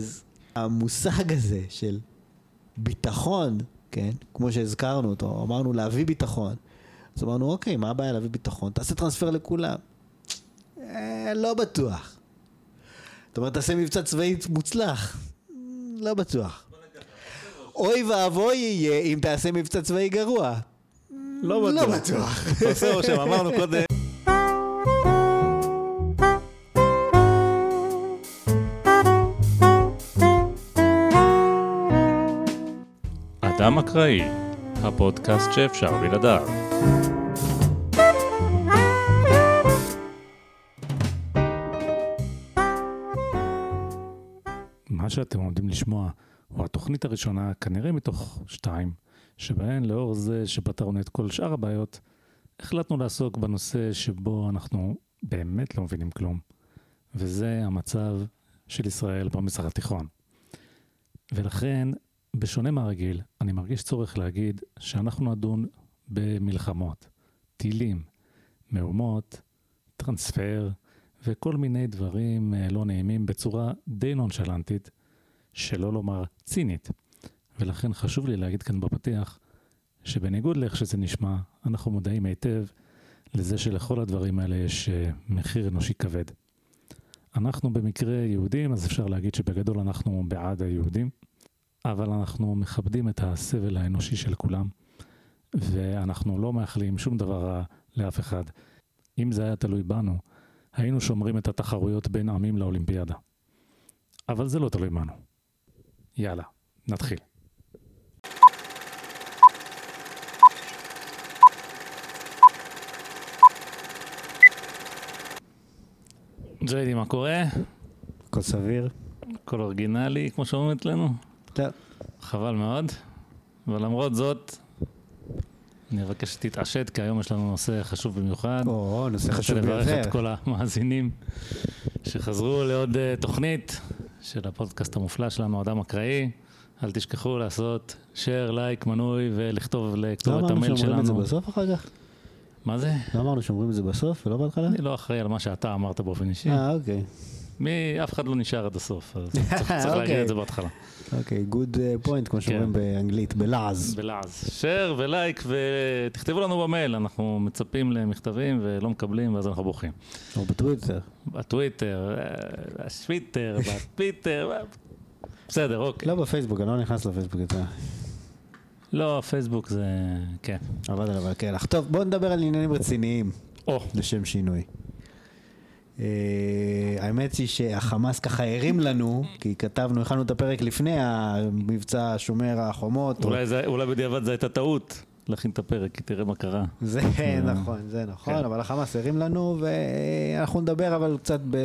אז המושג הזה של ביטחון, כן, כמו שהזכרנו אותו, אמרנו להביא ביטחון. אז אמרנו, אוקיי, מה הבעיה להביא ביטחון? תעשה טרנספר לכולם. אה, לא בטוח. זאת אומרת, תעשה מבצע צבאי מוצלח. לא בטוח. אוי ואבוי יהיה אם תעשה מבצע צבאי גרוע. לא לא בטוח. בטוח. עושה רושם, אמרנו קודם. אדם אקראי, הפודקאסט שאפשר בלעדיו. מה שאתם עומדים לשמוע הוא התוכנית הראשונה, כנראה מתוך שתיים, שבהן לאור זה שפתרנו את כל שאר הבעיות, החלטנו לעסוק בנושא שבו אנחנו באמת לא מבינים כלום, וזה המצב של ישראל במזרח התיכון. ולכן, בשונה מהרגיל, אני מרגיש צורך להגיד שאנחנו נדון במלחמות, טילים, מהומות, טרנספר וכל מיני דברים אה, לא נעימים בצורה די נונשלנטית, שלא לומר צינית. ולכן חשוב לי להגיד כאן בפתיח, שבניגוד לאיך שזה נשמע, אנחנו מודעים היטב לזה שלכל הדברים האלה יש אה, מחיר אנושי כבד. אנחנו במקרה יהודים, אז אפשר להגיד שבגדול אנחנו בעד היהודים, אבל אנחנו מכבדים את הסבל האנושי של כולם, ואנחנו לא מאחלים שום דבר רע לאף אחד. אם זה היה תלוי בנו, היינו שומרים את התחרויות בין עמים לאולימפיאדה. אבל זה לא תלוי בנו. יאללה, נתחיל. ג'יידי, מה קורה? הכל סביר? הכל אורגינלי, כמו שאומרים אצלנו? לא. חבל מאוד. אבל למרות זאת, אני אבקש שתתעשת, כי היום יש לנו נושא חשוב במיוחד. או, נושא אני חשוב רוצה לברך ביותר. את כל המאזינים שחזרו לעוד אה, תוכנית של הפודקאסט המופלא שלנו, אדם אקראי. אל תשכחו לעשות share, לייק, מנוי ולכתוב לא לכתובת אמרנו המייל שאומרים את זה שלנו. בסוף אחר כך? מה זה? לא אמרנו שאומרים את זה בסוף ולא בהתחלה? אני לא אחראי על מה שאתה אמרת באופן אישי. אה, אוקיי. מי, אף אחד לא נשאר עד הסוף, אז צריך צריך להגיד אוקיי. את זה בהתחלה. אוקיי, good point, כמו שאומרים באנגלית, בלעז. בלעז. share ו like ותכתבו לנו במייל, אנחנו מצפים למכתבים ולא מקבלים ואז אנחנו בוכים. או בטוויטר. בטוויטר, אה, בשוויטר, בטוויטר, אה, בסדר, אוקיי. לא בפייסבוק, אני לא נכנס לפייסבוק יותר. לא, פייסבוק זה... כן. עבד עליו הקלח. טוב, בואו נדבר על עניינים רציניים, או, לשם שינוי. אה, האמת היא שהחמאס ככה הרים לנו, כי כתבנו, הכנו את הפרק לפני המבצע שומר החומות. או- אולי זה- אולי בדיעבד זו הייתה טעות להכין את הפרק, כי תראה מה קרה. זה נכון, זה נכון, כן. אבל החמאס הרים לנו, ואנחנו נדבר אבל קצת ב...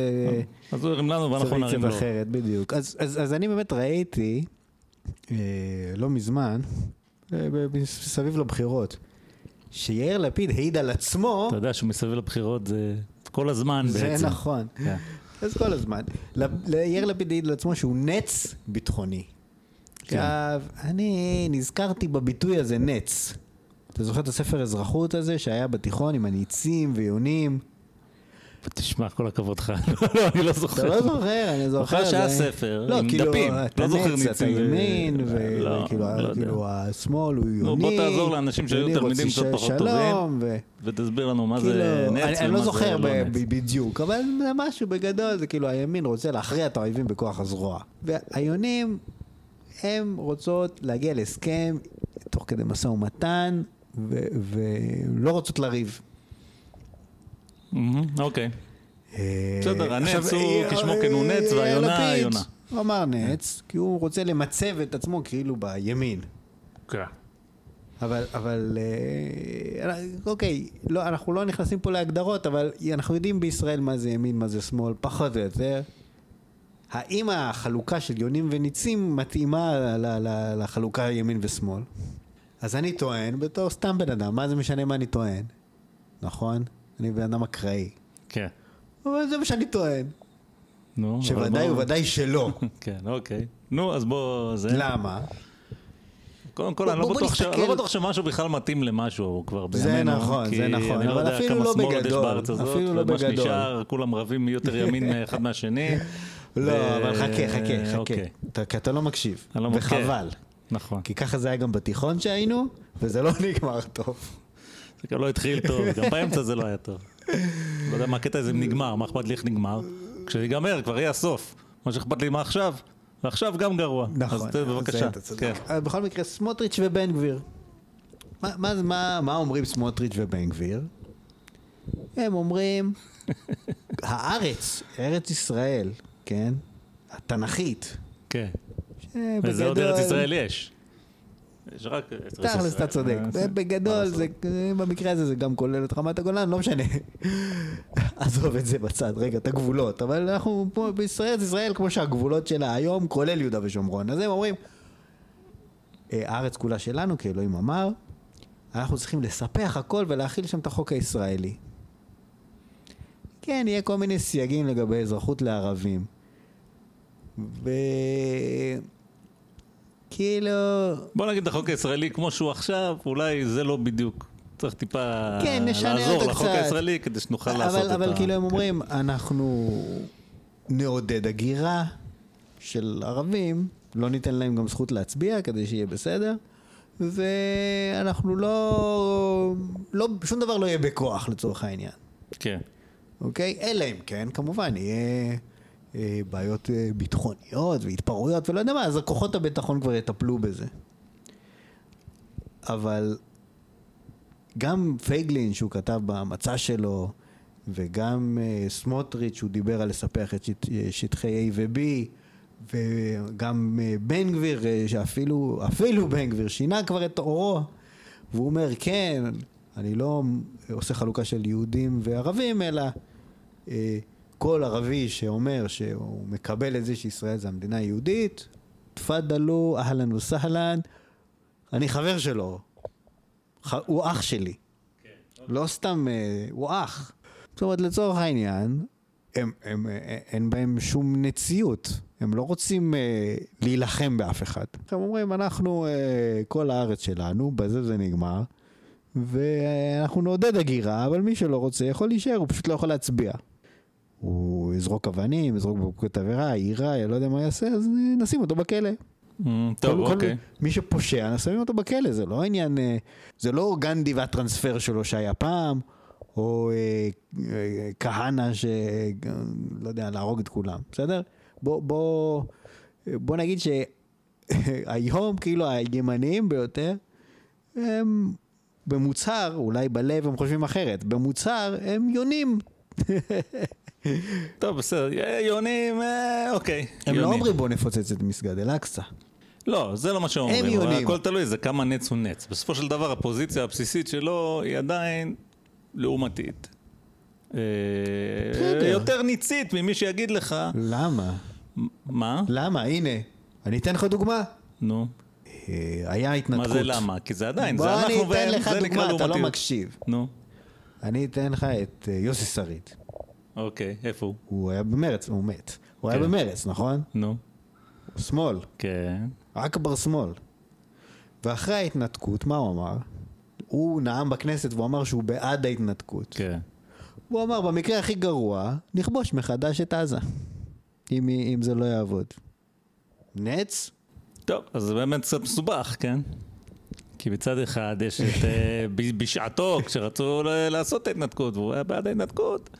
אז הוא הרים לנו ואנחנו נרים לו. אחרת, בדיוק. אז, אז, אז אני באמת ראיתי, אה, לא מזמן, אה, ב- מסביב לבחירות, שיאיר לפיד העיד על עצמו, אתה יודע שמסביב לבחירות זה כל הזמן זה בעצם. נכון, כן. אז כל הזמן. ליאיר לפיד העיד על עצמו שהוא נץ ביטחוני. כן. עכשיו, אני נזכרתי בביטוי הזה, נץ. אתה זוכר את הספר אזרחות הזה שהיה בתיכון עם הניצים ויונים? תשמע, כל הכבוד לך. לא, אני לא זוכר. אתה לא זוכר, אני זוכר. זוכר שהיה ספר לא, עם כאילו, דפים, אתה לא זוכר נץ, אתה ניצים ו- ימין, לא, וכאילו, לא. כאילו, השמאל הוא יוני. בוא תעזור לאנשים שהיו תלמידים קצת פחות טובים. ותסביר לנו מה כאילו, זה נץ אני- אני לא ומה זוכר זה לא נץ. ב- בדיוק, אבל זה משהו בגדול, זה כאילו הימין רוצה להכריע את האויבים בכוח הזרוע. והיונים, הם רוצות להגיע להסכם תוך כדי משא ומתן, ולא רוצות לריב. אוקיי. אה, בסדר, הנץ הוא אה, כשמו כן הוא אה, נץ, והיונה לפיד, יונה. הוא אמר נץ, כי הוא רוצה למצב את עצמו כאילו בימין. כן. אבל, אבל, אה, אוקיי, לא, אנחנו לא נכנסים פה להגדרות, אבל אנחנו יודעים בישראל מה זה ימין, מה זה שמאל, פחות או יותר. האם החלוקה של יונים וניצים מתאימה ל- ל- לחלוקה ימין ושמאל? אז אני טוען, בתור סתם בן אדם, מה זה משנה מה אני טוען? נכון? אני בן אדם אקראי. כן. אבל זה מה שאני טוען. נו, אבל שוודאי וודאי שלא. כן, אוקיי. נו, אז בוא... זה... למה? קודם כל, אני לא בטוח ש- לא בטוח שמשהו בכלל מתאים למשהו כבר בימינו. זה נכון, זה נכון, אני לא אבל יודע אפילו כמה לא שמאל עוד יש בגדול, בארץ הזאת, אפילו לא ומה בגדול. שנשאר, כולם רבים מי יותר ימין אחד מהשני. לא, אבל חכה, חכה, חכה. אוקיי. כי אתה לא מקשיב. לא מקשיב. וחבל. נכון. כי ככה זה היה גם בתיכון שהיינו, וזה לא נגמר טוב. זה גם לא התחיל טוב, גם באמצע זה לא היה טוב. לא יודע מה הקטע הזה נגמר, מה אכפת לי איך נגמר? כשיגמר כבר יהיה הסוף. מה שאכפת לי מה עכשיו, ועכשיו גם גרוע. נכון. אז ת- בבקשה. כן. אבל בכל מקרה, סמוטריץ' ובן גביר. מה- מה- מה- מה אומרים סמוטריץ' ובן גביר? הם אומרים, הארץ, ארץ ישראל, כן? התנ"כית. כן. שבגדול- וזה עוד ארץ ישראל יש. יש רק. תכלס, אתה צודק. זה- בגדול, זה, במקרה הזה זה גם כולל את רמת הגולן, לא משנה. עזוב את זה בצד, רגע, את הגבולות. אבל אנחנו פה בישראל, זה ישראל כמו שהגבולות שלה היום, כולל יהודה ושומרון. אז הם אומרים, "אה, הארץ כולה שלנו, כי אלוהים אמר, אנחנו צריכים לספח הכל ולהכיל שם את החוק הישראלי. כן, יהיה כל מיני סייגים לגבי אזרחות לערבים. ו... כאילו... בוא נגיד החוק הישראלי כמו שהוא עכשיו, אולי זה לא בדיוק. צריך טיפה כן, לעזור לחוק קצת. הישראלי כדי שנוכל אבל, לעשות את ה... אבל כאילו הם כן. אומרים, אנחנו נעודד הגירה של ערבים, לא ניתן להם גם זכות להצביע כדי שיהיה בסדר, ואנחנו לא, לא, שום דבר לא יהיה בכוח לצורך העניין, כן. אוקיי? אלא אם כן, כמובן, יהיה בעיות אה, ביטחוניות והתפרעויות ולא יודע מה, אז כוחות הביטחון כבר יטפלו בזה. אבל גם פייגלין שהוא כתב במצע שלו, וגם uh, סמוטריץ' שהוא דיבר על לספח את שט, אה, שטחי A ו-B, וגם בן גביר, שאפילו אפילו בן גביר שינה כבר את עורו, והוא אומר כן, אני לא עושה חלוקה של יהודים וערבים, אלא כל ערבי שאומר שהוא מקבל את זה שישראל זה המדינה היהודית, תפאדלו, אהלן וסהלן, אני חבר שלו, ח- הוא אח שלי. לא סתם, אה, הוא אח. זאת אומרת, לצורך העניין, הם, הם, אה, אין בהם שום נציות. הם לא רוצים אה, להילחם באף אחד. הם אומרים, אנחנו, אה, כל הארץ שלנו, בזה זה נגמר, ואנחנו נעודד הגירה, אבל מי שלא רוצה יכול להישאר, הוא פשוט לא יכול להצביע. הוא יזרוק אבנים, יזרוק בקבוקי תבערה, יירה, לא יודע מה יעשה, אז אה, נשים אותו בכלא. Mm, טוב, כל- אוקיי. כל, מי שפושע, שמים אותו בכלא, זה לא עניין, אה, זה לא גנדי והטרנספר שלו שהיה פעם, או אה, אה, כהנא ש... לא יודע, להרוג את כולם, בסדר? בוא, בוא, בוא נגיד שהיום, כאילו, הימניים ביותר, הם במוצהר, אולי בלב הם חושבים אחרת, במוצהר הם יונים. טוב, בסדר. אה, יונים, אה, אוקיי. הם לא. אומרים בוא נפוצץ את מסגד אל-אקצא. לא, זה לא מה שאומרים. הם אבל יונים. הכל תלוי, זה כמה נץ הוא נץ. בסופו של דבר, הפוזיציה הבסיסית שלו היא עדיין לעומתית. אה. יותר ניצית ממי שיגיד לך, למה? מה? למה? הנה, אני אתן לך דוגמה. נו, היה התנתקות. מה זה למה? כי זה עדיין, זה בוא אנחנו אני אתן והם, לך זה נקרא דוגמה, אתה לא לעומתיות. מקשיב. נו, אני אתן לך את יוסי שריד. אוקיי, איפה הוא? הוא היה במרץ, הוא מת. הוא היה כן. במרץ, נכון? נו, שמאל. כן. רק בר שמאל. ואחרי ההתנתקות, מה הוא אמר? הוא נאם בכנסת והוא אמר שהוא בעד ההתנתקות. כן. הוא אמר, במקרה הכי גרוע, נכבוש מחדש את עזה. אם, אם זה לא יעבוד. נץ? טוב, אז זה באמת קצת מסובך, כן? כי מצד אחד יש את, אה, בשעתו, כשרצו לעשות את ההתנתקות, והוא היה בעד ההתנתקות,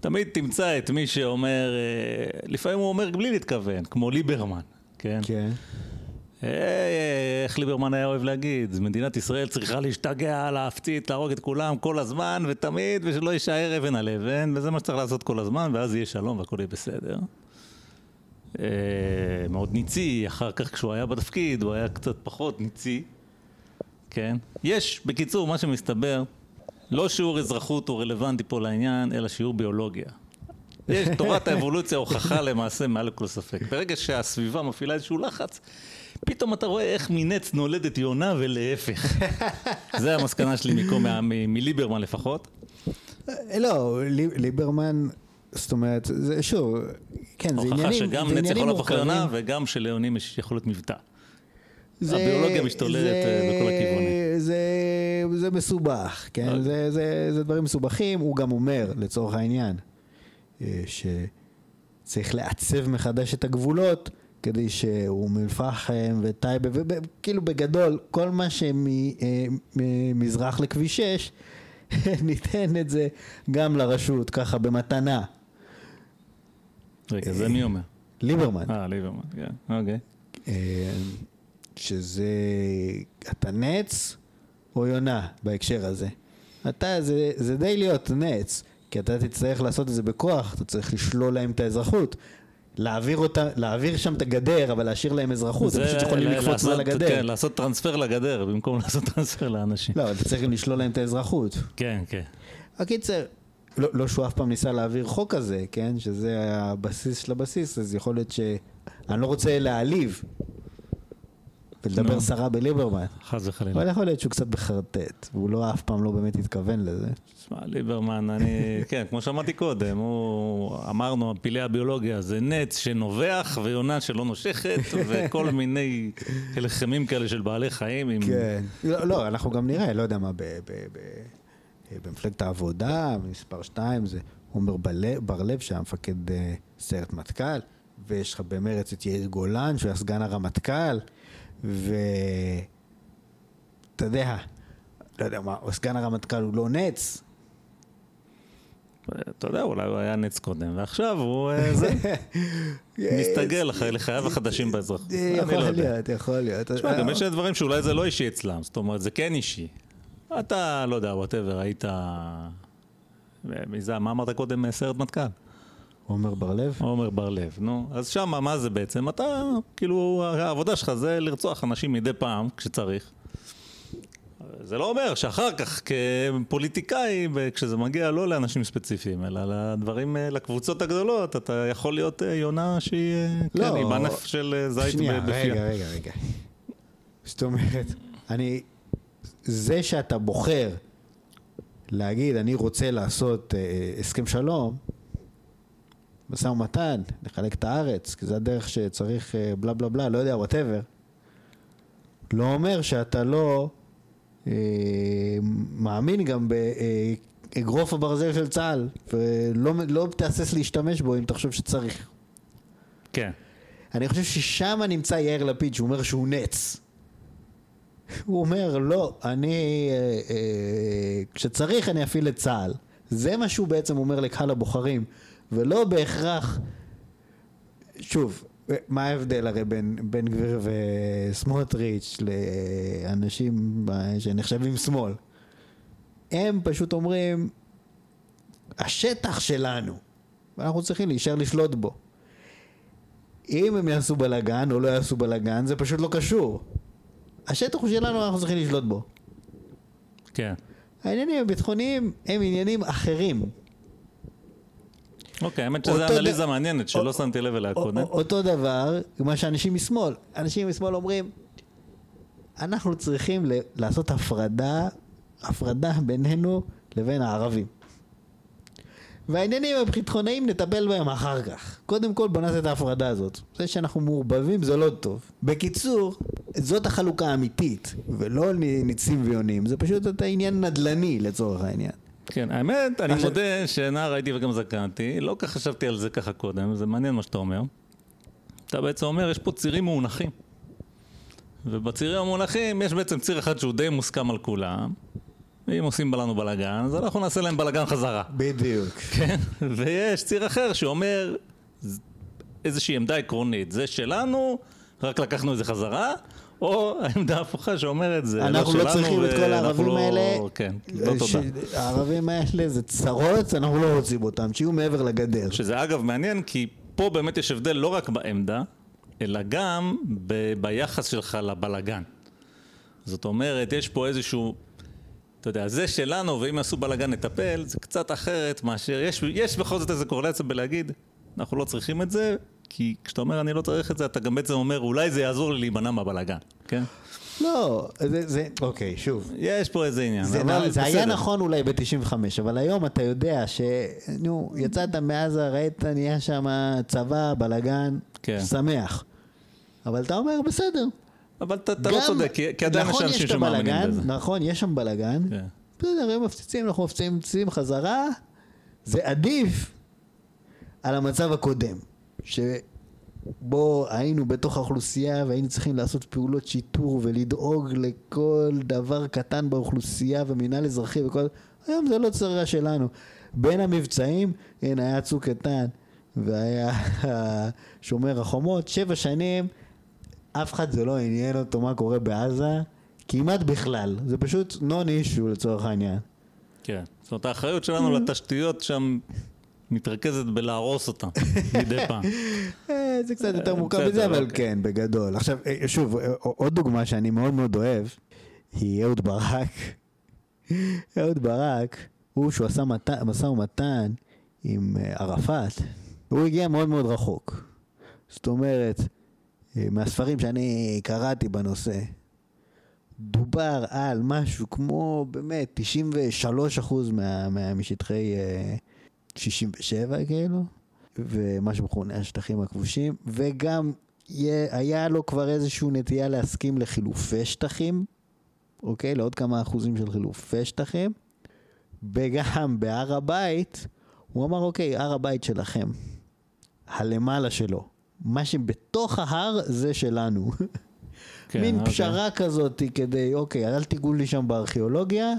תמיד תמצא את מי שאומר, אה, לפעמים הוא אומר בלי להתכוון, כמו ליברמן, כן? כן. אה, איך ליברמן היה אוהב להגיד, מדינת ישראל צריכה להשתגע, להפציץ, להרוג את כולם כל הזמן ותמיד, ושלא יישאר אבן על אבן, וזה מה שצריך לעשות כל הזמן, ואז יהיה שלום והכל יהיה בסדר. אה, מאוד ניצי, אחר כך כשהוא היה בתפקיד הוא היה קצת פחות ניצי, כן? יש, בקיצור, מה שמסתבר, לא שיעור אזרחות הוא רלוונטי פה לעניין, אלא שיעור ביולוגיה. יש, תורת האבולוציה הוכחה למעשה מעל לכל ספק. ברגע שהסביבה מפעילה איזשהו לחץ, פתאום אתה רואה איך מנץ נולדת יונה ולהפך. זה המסקנה שלי מליברמן לפחות. אה, לא, לי- ליברמן, זאת אומרת, זה שוב, כן, זה הוכחה עניינים, שגם זה נץ עניינים יכול להפוך מורכבים. ליונה וגם שלאונים יש יכולת מבטא. זה- הביולוגיה משתוללת, זה- אה, בכל הכיוונים. זה, זה מסובך, כן? אוקיי. זה, זה, זה דברים מסובכים. הוא גם אומר, לצורך העניין, אה, צריך לעצב מחדש את הגבולות, כדי שאום אל-פחם וטייבה, וכאילו בגדול, כל מה שממזרח לכביש 6, ניתן את זה גם לרשות, ככה במתנה. רגע, זה מי אומר? ליברמן. אה, ליברמן, כן, אוקיי. שזה, אתה נץ או יונה בהקשר הזה. אתה, זה, זה די להיות נץ, כי אתה תצטרך לעשות את זה בכוח, אתה צריך לשלול להם את האזרחות. להעביר, אותה, להעביר שם את הגדר, אבל להשאיר להם אזרחות, הם פשוט יכולים לקפוץ מעל הגדר. כן, לעשות טרנספר לגדר, במקום לעשות טרנספר לאנשים. לא, אתה צריך גם לשלול להם את האזרחות. כן, כן. הקיצר, לא, לא שהוא אף פעם ניסה להעביר חוק כזה, כן? שזה הבסיס של הבסיס, אז יכול להיות ש... אני לא רוצה להעליב ולדבר. סרה בליברמן. חס וחלילה. אבל יכול להיות שהוא קצת בחרטט, והוא לא אף פעם לא באמת התכוון לזה. תשמע, ליברמן, אני, כן, כמו שאמרתי קודם, הוא, אמרנו, פילי הביולוגיה זה נץ שנובח ויונה שלא נושכת, וכל מיני הלחמים כאלה של בעלי חיים עם... כן. לא, לא, אנחנו גם נראה, לא יודע מה, ב- ב- ב- במפלגת העבודה, מספר 2, זה עומר בר-לב שהיה מפקד אה, סיירת מטכ"ל, ויש לך במרץ את יאיר גולן, שהוא היה סגן הרמטכ"ל, ואתה יודע, לא יודע מה, סגן הרמטכ"ל הוא לא נץ. אתה יודע, אולי הוא היה נץ קודם, ועכשיו הוא אה, זה, מסתגל לח- לחייו החדשים באזרחות. אה, יכול לא יודע. להיות, יכול להיות. תשמע, גם יש דברים שאולי זה לא אישי אצלם, זאת אומרת, זה כן אישי. אתה, לא יודע, וואטאבר, היית... מי זה, מה אמרת קודם, סיירת מטכ"ל? עומר בר-לב? עומר בר-לב, נו. אז שמה, מה זה בעצם? אתה, כאילו, העבודה שלך זה לרצוח אנשים מדי פעם, כשצריך. זה לא אומר שאחר כך כפוליטיקאי, כשזה מגיע לא לאנשים ספציפיים, אלא לדברים, אה, לקבוצות הגדולות, אתה יכול להיות אה, יונה שהיא, אה, לא. כן, עם ענף של זית שנייה, בפיה. רגע, רגע, רגע. זאת אומרת, אני... זה שאתה בוחר להגיד, אני רוצה לעשות אה, הסכם שלום, משא ומתן, לחלק את הארץ, כי זה הדרך שצריך אה, בלה בלה בלה, לא יודע, וואטאבר, לא אומר שאתה לא אה, מאמין גם באגרוף הברזל של צה"ל, ולא לא תהסס להשתמש בו אם תחשוב שצריך. כן. אני חושב ששם נמצא יאיר לפיד, שהוא אומר שהוא נץ. הוא אומר, לא, אני, אה, אה, כשצריך אני אפעיל את צה"ל. זה מה שהוא בעצם אומר לקהל הבוחרים, ולא בהכרח... שוב, מה ההבדל הרי בין בן גביר וסמוטריץ' לאנשים שנחשבים שמאל? הם פשוט אומרים, השטח שלנו, ואנחנו צריכים להישאר לשלוט בו. אם הם יעשו בלאגן או לא יעשו בלאגן, זה פשוט לא קשור. השטח הוא שלנו, אנחנו צריכים לשלוט בו. כן. העניינים הביטחוניים הם עניינים אחרים. אוקיי, האמת שזו אנליזה מעניינת שלא שמתי לב אליה קודם. אותו דבר, מה שאנשים משמאל. אנשים משמאל אומרים, אנחנו צריכים לעשות הפרדה, הפרדה בינינו לבין הערבים. והעניינים הביטחוניים נטפל בהם אחר כך. קודם כל בוא נעשה את ההפרדה הזאת. זה שאנחנו מעורבבים זה לא טוב. בקיצור, זאת החלוקה האמיתית, ולא ניצים ויונים. זה פשוט את העניין נדל"ני לצורך העניין. כן, האמת, אני מודה שנער הייתי וגם זקנתי, לא כך חשבתי על זה ככה קודם, זה מעניין מה שאתה אומר. אתה בעצם אומר, יש פה צירים מאונחים. ובצירים המונחים יש בעצם ציר אחד שהוא די מוסכם על כולם. ואם עושים לנו בלאגן, אז אנחנו נעשה להם בלאגן חזרה. בדיוק. כן, ויש ציר אחר שאומר איזושהי עמדה עקרונית, זה שלנו, רק לקחנו את זה חזרה, או העמדה ההפוכה שאומרת זה לא אנחנו שלנו, לא צריכים את כל הערבים לא- האלה. כן, לא תודה. הערבים האלה זה צרות, אנחנו לא רוצים אותם, שיהיו מעבר לגדר. שזה אגב מעניין, כי פה באמת יש הבדל לא רק בעמדה, אלא גם ב- ביחס שלך לבלגן. זאת אומרת, יש פה איזשהו, אתה יודע, זה שלנו, ואם יעשו בלגן נטפל, זה קצת אחרת מאשר, יש, יש בכל זאת איזה קורלציה בלהגיד, אנחנו לא צריכים את זה, כי כשאתה אומר אני לא צריך את זה, אתה גם בעצם אומר, אולי זה יעזור לי להימנע מהבלגן, כן? לא, זה, זה, אוקיי, שוב. יש פה איזה עניין, זה, אבל נ- זה היה. נכון אולי ב-95, אבל היום אתה יודע ש... נו, יצאת מעזה, ראית, נהיה שם צבא, בלאגן, כן. שמח. אבל אתה אומר, בסדר. אבל אתה, אתה לא צודק, כי, כי עדיין יש נכון, אנשים את שמאמינים בזה. נכון, יש שם בלאגן. כן. בסדר, הם מפציצים, אנחנו מפציצים חזרה, זה עדיף על המצב הקודם. שבו היינו בתוך האוכלוסייה והיינו צריכים לעשות פעולות שיטור ולדאוג לכל דבר קטן באוכלוסייה ומינהל אזרחי וכל... היום זה לא צרה שלנו. בין המבצעים, הנה היה צוק איתן והיה שומר החומות, שבע שנים, אף אחד זה לא עניין אותו מה קורה בעזה, כמעט בכלל. זה פשוט נון אישו לצורך העניין. כן. זאת אומרת, האחריות שלנו לתשתיות שם מתרכזת בלהרוס אותה מדי פעם. אה, זה קצת יותר אה, מורכב מזה, אבל אוקיי. כן, בגדול. עכשיו, אה, שוב, עוד דוגמה שאני מאוד מאוד אוהב, היא אהוד ברק. אהוד ברק, הוא שהוא עשה משא ומתן עם ערפאת, הוא הגיע מאוד מאוד רחוק. זאת אומרת, מהספרים שאני קראתי בנושא, דובר על משהו כמו באמת 93% מה, מה, משטחי אה, 67 כאילו, ומה שמכונה השטחים הכבושים, וגם יה- היה לו כבר איזושהי נטייה להסכים לחילופי שטחים, אוקיי? לעוד כמה אחוזים של חילופי שטחים, וגם בהר הבית, הוא אמר אוקיי, הר הבית שלכם, הלמעלה שלו, מה שבתוך ההר זה שלנו. כן, מין אוקיי. פשרה כזאת כדי, אוקיי, אל תיגעו לי שם בארכיאולוגיה,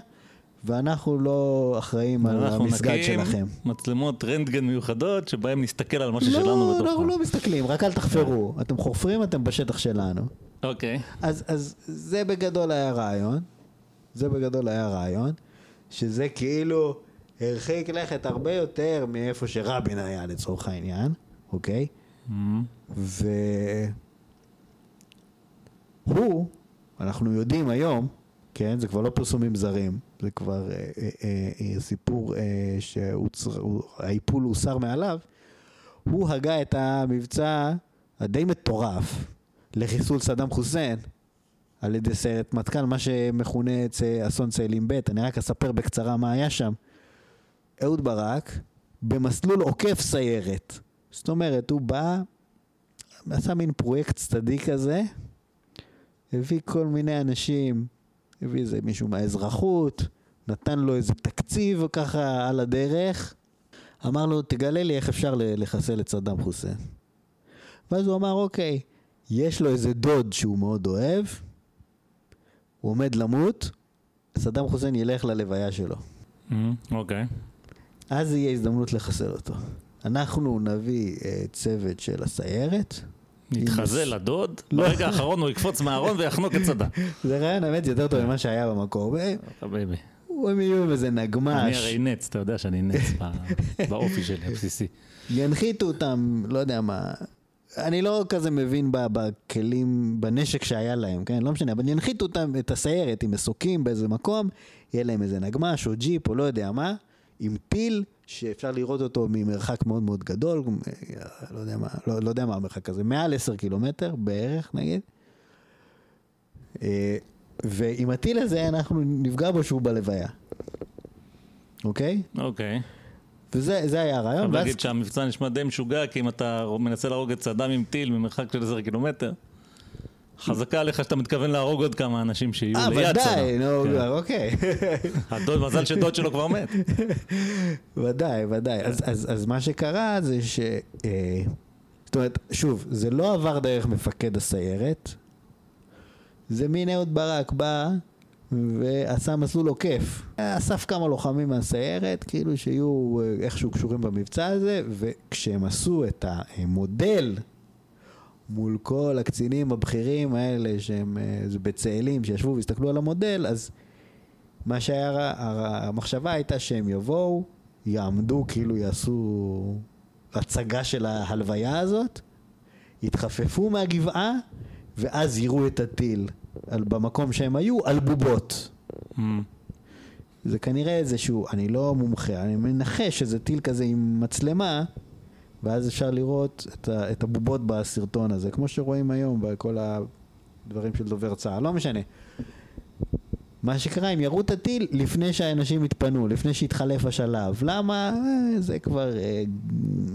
ואנחנו לא אחראים על אנחנו המסגד נקים שלכם. מצלמות רנטגן מיוחדות, שבהן נסתכל על מה ששלנו לא, בתוך אנחנו לא מסתכלים, רק אל תחפרו. אתם חופרים, אתם בשטח שלנו. אוקיי. אז, אז זה בגדול היה רעיון, זה בגדול היה רעיון, שזה כאילו הרחיק לכת הרבה יותר מאיפה שרבין היה לצורך העניין, אוקיי? אמ, והוא, אנחנו יודעים היום, כן, זה כבר לא פרסומים זרים, זה כבר אה, אה, אה, אה, סיפור אה, שהאיפול הוסר מעליו, הוא הגה את המבצע הדי מטורף לחיסול סדאם חוסיין על ידי סיירת מטכ"ל, מה שמכונה אסון צאלים ב', אני רק אספר בקצרה מה היה שם. אהוד ברק במסלול עוקף סיירת. זאת אומרת, הוא בא, עשה מין פרויקט צדדי כזה, הביא כל מיני אנשים, הביא איזה מישהו מהאזרחות, נתן לו איזה תקציב ככה על הדרך, אמר לו, תגלה לי איך אפשר לחסל את סדאם חוסיין. ואז הוא אמר, אוקיי, יש לו איזה דוד שהוא מאוד אוהב, הוא עומד למות, סדאם חוסיין ילך ללוויה שלו. אמ, אוקיי. אז יהיה הזדמנות לחסל אותו. אנחנו נביא אה, צוות של הסיירת. נתחזה לדוד, לא. ברגע האחרון הוא יקפוץ מהארון ויחנוק את סדאם. זה רעיון האמת יותר טוב ממה שהיה במקור. חביבי. הם יהיו עם איזה אני נגמש, הרי נץ, אתה יודע שאני נץ באופי שלי, הבסיסי. ינחיתו אותם, לא יודע מה. אני לא כזה מבין בכלים, בנשק שהיה להם, כן? לא משנה, אבל ינחיתו אותם, את הסיירת עם מסוקים באיזה מקום, יהיה להם איזה נגמש או ג'יפ או לא יודע מה, עם טיל שאפשר לראות אותו ממרחק מאוד מאוד גדול, אה, לא יודע מה, לא, לא יודע מה המרחק הזה, מעל 10 קילומטר בערך נגיד. אה, ועם הטיל הזה אנחנו נפגע בו שהוא בלוויה, אוקיי? אוקיי. וזה זה היה הרעיון. חייב ואז- להגיד שהמבצע נשמע די משוגע, כי אם אתה מנסה להרוג את סדאם עם טיל ממרחק של 10 קילומטר, חזקה עליך שאתה מתכוון להרוג עוד כמה אנשים שיהיו אה, ליד סדאם. ודאי, נו, כן. אוקיי. הדוד, מזל שדוד שלו כבר מת. ודאי, ודאי. אז מה שקרה זה ש... אה, זאת אומרת, שוב, זה לא עבר דרך מפקד הסיירת, זה מין אהוד ברק בא ועשה מסלול עוקף. אסף כמה לוחמים מהסיירת, כאילו שיהיו אה, איכשהו קשורים במבצע הזה, וכשהם עשו את המודל מול כל הקצינים הבכירים האלה שהם אה, בצאלים שישבו והסתכלו על המודל, אז מה שהיה, המחשבה הייתה שהם יבואו, יעמדו, כאילו יעשו הצגה של ההלוויה הזאת, יתחפפו מהגבעה, ואז יראו את הטיל על, במקום שהם היו, על בובות. אמ, זה כנראה איזשהו, אני לא מומחה, אני מנחש שזה טיל כזה עם מצלמה, ואז אפשר לראות את, ה, את הבובות בסרטון הזה, כמו שרואים היום בכל הדברים של דובר צה"ל, לא משנה. מה שקרה, הם ירו את הטיל לפני שהאנשים התפנו, לפני שהתחלף השלב. למה? אה, זה כבר, אה,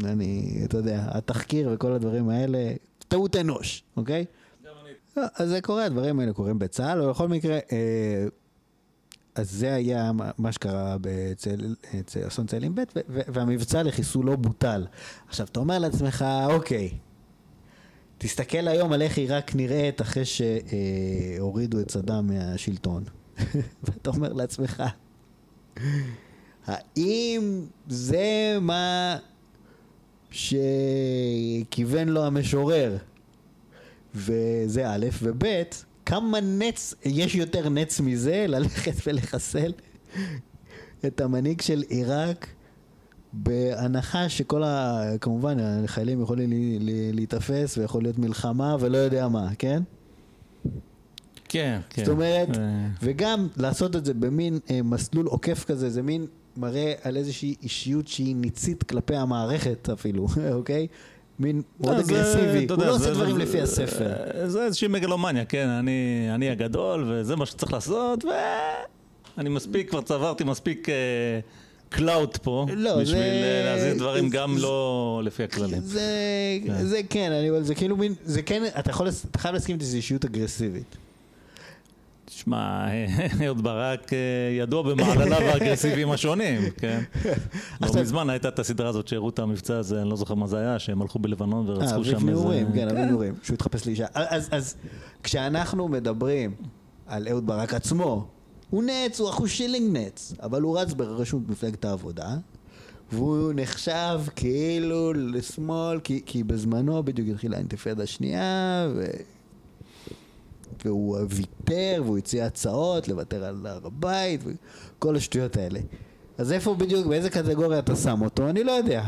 אני, אתה יודע, התחקיר וכל הדברים האלה, טעות אנוש, אוקיי? לא, אז זה קורה, הדברים האלה קורים בצה"ל, ובכל מקרה, אה, אז זה היה מה- שקרה בצל- אצל אסון צאלים ב', והמבצע לחיסולו בוטל. עכשיו, אתה אומר לעצמך, אוקיי, תסתכל היום על איך עיראק נראית אחרי שהורידו את סדאם מהשלטון. ואתה אומר לעצמך, האם זה מה שכיוון לו המשורר? וזה א', וב', כמה נץ, יש יותר נץ מזה ללכת ולחסל את המנהיג של עיראק בהנחה שכל ה... כמובן, החיילים יכולים לי- לי- להיתפס ויכול להיות מלחמה ולא יודע מה, כן? כן, כן. זאת אומרת, אה, וגם לעשות את זה במין אה, מסלול עוקף כזה, זה מין מראה על איזושהי אישיות שהיא ניצית כלפי המערכת אפילו, אוקיי? מין מאוד זה, אגרסיבי, הוא לא עושה דברים לפי הספר. אה, זה איזושהי מגלומניה, כן, אני, הגדול, וזה מה שצריך לעשות, ואני מספיק, כבר צברתי מספיק clout פה, לא, בשביל זה- אה, להזיז דברים זה- גם לא לפי הכללים. זה, כן. זה כן, אני, זה כאילו מין, זה כן, אתה יכול, אתה חייב להסכים איתי שזו אישיות אגרסיבית. תשמע, אהוד ברק אה, ידוע במעלליו האגרסיביים השונים, כן? לא מזמן הייתה את הסדרה הזאת שהראו את המבצע הזה, אני לא זוכר מה זה היה, שהם הלכו בלבנון אה, ורצחו אביב שם איזה... נעורים, כן, אביב נעורים, שהוא התחפש לאישה. אז, אז כשאנחנו מדברים על אהוד ברק עצמו, הוא נץ, הוא אחוז שילינג נץ, אבל הוא רץ בראשות מפלגת העבודה, והוא נחשב כאילו לשמאל, כי, כי בזמנו בדיוק התחילה האינתיפאדה השנייה, ו... והוא ויתר, והוא הציע הצעות לוותר על הר הבית, וכל השטויות האלה. אז איפה בדיוק, באיזה קטגוריה אתה שם אותו, אני לא יודע.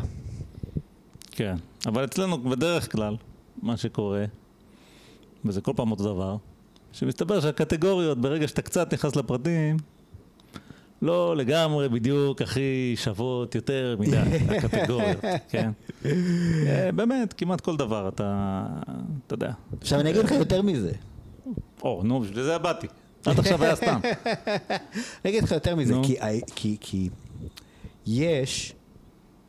כן, אבל אצלנו בדרך כלל, מה שקורה, וזה כל פעם אותו דבר, שמסתבר שהקטגוריות, ברגע שאתה קצת נכנס לפרטים, לא לגמרי בדיוק הכי שוות יותר מדי, הקטגוריות, כן? אה, באמת, כמעט כל דבר אתה, אתה יודע. עכשיו אני אגיד לך יותר מזה. או, נו, בשביל זה באתי. עד עכשיו היה סתם. אני אגיד לך יותר מזה. כי, כי, כי יש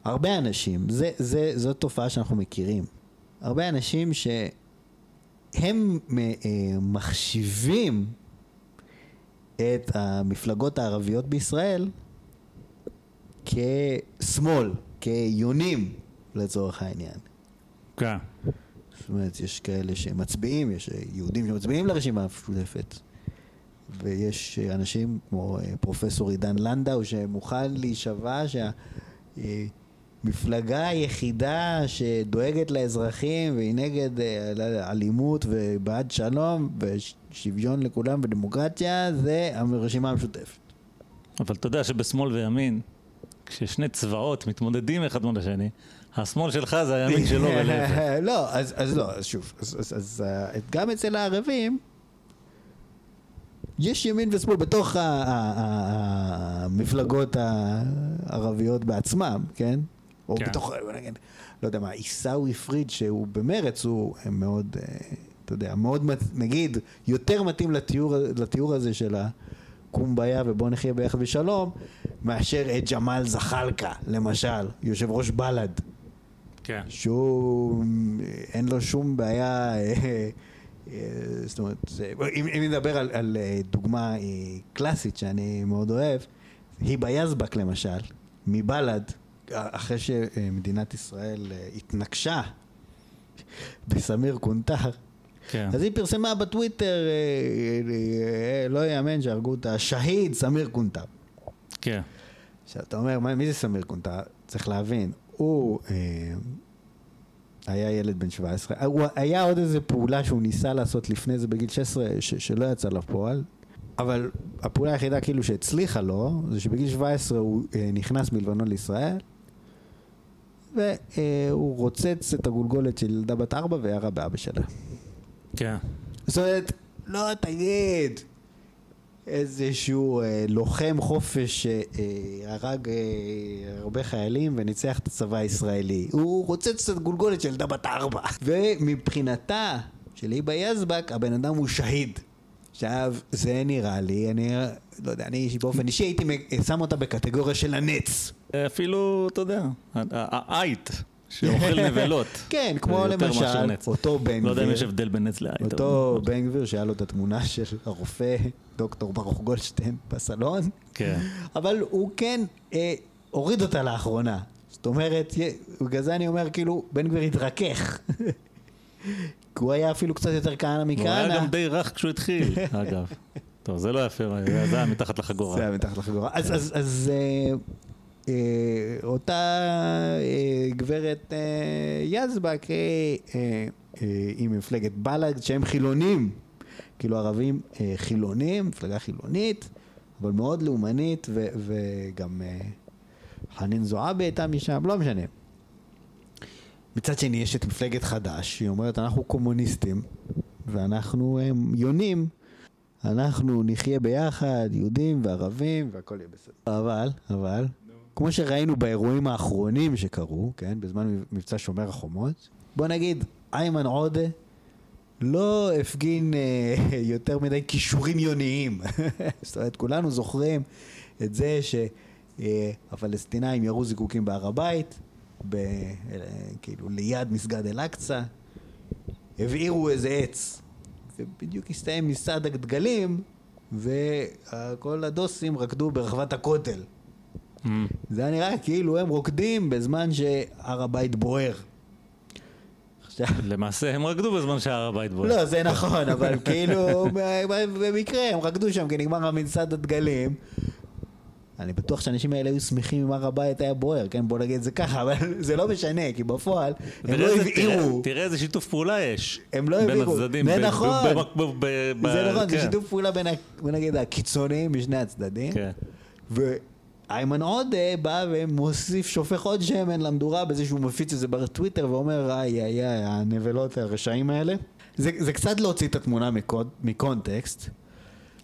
הרבה אנשים, זה, זה, זאת תופעה שאנחנו מכירים, הרבה אנשים שהם אה, מחשיבים את המפלגות הערביות בישראל כשמאל, כיונים לצורך העניין. כן. זאת אומרת, יש כאלה שמצביעים, יש יהודים שמצביעים לרשימה המשותפת. ויש אנשים כמו אה, פרופסור עידן לנדאו שמוכן להישבע שהמפלגה היחידה שדואגת לאזרחים והיא נגד אה, אלימות ובעד שלום ושוויון לכולם ודמוקרטיה זה הרשימה המשותפת. אבל אתה יודע שבשמאל וימין, כששני צבאות מתמודדים אחד מול השני, השמאל שלך זה הימין שלו ולהפך. לא, אז, אז לא, אז שוב, אז, אז, אז אה, גם אצל הערבים יש ימין ושמאל בתוך המפלגות הערביות בעצמם, כן? או כן. בתוך, נגיד, לא יודע מה, עיסאווי פריג' שהוא במרץ, הוא מאוד, אה, אתה יודע, מאוד, מת- נגיד, יותר מתאים לתיאור, לתיאור הזה של הקומביה ובוא נחיה ביחד בשלום, מאשר את ג'מאל זחאלקה, למשל, יושב ראש בל"ד. כן. שהוא, אין לו שום בעיה, אה, אה, זאת אומרת, אם, אם נדבר על, על אה, דוגמה קלאסית שאני מאוד אוהב, היבה יזבק למשל, מבל"ד, אחרי שמדינת ישראל התנקשה בסמיר קונטר, כן. אז היא פרסמה בטוויטר, לא יאמן שהרגו את השהיד סמיר קונטר. כן. עכשיו, אתה אומר, מי זה סמיר קונטר? צריך להבין, הוא אה, היה ילד בן 17, הוא היה עוד איזה פעולה שהוא ניסה לעשות לפני זה בגיל 16, ש, שלא יצא לפועל, אבל הפעולה היחידה כאילו שהצליחה לו, זה שבגיל 17 הוא אה, נכנס מלבנון לישראל, והוא רוצץ את הגולגולת של ילדה בת 4 וירה באבא שלה. כן. זאת אומרת, לא תגיד איזשהו אה, לוחם חופש שהרג אה, הרבה חיילים וניצח את הצבא הישראלי. הוא רוצץ את הגולגולת של ילדה בת ארבע. ומבחינתה של היבה יזבק, הבן אדם הוא שהיד. עכשיו, זה נראה לי, אני לא יודע, אני באופן אישי הייתי שם אותה בקטגוריה של הנץ. אפילו, אתה יודע, העית שאוכל נבלות. כן, כמו למשל. אותו בן לא יודע אם גביר, יש הבדל בין נץ לעין. אותו בן גביר שהיה לו את התמונה של הרופא דוקטור ברוך גולדשטיין בסלון, כן. אבל הוא כן אה, הוריד אותה לאחרונה. זאת אומרת, בגלל זה אני אומר, כאילו, בן גביר התרכך. כי הוא היה אפילו קצת יותר כהנא הוא היה מכהנא. גם די רך כשהוא התחיל, אגב. טוב, זה לא יפה, זה היה מתחת לחגורה. זה היה מתחת לחגורה. אז, אז, אז אה, אותה אה, גברת אה, יזבק אה, אה, אה, עם מפלגת בל"ד, שהם חילונים, כאילו ערבים אה, חילונים, מפלגה חילונית, אבל מאוד לאומנית, ו, וגם אה, חנין זועבי הייתה משם, לא משנה. מצד שני יש את מפלגת חד"ש, היא אומרת אנחנו קומוניסטים ואנחנו אה, יונים, אנחנו נחיה ביחד, יהודים וערבים והכל יהיה בסדר. אבל, אבל, כמו שראינו באירועים האחרונים שקרו, כן, בזמן מבצע שומר החומות, בוא נגיד, איימן עודה לא הפגין אה, יותר מדי כישורים יוניים. זאת אומרת, כולנו זוכרים את זה שהפלסטינאים ירו זיקוקים בהר הבית, ב, אה, כאילו ליד מסגד אל-אקצא, הבעירו איזה עץ, ובדיוק הסתיים מצעד הדגלים, וכל הדוסים רקדו ברחבת הכותל. Mm. זה היה נראה כאילו הם רוקדים בזמן שהר הבית בוער. למעשה הם רקדו בזמן שהר הבית בוער. לא, זה נכון, אבל כאילו, במקרה הם רקדו שם כי נגמר מצעד הדגלים. אני בטוח שהאנשים האלה היו שמחים אם הר הבית היה בוער, כן? בוא נגיד את זה ככה, אבל זה לא משנה, כי בפועל הם לא הבעירו. תראה- איזה שיתוף פעולה יש. הם לא בין הבעירו. הצדדים. זה ב- ב- נכון. ב- ב- זה נכון, זה. שיתוף פעולה בין, נגיד, הקיצוניים משני הצדדים. כן. ואיימן עודה בא ומוסיף, שופך עוד שמן למדורה בזה שהוא מפיץ את זה בטוויטר ואומר, איי איי איי, הנבלות הרשעים האלה. זה, זה קצת להוציא את התמונה מקוד, מקונטקסט.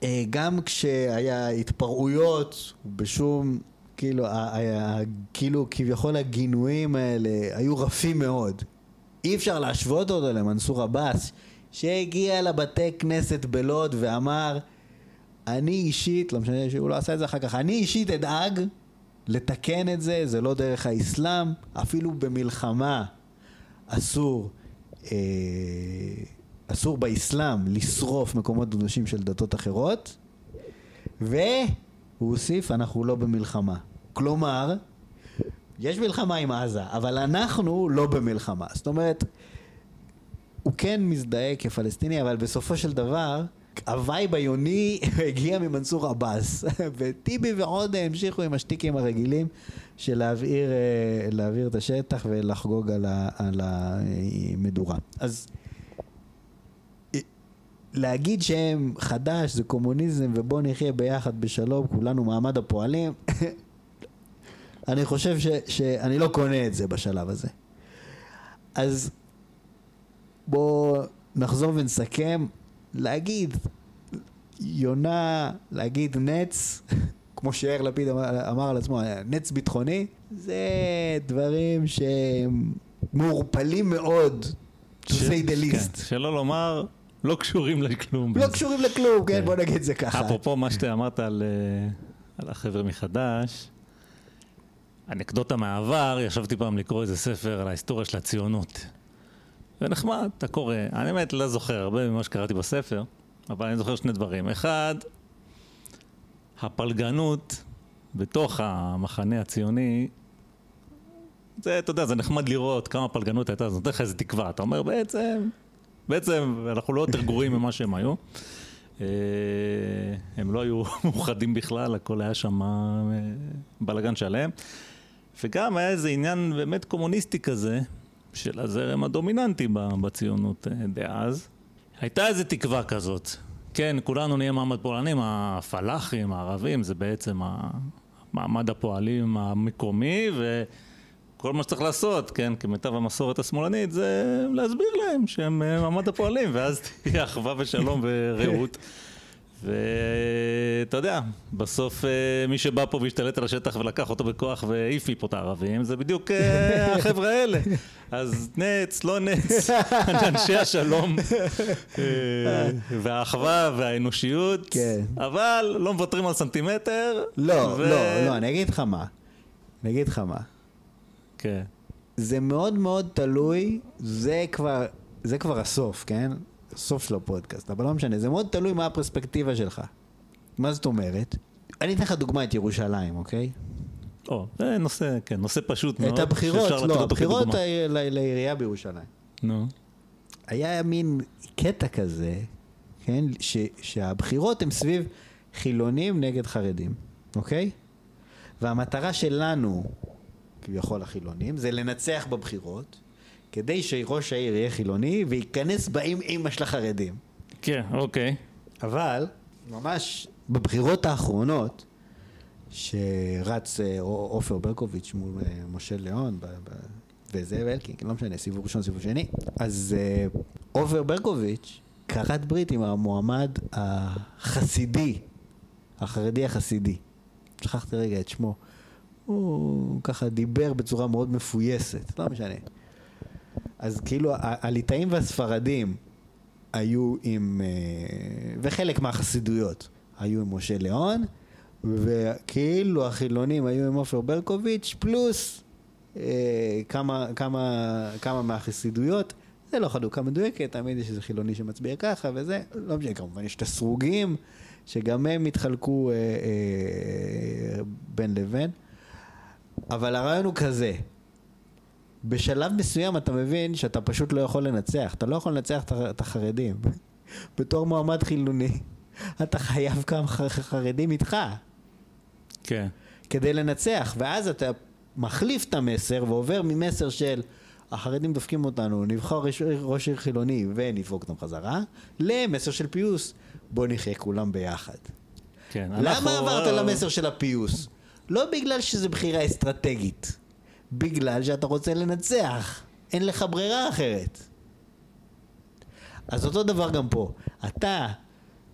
אה, גם כשהיה התפרעויות בשום, כאילו, ה- ה- ה- כאילו כביכול הגינויים האלה היו רפים מאוד. אי אפשר להשוות אותו למנסור עבאס, שהגיע לבתי כנסת בלוד ואמר, אני אישית, לא משנה שהוא לא עשה את זה אחר כך, אני אישית אדאג לתקן את זה, זה לא דרך האסלאם, אפילו במלחמה אסור, אה, אסור באסלאם לשרוף מקומות קדושים של דתות אחרות, והוא הוסיף, אנחנו לא במלחמה. כלומר, יש מלחמה עם עזה, אבל אנחנו לא במלחמה. זאת אומרת, הוא כן מזדהה כפלסטיני, אבל בסופו של דבר, ה vibe היוני הגיע ממנסור עבאס, וטיבי ועודה המשיכו עם השטיקים הרגילים של להבעיר, אה, להבעיר את השטח ולחגוג על, ה, על המדורה. אז אה, להגיד שהם חדש, זה קומוניזם, ובואו נחיה ביחד בשלום, כולנו מעמד הפועלים, אני חושב ש, שאני לא קונה את זה בשלב הזה. אז בואו נחזור ונסכם, להגיד יונה, להגיד נץ, כמו שיאיר לפיד אמר, על עצמו, נץ ביטחוני, זה דברים שהם מעורפלים מאוד, to say the כן, least. שלא לומר, לא קשורים לכלום. לא קשורים לכלום, כן, בוא נגיד זה ככה. אפרופו מה שאתה אמרת על, אה, על החבר'ה מחדש, אנקדוטה מהעבר, ישבתי פעם לקרוא איזה ספר על ההיסטוריה של הציונות. זה נחמד, אתה קורא. אני באמת לא זוכר הרבה ממה שקראתי בספר, אבל אני זוכר שני דברים. אחד, הפלגנות בתוך המחנה הציוני, זה, אתה יודע, זה נחמד לראות כמה פלגנות הייתה, זה נותן לך איזה תקווה. אתה אומר, בעצם, בעצם אנחנו לא יותר גרועים ממה שהם היו. אה, הם לא היו מאוחדים בכלל, הכל היה שם אה, בלאגן שלם. וגם היה איזה עניין באמת קומוניסטי כזה, של הזרם הדומיננטי בציונות אה, דאז. הייתה איזו תקווה כזאת. כן, כולנו נהיה מעמד פועלים, הפלאחים, הערבים, זה בעצם מעמד הפועלים המקומי, וכל מה שצריך לעשות, כן, כמיטב המסורת השמאלנית, זה להסביר להם שהם אה, מעמד הפועלים, ואז תהיה אחווה ושלום ורעות. ואתה יודע, בסוף אה, מי שבא פה והשתלט על השטח ולקח אותו בכוח והעיף מפה את הערבים, זה בדיוק אה, החבר'ה האלה. אז נץ, לא נץ, אנשי השלום אה, והאחווה והאנושיות, כן. אבל לא מוותרים על סנטימטר. לא, ו- לא, לא, אני אגיד לך מה. אני אגיד לך מה. כן. זה מאוד מאוד תלוי, זה כבר, זה כבר הסוף, כן? הסוף של הפודקאסט, אבל לא משנה, זה מאוד תלוי מה הפרספקטיבה שלך. מה זאת אומרת? אני אתן לך דוגמא את ירושלים, אוקיי? או, זה נושא, כן, נושא פשוט מאוד. את הבחירות, לא, הבחירות לעירייה בירושלים. נו. היה מין קטע כזה, כן? ש, שהבחירות הן סביב חילונים נגד חרדים, אוקיי? והמטרה שלנו, כביכול החילונים, זה לנצח בבחירות, כדי שראש העיר יהיה חילוני וייכנס באים אימא של החרדים. כן, אוקיי. אבל, ממש בבחירות האחרונות, שרץ אה, עופר ברקוביץ' מול אה, משה ליאון, וזאב אלקין, לא משנה, סיבוב ראשון, סיבוב שני, אז אה, עופר ברקוביץ' כרת ברית עם המועמד החסידי, החרדי החסידי. שכחתי רגע את שמו. הוא ככה דיבר בצורה מאוד מפויסת, לא משנה. אז כאילו הליטאים והספרדים היו עם, אה, וחלק מהחסידויות היו עם משה ליאון, וכאילו החילונים היו עם עופר ברקוביץ', פלוס אה, כמה, כמה, כמה מהחסידויות. זה לא חלוקה מדויקת, תמיד יש איזה חילוני שמצביע ככה וזה, לא משנה, כמובן יש את הסרוגים, שגם הם התחלקו אה, אה, בין לבין, אבל הרעיון הוא כזה, בשלב מסוים אתה מבין שאתה פשוט לא יכול לנצח, אתה לא יכול לנצח את החרדים. בתור מועמד חילוני, אתה חייב כמה חרדים איתך כן. כדי לנצח, ואז אתה מחליף את המסר ועובר ממסר של החרדים דופקים אותנו, נבחר ראש- ראש עיר חילוני ונדפוק אותם חזרה, למסר של פיוס, בוא נחיה כולם ביחד. כן. למה אנחנו- עברת למסר של הפיוס? לא בגלל שזו בחירה אסטרטגית, בגלל שאתה רוצה לנצח. אין לך ברירה אחרת. אז אותו דבר גם פה. אתה,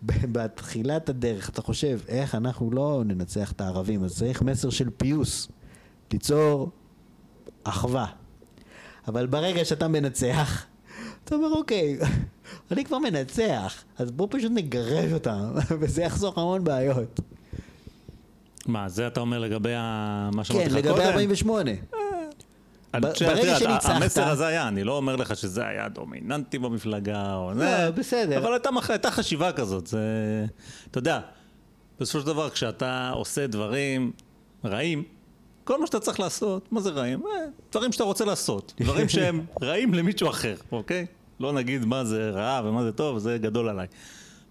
בתחילת הדרך, אתה חושב, איך אנחנו לא ננצח את הערבים, אז צריך מסר של פיוס. ליצור אחווה. אבל ברגע שאתה מנצח, אתה אומר, אוקיי, אני כבר מנצח, אז בואו פשוט נגרש אותם, וזה יחסוך המון בעיות. מה, זה אתה אומר לגבי ה- מה שאמרתי כן, לך לגבי קודם? 48. אני ב- חושב, ברגע שניצחת- המסר הזה היה, אני לא אומר לך שזה היה דומיננטי במפלגה או לא, זה, בסדר. אבל הייתה חשיבה כזאת, זה, אתה יודע, בסופו של דבר כשאתה עושה דברים רעים, כל מה שאתה צריך לעשות, מה זה רעים? אה, דברים שאתה רוצה לעשות, דברים שהם רעים למישהו אחר, אוקיי? לא נגיד מה זה רע ומה זה טוב, זה גדול עליי.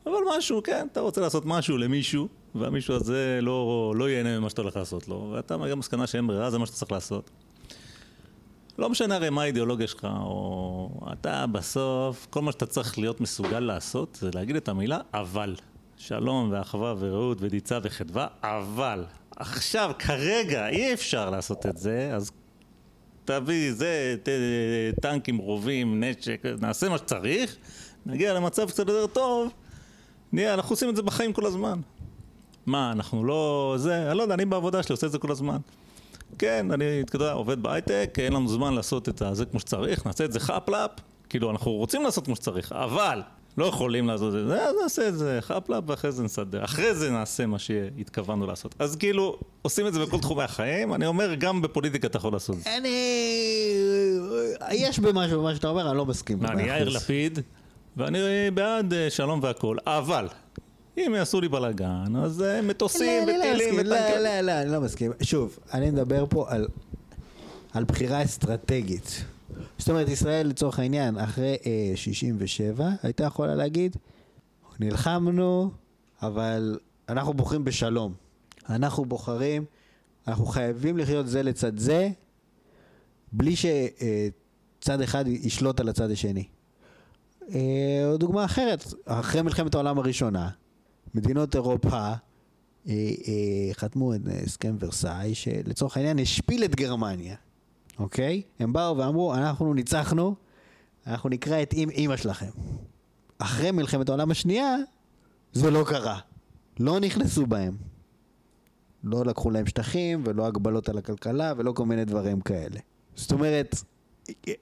אבל משהו, כן, אתה רוצה לעשות משהו למישהו, והמישהו הזה לא, לא ייהנה ממה שאתה הולך לעשות לו, ואתה מגיע למסקנה שאין ברירה, זה מה שאתה צריך לעשות. לא משנה הרי מה האידיאולוגיה שלך, או אתה בסוף, כל מה שאתה צריך להיות מסוגל לעשות זה להגיד את המילה אבל. שלום ואחווה ורעות ודיצה וחדווה, אבל. עכשיו, כרגע, אי אפשר לעשות את זה, אז תביא זה, ת, טנקים, רובים, נשק, נעשה מה שצריך, נגיע למצב קצת יותר טוב, נהיה, אנחנו עושים את זה בחיים כל הזמן. מה, אנחנו לא... זה, אני לא יודע, אני בעבודה שלי עושה את זה כל הזמן. כן, אני, אתה יודע, עובד בהייטק, אין לנו זמן לעשות את זה כמו שצריך, נעשה את זה חאפ-לאפ, כאילו, אנחנו רוצים לעשות כמו שצריך, אבל לא יכולים לעשות את זה, אז נעשה את זה חאפ-לאפ ואחרי זה נסדר, אחרי זה נעשה מה שהתכוונו לעשות. אז כאילו, עושים את זה בכל תחומי החיים, אני אומר, גם בפוליטיקה אתה יכול לעשות את זה. אני... יש במשהו במה שאתה אומר, אני לא מסכים. אני יאיר. לפיד, ואני בעד אה, שלום והכול, אבל, אם יעשו לי בלאגן, אז אה, מטוסים לא, אני לא וטילים מסכים, לא, וטנקים. לא, לא, אני לא מסכים. שוב, אני מדבר פה על, על בחירה אסטרטגית. זאת אומרת, ישראל לצורך העניין, אחרי אה, 67, הייתה יכולה להגיד, נלחמנו, אבל אנחנו בוחרים בשלום. אנחנו בוחרים, אנחנו חייבים לחיות זה לצד זה, בלי שצד אחד ישלוט על הצד השני. אה, דוגמה אחרת, אחרי מלחמת העולם הראשונה, מדינות אירופה אה, אה, חתמו את הסכם ורסאי, שלצורך העניין השפיל את גרמניה, אוקיי? הם באו ואמרו, אנחנו ניצחנו, אנחנו נקרא את אימא שלכם. אחרי מלחמת העולם השנייה, זה לא קרה. לא נכנסו בהם. לא לקחו להם שטחים, ולא הגבלות על הכלכלה, ולא כל מיני דברים כאלה. זאת אומרת,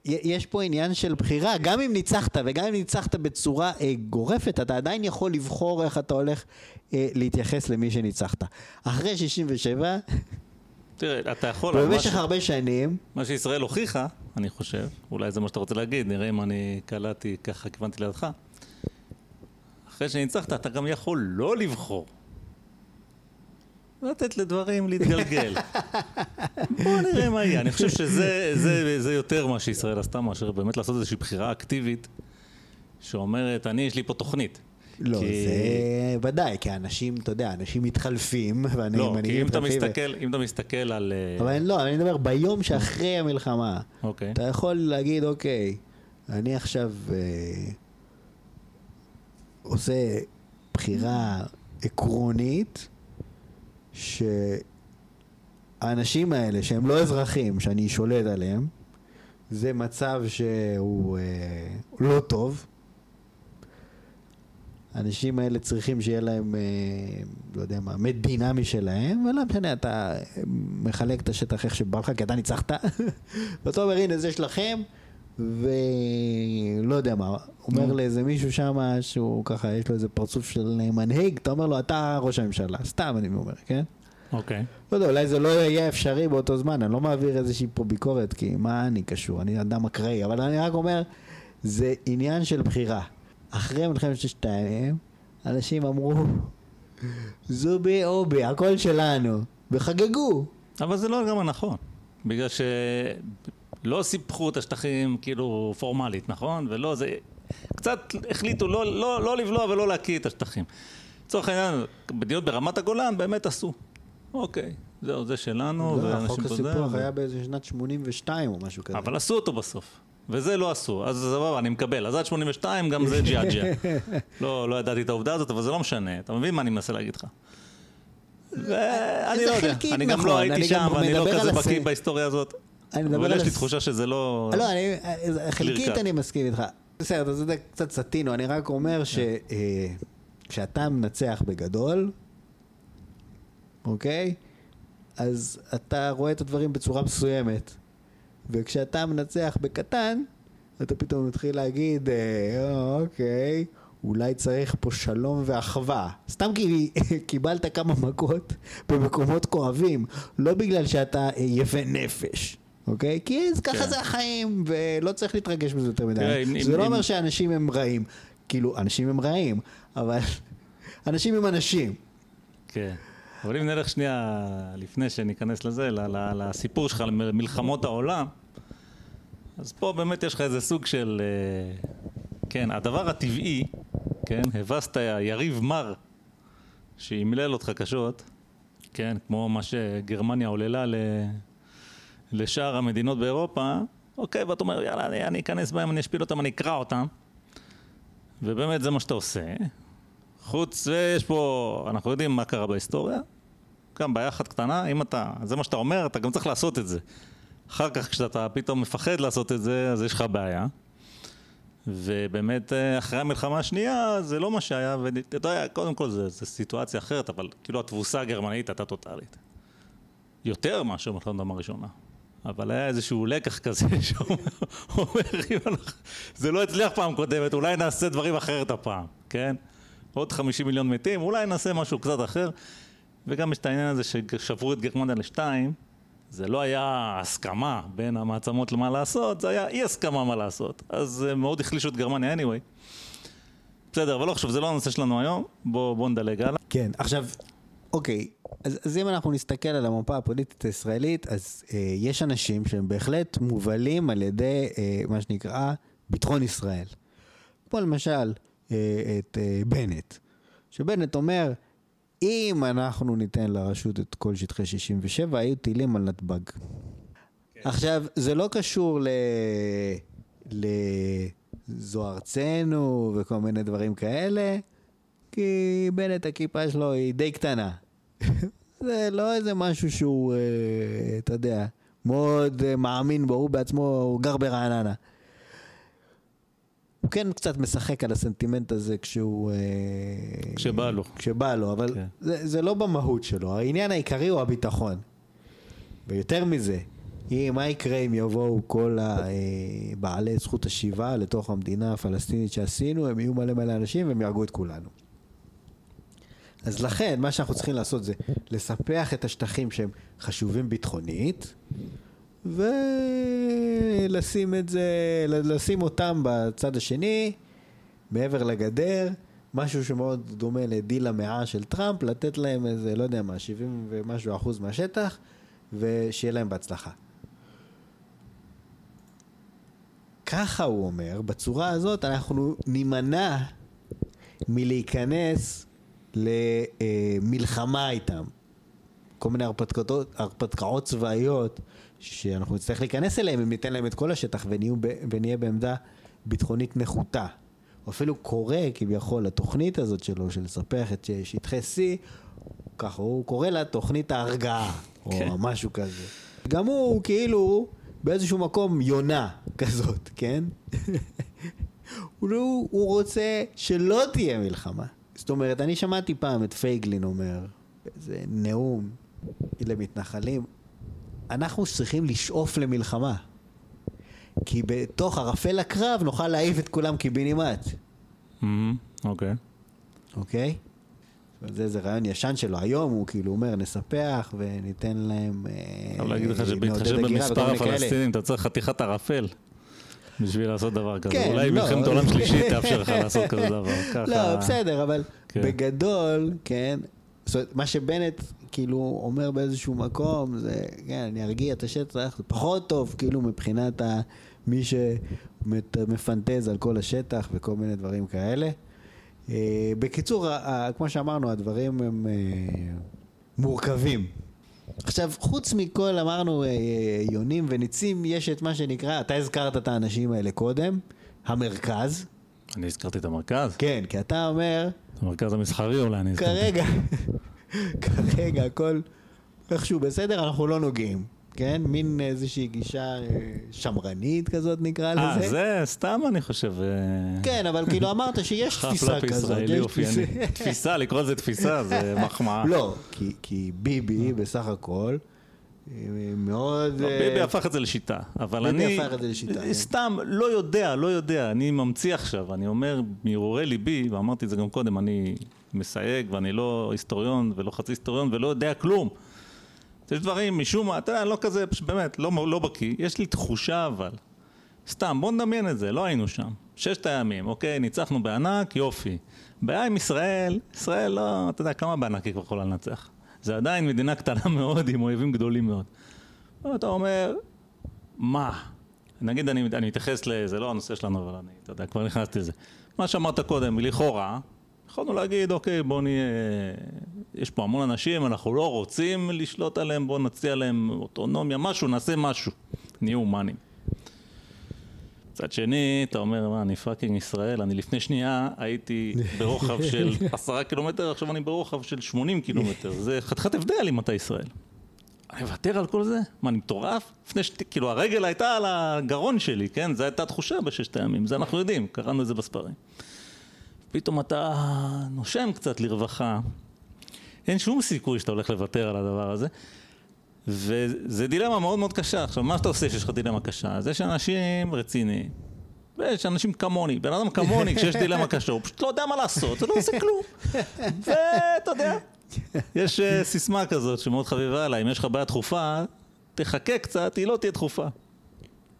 יש פה עניין של בחירה, גם אם ניצחת, וגם אם ניצחת בצורה אה, גורפת, אתה עדיין יכול לבחור איך אתה הולך אה, להתייחס למי שניצחת. אחרי 67, תראה, אתה יכול... במשך ש- הרבה שנים, מה שישראל הוכיחה, אני חושב, אולי זה מה שאתה רוצה להגיד, נראה אם אני קלטתי, ככה כיוונתי לידך. אחרי שניצחת, אתה גם יכול לא לבחור. לתת לדברים להתגלגל. בוא נראה מה יהיה. אני חושב שזה זה, זה יותר מה שישראל עשתה, מאשר באמת לעשות איזושהי בחירה אקטיבית, שאומרת, אני, יש לי פה תוכנית. לא, כי- זה ודאי, כי אנשים, אתה יודע, אנשים מתחלפים, ואני לא, כי אם אתה מתחלפים, ו- מסתכל, אם אתה מסתכל על... אה, אבל אני- לא, אני מדבר ביום שאחרי המלחמה. אוקיי. אתה יכול להגיד, אוקיי, אני עכשיו אה, עושה בחירה עקרונית, שהאנשים האלה, שהם לא אזרחים, שאני שולט עליהם, זה מצב שהוא אה, לא טוב. האנשים האלה צריכים שיהיה להם, אה, לא יודע מה, מדינה משלהם, ולא משנה, אתה מחלק את השטח איך שבא לך, כי אתה ניצחת, ואתה אומר, הנה, זה שלכם, ולא יודע מה, אומר נו. לאיזה מישהו שם, שהוא ככה, יש לו איזה פרצוף של מנהיג, אתה אומר לו, אתה ראש הממשלה, סתם אני אומר, כן? אוקיי. לא יודע, אולי זה לא יהיה אפשרי באותו זמן, אני לא מעביר איזושהי פה ביקורת, כי מה אני קשור, אני אדם אקראי, אבל אני רק אומר, זה עניין של בחירה. אחרי מלחמת ששת הימים, אנשים אמרו, זובי אובי, הכל שלנו, וחגגו. אבל זה לא לגמרי נכון, בגלל שלא סיפחו את השטחים כאילו פורמלית, נכון? ולא, זה... קצת החליטו לא, לא, לא לבלוע ולא להקיא את השטחים. לצורך העניין, מדינות ברמת הגולן באמת עשו. אוקיי, זהו, זה שלנו, לא, ואנשים פה זה... הסיפוח ו- היה באיזה שנת 82 או משהו כזה. אבל עשו אותו בסוף. וזה לא עשו, אז סבבה, אני מקבל. אז עד 82 גם זה ג'יאג'יה. לא, לא ידעתי את העובדה הזאת, אבל זה לא משנה. אתה מבין מה אני מנסה להגיד לך? ואני זה לא יודע, אני גם נכון, לא הייתי אני שם, ואני לא כזה בקיא בהיסטוריה הזאת. אני מדבר אבל על יש לי תחושה שזה לא... לא, אני, חלקית clear cut. אני מסכים איתך. בסדר, אתה צודק, קצת סטינו, אני רק אומר שכשאתה מנצח בגדול, אוקיי? אז אתה רואה את הדברים בצורה מסוימת. וכשאתה מנצח בקטן, אתה פתאום מתחיל להגיד, אה, אוקיי, אולי צריך פה שלום ואחווה. סתם כי קיבלת כמה מכות במקומות כואבים, לא בגלל שאתה אה, יפה נפש. אוקיי? כי ככה כן. זה החיים, ולא צריך להתרגש מזה יותר מדי. תראה, זה אם- לא אם- אומר שאנשים הם רעים. כאילו, אנשים הם רעים, אבל אנשים הם אנשים. כן. אבל אם נלך שנייה לפני שניכנס לזה, לסיפור שלך, למלחמות העולם, אז פה באמת יש לך איזה סוג של... אה, כן, הדבר הטבעי, כן, הבסת יריב מר שימלל אותך קשות, כן, כמו מה שגרמניה עוללה ל... לשאר המדינות באירופה, אוקיי, ואתה אומר, יאללה, אני, אני אכנס בהם, אני אשפיל אותם, אני אקרע אותם. ובאמת זה מה שאתה עושה. חוץ, ויש פה, אנחנו יודעים מה קרה בהיסטוריה. גם בעיה אחת קטנה, אם אתה, זה מה שאתה אומר, אתה גם צריך לעשות את זה. אחר כך כשאתה פתאום מפחד לעשות את זה, אז יש לך בעיה. ובאמת, אה, אחרי המלחמה השנייה, זה לא מה שהיה, ואתה יודע, קודם כל זו סיטואציה אחרת, אבל כאילו התבוסה הגרמנית הייתה טוטאלית. יותר מאשר מלחמת העולם הראשונה. אבל היה איזשהו לקח כזה שאומר, זה לא הצליח פעם קודמת, אולי נעשה דברים אחרת הפעם, כן? עוד 50 מיליון מתים, אולי נעשה משהו קצת אחר. וגם יש את העניין הזה ששברו את גרמניה לשתיים, זה לא היה הסכמה בין המעצמות למה לעשות, זה היה אי הסכמה מה לעשות. אז זה מאוד החלישו את גרמניה anyway. בסדר, אבל לא חשוב, זה לא הנושא שלנו היום, בואו בוא נדלג הלאה. כן, עכשיו, אוקיי, אז, אז אם אנחנו נסתכל על המפה הפוליטית הישראלית, אז אה, יש אנשים שהם בהחלט מובלים על ידי אה, מה שנקרא ביטחון ישראל. כמו למשל אה, את אה, בנט, שבנט אומר, אם אנחנו ניתן לרשות את כל שטחי 67, היו טילים על נתב"ג. עכשיו, זה לא קשור ל... ל... זו ארצנו וכל מיני דברים כאלה, כי בנט הכיפה שלו היא די קטנה. זה לא איזה משהו שהוא, אה, אתה יודע, מאוד אה, מאמין בו, הוא בעצמו, הוא גר ברעננה. הוא כן קצת משחק על הסנטימנט הזה כשהוא... אה, כשבא לו. כשבא לו, אבל כן. זה, זה לא במהות שלו. העניין העיקרי הוא הביטחון. ויותר מזה, מה יקרה אם יבואו כל הבעלי זכות השיבה לתוך המדינה הפלסטינית שעשינו, הם יהיו מלא מלא אנשים והם יהרגו את כולנו. אז לכן, מה שאנחנו צריכים לעשות זה לספח את השטחים שהם חשובים ביטחונית, ולשים את זה, לשים אותם בצד השני, מעבר לגדר, משהו שמאוד דומה לדיל המאה של טראמפ, לתת להם איזה, לא יודע מה, 70 ומשהו אחוז מהשטח, ושיהיה להם בהצלחה. ככה הוא אומר, בצורה הזאת אנחנו נימנע מלהיכנס למלחמה איתם. כל מיני הרפתקאות, הרפתקאות צבאיות שאנחנו נצטרך להיכנס אליהם אם ניתן להם את כל השטח ונהיו, ונהיה בעמדה ביטחונית נחותה. הוא אפילו קורא כביכול לתוכנית הזאת שלו של לספח את שטחי C, ככה הוא קורא לה תוכנית ההרגעה, כן. או משהו כזה. גם הוא כאילו באיזשהו מקום יונה כזאת, כן? הוא, הוא רוצה שלא תהיה מלחמה. זאת אומרת, אני שמעתי פעם את פייגלין אומר, איזה נאום למתנחלים, אנחנו צריכים לשאוף למלחמה. כי בתוך ערפל הקרב נוכל להעיף את כולם קיבינימט. אוקיי. אוקיי? זה איזה רעיון ישן שלו. היום הוא כאילו אומר, נספח וניתן להם... אה, אבל להגיד לך שבהתחשב במספר הפלסטינים אתה צריך חתיכת ערפל. בשביל לעשות דבר כזה. כן, אולי לא. מלחמת עולם שלישית תאפשר לך לעשות כזה דבר. לא, בסדר, אבל כן. בגדול, כן, זאת אומרת, מה שבנט כאילו אומר באיזשהו מקום, זה, כן, אני ארגיע את השטח, זה פחות טוב, כאילו מבחינת ה, מי שמפנטז על כל השטח וכל מיני דברים כאלה. אה, בקיצור, כמו שאמרנו, הדברים הם אה, מורכבים. עכשיו, חוץ מכל, אמרנו, אה, יונים וניצים, יש את מה שנקרא, אתה הזכרת את האנשים האלה קודם, המרכז. אני הזכרתי את המרכז? כן, כי אתה אומר... המרכז המסחרי אולי אני הזכרתי. כרגע, כרגע הכל איכשהו בסדר, אנחנו לא נוגעים. כן? מין איזושהי גישה אה, שמרנית כזאת נקרא לזה. אה, זה סתם אני חושב. אה, כן, אבל כאילו אמרת שיש תפיסה כזאת. ישראלי אופייני. תפיסה, לקרוא לזה תפיסה זה מחמאה. לא, כי ביבי בסך הכל... מאוד... לא, ביבי הפך את זה לשיטה, אבל אני... ביבי הפך את זה לשיטה. כן. סתם, לא יודע, לא יודע, אני ממציא עכשיו, אני אומר מהרהורי ליבי, ואמרתי את זה גם קודם, אני מסייג ואני לא היסטוריון ולא חצי היסטוריון ולא יודע כלום. יש דברים, משום מה, אתה יודע, לא כזה, באמת, לא, לא בקיא, יש לי תחושה אבל. סתם, בוא נדמיין את זה, לא היינו שם. ששת הימים, אוקיי, ניצחנו בענק, יופי. בעיה עם ישראל, ישראל לא, אתה יודע, כמה בענק היא כבר יכולה לנצח? זה עדיין מדינה קטנה מאוד עם אויבים גדולים מאוד. אתה אומר, מה? נגיד אני, אני מתייחס לזה, לא הנושא שלנו, אבל אני, אתה יודע, כבר נכנסתי לזה. מה שאמרת קודם, לכאורה, יכולנו להגיד, אוקיי, בוא נהיה... יש פה המון אנשים, אנחנו לא רוצים לשלוט עליהם, בואו נציע להם אוטונומיה, משהו, נעשה משהו. נהיה הומניים. מצד שני, אתה אומר, מה, אני fucking ישראל, אני לפני שנייה הייתי ברוחב של עשרה קילומטר, עכשיו אני ברוחב של שמונים קילומטר. זה חתיכת הבדל אם אתה ישראל. אני מוותר על כל זה? מה, אני מטורף? לפני ש... כאילו, הרגל הייתה על הגרון שלי, כן? זו הייתה תחושה בששת הימים, זה אנחנו יודעים, קראנו את זה בספרים. פתאום אתה נושם קצת לרווחה, אין שום סיכוי שאתה הולך לוותר על הדבר הזה. וזה דילמה מאוד מאוד קשה. עכשיו, מה שאתה עושה כשיש לך דילמה קשה? אז יש אנשים רציניים, ויש אנשים כמוני. בן אדם כמוני, כשיש דילמה קשה, הוא פשוט לא יודע מה לעשות, הוא לא עושה כלום. ואתה יודע, יש uh, סיסמה כזאת שמאוד חביבה עליי, אם יש לך בעיה דחופה, תחכה קצת, היא לא תהיה דחופה.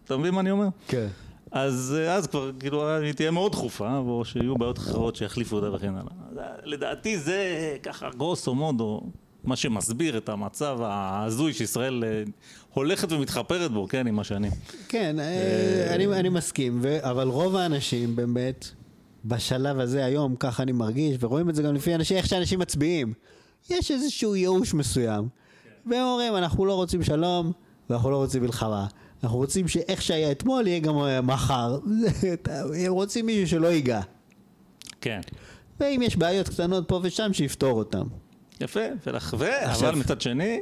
אתה מבין מה אני אומר? כן. אז, אה, אז כבר, כאילו, היא תהיה מאוד דחופה, או שיהיו בעיות אחרות שיחליפו אותה וכן הלאה. לדעתי זה ככה גרוסו מודו, מה שמסביר את המצב ההזוי שישראל אה, הולכת ומתחפרת בו, כן, עם השנים. כן, אה, אני, אני מסכים, ו, אבל רוב האנשים באמת, בשלב הזה היום, ככה אני מרגיש, ורואים את זה גם לפי אנשים, איך שאנשים מצביעים. יש איזשהו ייאוש מסוים, והם אומרים, אנחנו לא רוצים שלום, ואנחנו לא רוצים מלחמה. אנחנו רוצים שאיך שהיה אתמול יהיה גם אה, מחר. הם רוצים מישהו שלא ייגע. כן. ואם יש בעיות קטנות פה ושם, שיפתור אותם. יפה, ולח... אבל מצד שני,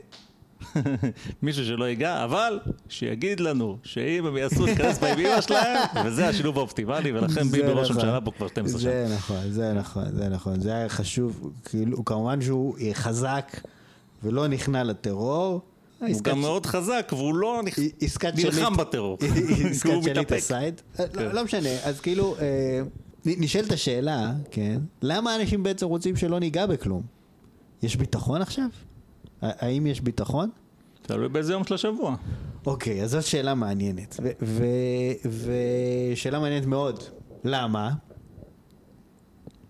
מישהו שלא ייגע, אבל שיגיד לנו שאם הם יעשו את כנס באמא שלהם, וזה השילוב האופטימלי, ולכן ביבי ראש נכון. הממשלה פה כבר 12 שנה. זה נכון, זה נכון, זה נכון. זה היה חשוב, כאילו, כמובן שהוא חזק ולא נכנע לטרור. הוא גם מאוד חזק, והוא לא נלחם בטרור. עסקת שליט הסייד. לא, כן. לא משנה, אז כאילו, אה, נשאלת השאלה, כן, למה אנשים בעצם רוצים שלא ניגע בכלום? יש ביטחון עכשיו? האם יש ביטחון? תלוי באיזה יום של השבוע. אוקיי, אז זאת שאלה מעניינת. ושאלה מעניינת מאוד. למה?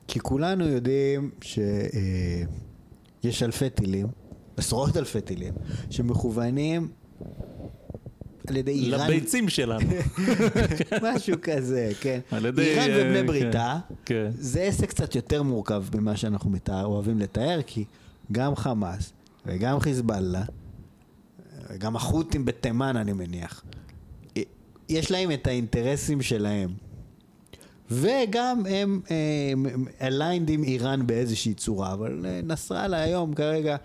כי כולנו יודעים שיש אלפי טילים, עשרות אלפי טילים, שמכוונים על ידי איראן. לביצים שלנו. משהו כזה, כן. על ידי, איראן אה, ובני כן, בריתה, כן. זה עסק קצת יותר מורכב ממה שאנחנו מתאר, אוהבים לתאר, כי גם חמאס וגם חיזבאללה, וגם החות'ים בתימן אני מניח, יש להם את האינטרסים שלהם. וגם הם aligned עם איראן באיזושהי צורה, אבל אה, נסראללה היום כרגע,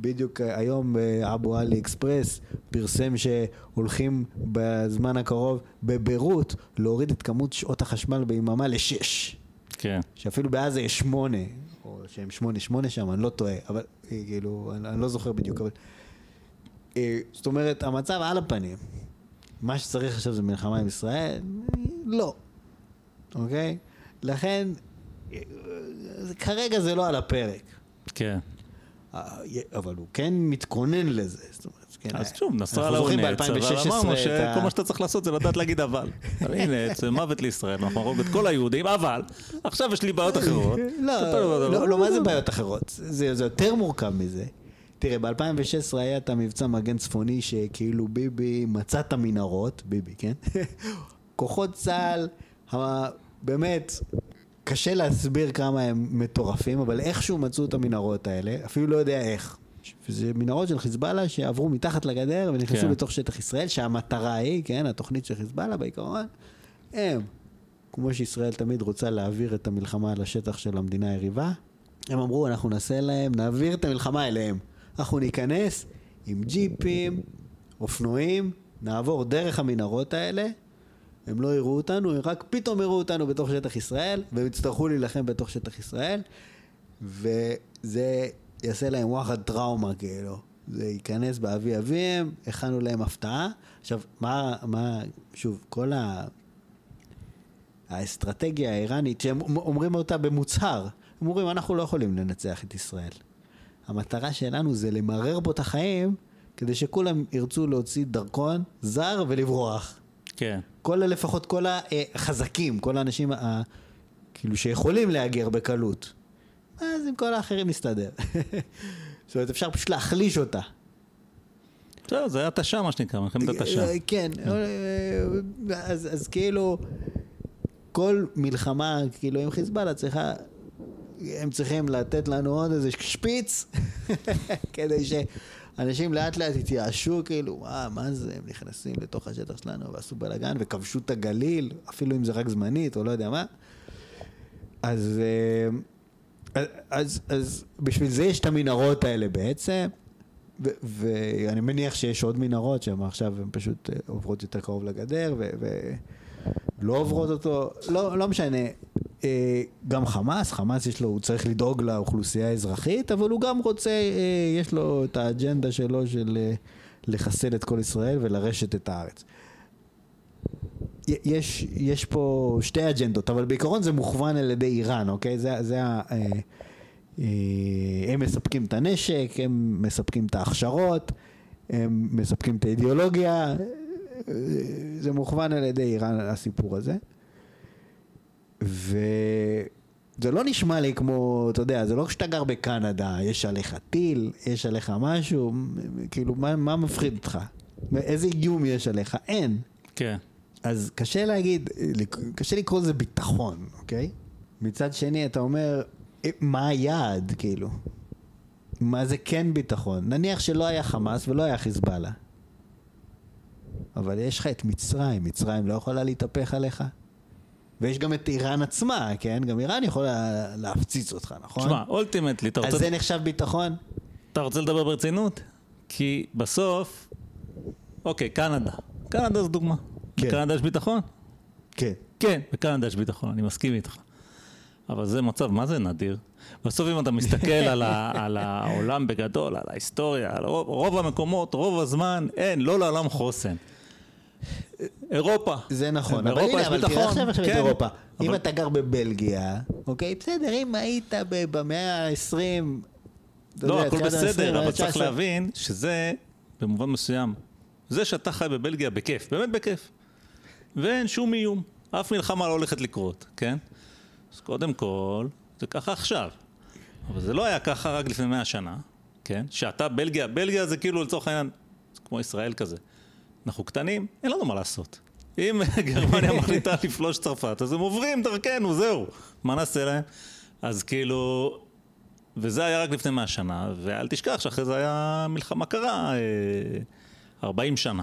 בדיוק אה, היום אה, אבו עלי אקספרס פרסם שהולכים בזמן הקרוב בביירות להוריד את כמות שעות החשמל ביממה לשש. כן. שאפילו בעזה יש שמונה, או שהם שמונה שמונה שם, אני לא טועה, אבל אה, כאילו, אני, אני לא זוכר בדיוק, אבל... זאת אומרת, המצב על הפנים. מה שצריך עכשיו זה מלחמה עם ישראל? לא. אוקיי? לכן, כרגע זה לא על הפרק. כן. אה, אבל הוא כן מתכונן לזה. זאת אומרת, כן, אז אה, שוב, נסראללה הוא נעצר, אבל ב-2016 אמרנו שכל מה שאתה צריך לעשות זה לדעת להגיד אבל. הנה, זה מוות לישראל, אנחנו נהרוג את כל היהודים, אבל עכשיו יש לי בעיות אחרות. לא, לא, לא, מה זה בעיות אחרות? זה, יותר מורכב מזה. תראה, ב-2016 היה את המבצע מגן צפוני שכאילו ביבי מצא את המנהרות, ביבי, כן? כוחות צה"ל, באמת, קשה להסביר כמה הם מטורפים, אבל איכשהו מצאו את המנהרות האלה, אפילו לא יודע איך. וזה מנהרות של חיזבאללה שעברו מתחת לגדר ונכנסו כן. לתוך שטח ישראל, שהמטרה היא, כן, התוכנית של חיזבאללה בעיקרון, הם, כמו שישראל תמיד רוצה להעביר את המלחמה לשטח של המדינה היריבה, הם אמרו, אנחנו נעשה להם, נעביר את המלחמה אליהם. אנחנו ניכנס עם ג'יפים, אופנועים, נעבור דרך המנהרות האלה, הם לא יראו אותנו, הם רק פתאום יראו אותנו בתוך שטח ישראל, והם יצטרכו להילחם בתוך שטח ישראל, וזה יעשה להם וואחד טראומה, כאילו. זה ייכנס באבי אביהם, הכנו להם הפתעה. עכשיו, מה, מה, שוב, כל ה... האסטרטגיה האיראנית, שהם אומרים אותה במוצהר, הם אומרים, אנחנו לא יכולים לנצח את ישראל. המטרה שלנו זה למרר בו את החיים, כדי שכולם ירצו להוציא דרכון זר ולברוח. כן. כל, לפחות כל החזקים, כל האנשים ה, כאילו שיכולים להגר בקלות. אז עם כל האחרים נסתדר. זאת אומרת, אפשר פשוט להחליש אותה. בסדר, זה התשה מה שנקרא, מלחמת התשה. אה, כן, אה, אז, אז כאילו, כל מלחמה, כאילו, עם חיזבאללה צריכה, הם צריכים לתת לנו עוד איזה שפיץ, כדי שאנשים לאט לאט יתייאשו, כאילו, מה, מה זה, הם נכנסים לתוך השטח שלנו ועשו בלאגן וכבשו את הגליל, אפילו אם זה רק זמנית או לא יודע מה. אז, אה, אז, אז בשביל זה יש את המנהרות האלה בעצם. ו- ואני מניח שיש עוד מנהרות שהן עכשיו הן פשוט אה, עוברות יותר קרוב לגדר ו- ולא עוברות אותו, לא, לא משנה. אה, גם חמאס, חמאס יש לו, הוא צריך לדאוג לאוכלוסייה האזרחית, אבל הוא גם רוצה, אה, יש לו את האג'נדה שלו של אה, לחסל את כל ישראל ולרשת את הארץ. יש, יש פה שתי אג'נדות, אבל בעיקרון זה מוכוון על ידי איראן, אוקיי? זה, זה ה... הם מספקים את הנשק, הם מספקים את ההכשרות, הם מספקים את האידיאולוגיה, זה מוכוון על ידי איראן הסיפור הזה. וזה לא נשמע לי כמו, אתה יודע, זה לא כשאתה גר בקנדה, יש עליך טיל, יש עליך משהו, כאילו, מה, מה מפחיד אותך? איזה איום יש עליך? אין. כן. אז קשה להגיד, קשה לקרוא לזה ביטחון, אוקיי? מצד שני, אתה אומר, אה, מה היעד, כאילו? מה זה כן ביטחון? נניח שלא היה חמאס ולא היה חיזבאללה. אבל יש לך את מצרים, מצרים לא יכולה להתהפך עליך? ויש גם את איראן עצמה, כן? גם איראן יכולה להפציץ אותך, נכון? תשמע, אולטימטלי, אתה אז רוצה... זה נחשב ביטחון? אתה רוצה לדבר ברצינות? כי בסוף, אוקיי, קנדה. קנדה זו דוגמה. כן. בקנדה יש ביטחון? כן. כן, בקנדה יש ביטחון, אני מסכים איתך. אבל זה מצב, מה זה נדיר? בסוף אם אתה מסתכל על, ה, על העולם בגדול, על ההיסטוריה, על רוב, רוב המקומות, רוב הזמן, אין, לא לעולם חוסן. אירופה. זה נכון, אבל הנה, אבל תראה עכשיו עכשיו את כן. אירופה. אם אתה גר בבלגיה, אוקיי, בסדר, אם היית במאה ה-20, אתה לא, הכל בסדר, אבל צריך. להבין שזה, במובן מסוים, זה שאתה חי בבלגיה בכיף, באמת בכיף. ואין שום איום, אף מלחמה לא הולכת לקרות, כן? אז קודם כל, זה ככה עכשיו. אבל זה לא היה ככה רק לפני מאה שנה, כן? שאתה בלגיה, בלגיה זה כאילו לצורך העניין, זה כמו ישראל כזה. אנחנו קטנים, אין לנו מה לעשות. אם גרמניה מחליטה לפלוש צרפת, אז הם עוברים דרכנו, זהו. מה נעשה להם? אז כאילו, וזה היה רק לפני מאה שנה, ואל תשכח שאחרי זה היה מלחמה קרה, אה, 40 שנה.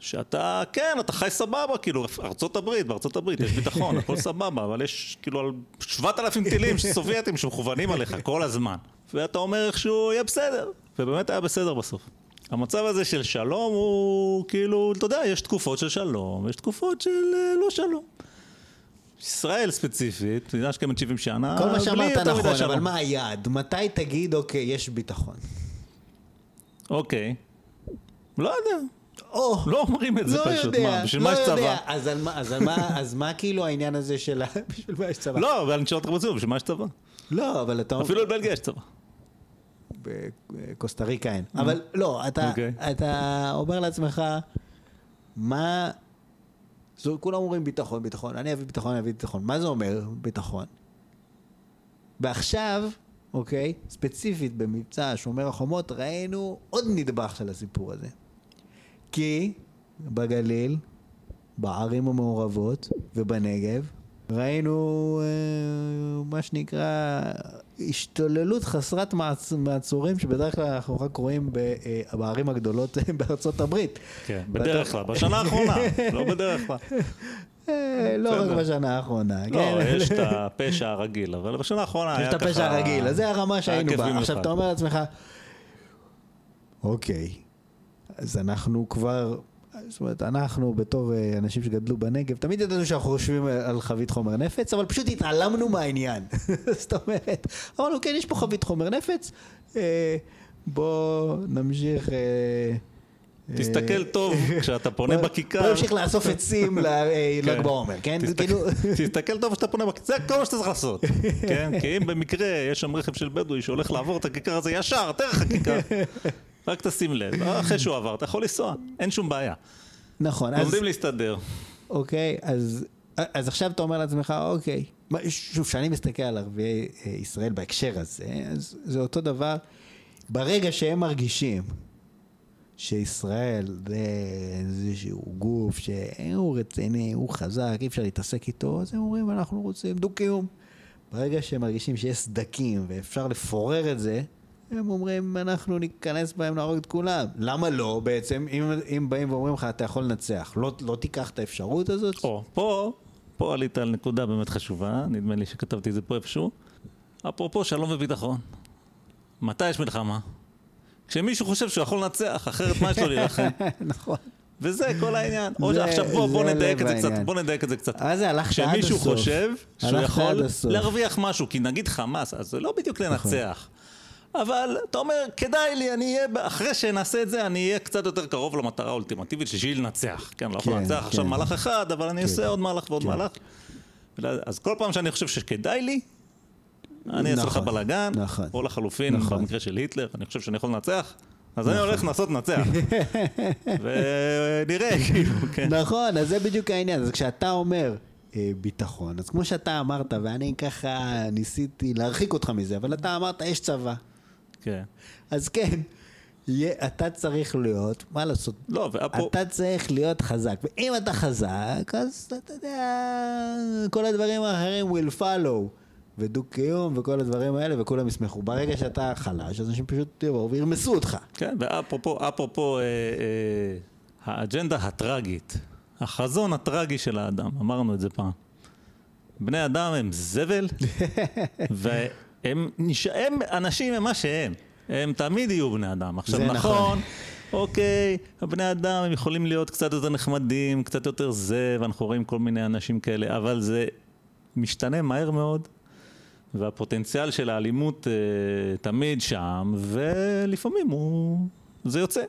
שאתה, כן, אתה חי סבבה, כאילו, ארצות הברית, בארצות הברית יש ביטחון, הכל סבבה, אבל יש כאילו על 7,000 טילים סובייטים שמכוונים עליך כל הזמן. ואתה אומר איכשהו, יהיה בסדר, ובאמת היה בסדר בסוף. המצב הזה של שלום הוא כאילו, אתה יודע, יש תקופות של שלום, יש תקופות של אה, לא שלום. ישראל ספציפית, מדינה שקיימת 70 שנה, כל מה שאמרת נכון, שלום. אבל מה היעד? מתי תגיד, אוקיי, יש ביטחון? אוקיי. לא יודע. או, לא אומרים את זה לא פשוט, יודע, מה, בשביל לא מה יש. צבא? אז על מה- אז על מה- אז מה כאילו העניין הזה של. בשביל מה יש צבא? לא, אבל אני שואל אותך ברצינות, בשביל מה יש צבא? לא, אבל אתה... אפילו בבלגיה יש צבא. בקוסטה ריקה אין. אבל לא, אתה, אוקיי. אתה אומר לעצמך, מה... זו, כולם אומרים ביטחון, ביטחון, אני אביא ביטחון, אני אביא ביטחון. מה זה אומר ביטחון? ועכשיו, אוקיי, ספציפית במבצע שומר החומות, ראינו עוד נדבך של הסיפור הזה. כי בגליל, בערים המעורבות ובנגב, ראינו אה, מה שנקרא השתוללות חסרת מעצ... מעצורים שבדרך כלל אנחנו רק רואים אה, בערים הגדולות בארצות הברית. כן, בדרך כלל, בשנה האחרונה, לא בדרך כלל. אה, לא רק. בשנה האחרונה. לא, כן? יש את הפשע הרגיל, אבל בשנה האחרונה יש היה את ככה... הפשע הרגיל, אז זה הרמה שהיינו בה. עכשיו אתה אומר לעצמך, אוקיי, אז אנחנו כבר, זאת אומרת, אנחנו בתור אה, אנשים שגדלו בנגב, תמיד ידענו שאנחנו חושבים על חבית חומר נפץ, אבל פשוט התעלמנו מהעניין. זאת אומרת, אמרנו, כן, יש פה חבית חומר נפץ, אה, בוא נמשיך... אה, תסתכל אה, טוב כשאתה פונה בכיכר. בוא נמשיך לאסוף עצים לל"ג כן. בעומר, כן? תסתכל- כאילו... תסתכל טוב כשאתה פונה בכיכר, זה כל מה שאתה צריך לעשות. כן? כי אם במקרה יש שם רכב של בדואי שהולך לעבור את הכיכר הזה ישר, דרך הכיכר. רק תשים לב, אחרי שהוא עבר, אתה יכול לנסוע, אין שום בעיה. נכון. לומדים להסתדר. אוקיי, אז, אז עכשיו אתה אומר לעצמך, אוקיי, שוב, כשאני מסתכל על ערביי אה, ישראל בהקשר הזה, אז זה אותו דבר. ברגע שהם מרגישים שישראל זה איזשהו גוף שהוא רציני, הוא חזק, אי אפשר להתעסק איתו, אז הם אומרים, אנחנו רוצים דו-קיום. ברגע שהם מרגישים שיש סדקים ואפשר לפורר את זה, הם אומרים, אנחנו ניכנס בהם, נהרוג את כולם. למה לא בעצם? אם, אם באים ואומרים לך, אתה יכול לנצח, לא, לא תיקח את האפשרות הזאת? או, פה, פה עלית על נקודה באמת חשובה, נדמה לי שכתבתי את זה פה איפשהו. אפרופו שלום וביטחון. מתי יש מלחמה? כשמישהו חושב שהוא יכול לנצח, אחרת מה יש לו להילחם? נכון. וזה כל העניין. או זה- שעכשיו בוא, בוא זה נדייק את זה קצת. בוא נדייק את זה קצת. אז זה הלכת עד הסוף. כשמישהו חושב שהוא יכול. להרוויח משהו, כי נגיד חמאס, אז זה לא בדיוק לנצח. אבל אתה אומר, כדאי לי, אני אהיה, אחרי שנעשה את זה, אני אהיה קצת יותר קרוב למטרה האולטימטיבית בשביל לנצח. כן, לא יכול כן, לנצח עכשיו כן. מהלך אחד, אבל אני אעשה עוד מהלך ועוד כן. מהלך. אז כל פעם שאני חושב שכדאי לי, אני אעשה לך נכון, בלאגן, נכון. או לחלופין, נכון. במקרה של היטלר, אני חושב שאני יכול לנצח, אז אני הולך לנסות לנצח. ונראה, כאילו, כן. נכון, אז זה בדיוק העניין. אז כשאתה אומר אה, ביטחון, אז כמו שאתה אמרת, ואני ככה ניסיתי להרחיק אותך מזה, אבל אתה אמרת, יש צבא. כן. אז כן, אתה צריך להיות, מה לעשות? לא, ואפו... אתה צריך להיות חזק, ואם אתה חזק, אז אתה יודע, כל הדברים האחרים will follow, ודו-קיום וכל הדברים האלה, וכולם ישמחו. ברגע שאתה חלש, אז אנשים פשוט יבואו וירמסו אותך. כן, ואפרופו, אפרופו אה, אה, האג'נדה הטרגית, החזון הטרגי של האדם, אמרנו את זה פעם. בני אדם הם זבל, והם נש... הם, אנשים הם מה שהם, הם תמיד יהיו בני אדם. עכשיו נכון. נכון, אוקיי, הבני אדם הם יכולים להיות קצת יותר נחמדים, קצת יותר זה, ואנחנו רואים כל מיני אנשים כאלה, אבל זה משתנה מהר מאוד. והפוטנציאל של האלימות אה, תמיד שם, ולפעמים הוא... זה יוצא.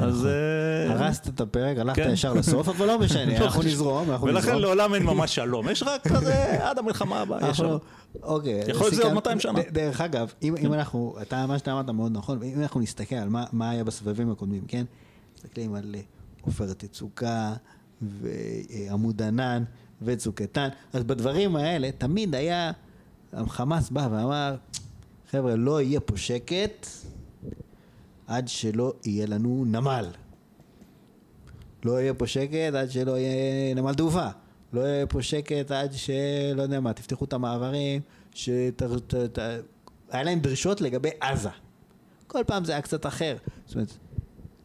אז... אה, הרסת את הפרק, הלכת כן. ישר לסוף, אבל לא משנה, לא אנחנו. נזרום, אנחנו ולכן נזרום. לעולם אין ממש שלום, יש רק כזה עד המלחמה הבאה, יש שלום. אוקיי. יכול להיות שזה עוד סיכמת- 200 שנה. דרך אגב, אם אנחנו, אתה, מה שאתה אמרת מאוד נכון, אם אנחנו נסתכל על מה- היה בסבבים הקודמים, כן? מסתכלים על אה, עופרת יצוקה ועמוד ענן וצוק איתן, אז בדברים האלה תמיד היה, החמאס בא ואמר, חבר'ה, לא יהיה פה שקט עד שלא יהיה לנו נמל. לא יהיה פה שקט עד שלא יהיה נמל תעופה. לא יהיה פה שקט עד שלא יודע מה, תפתחו את המעברים, שת... ת... ת... היה להם דרישות לגבי עזה. כל פעם זה היה קצת אחר. זאת אומרת,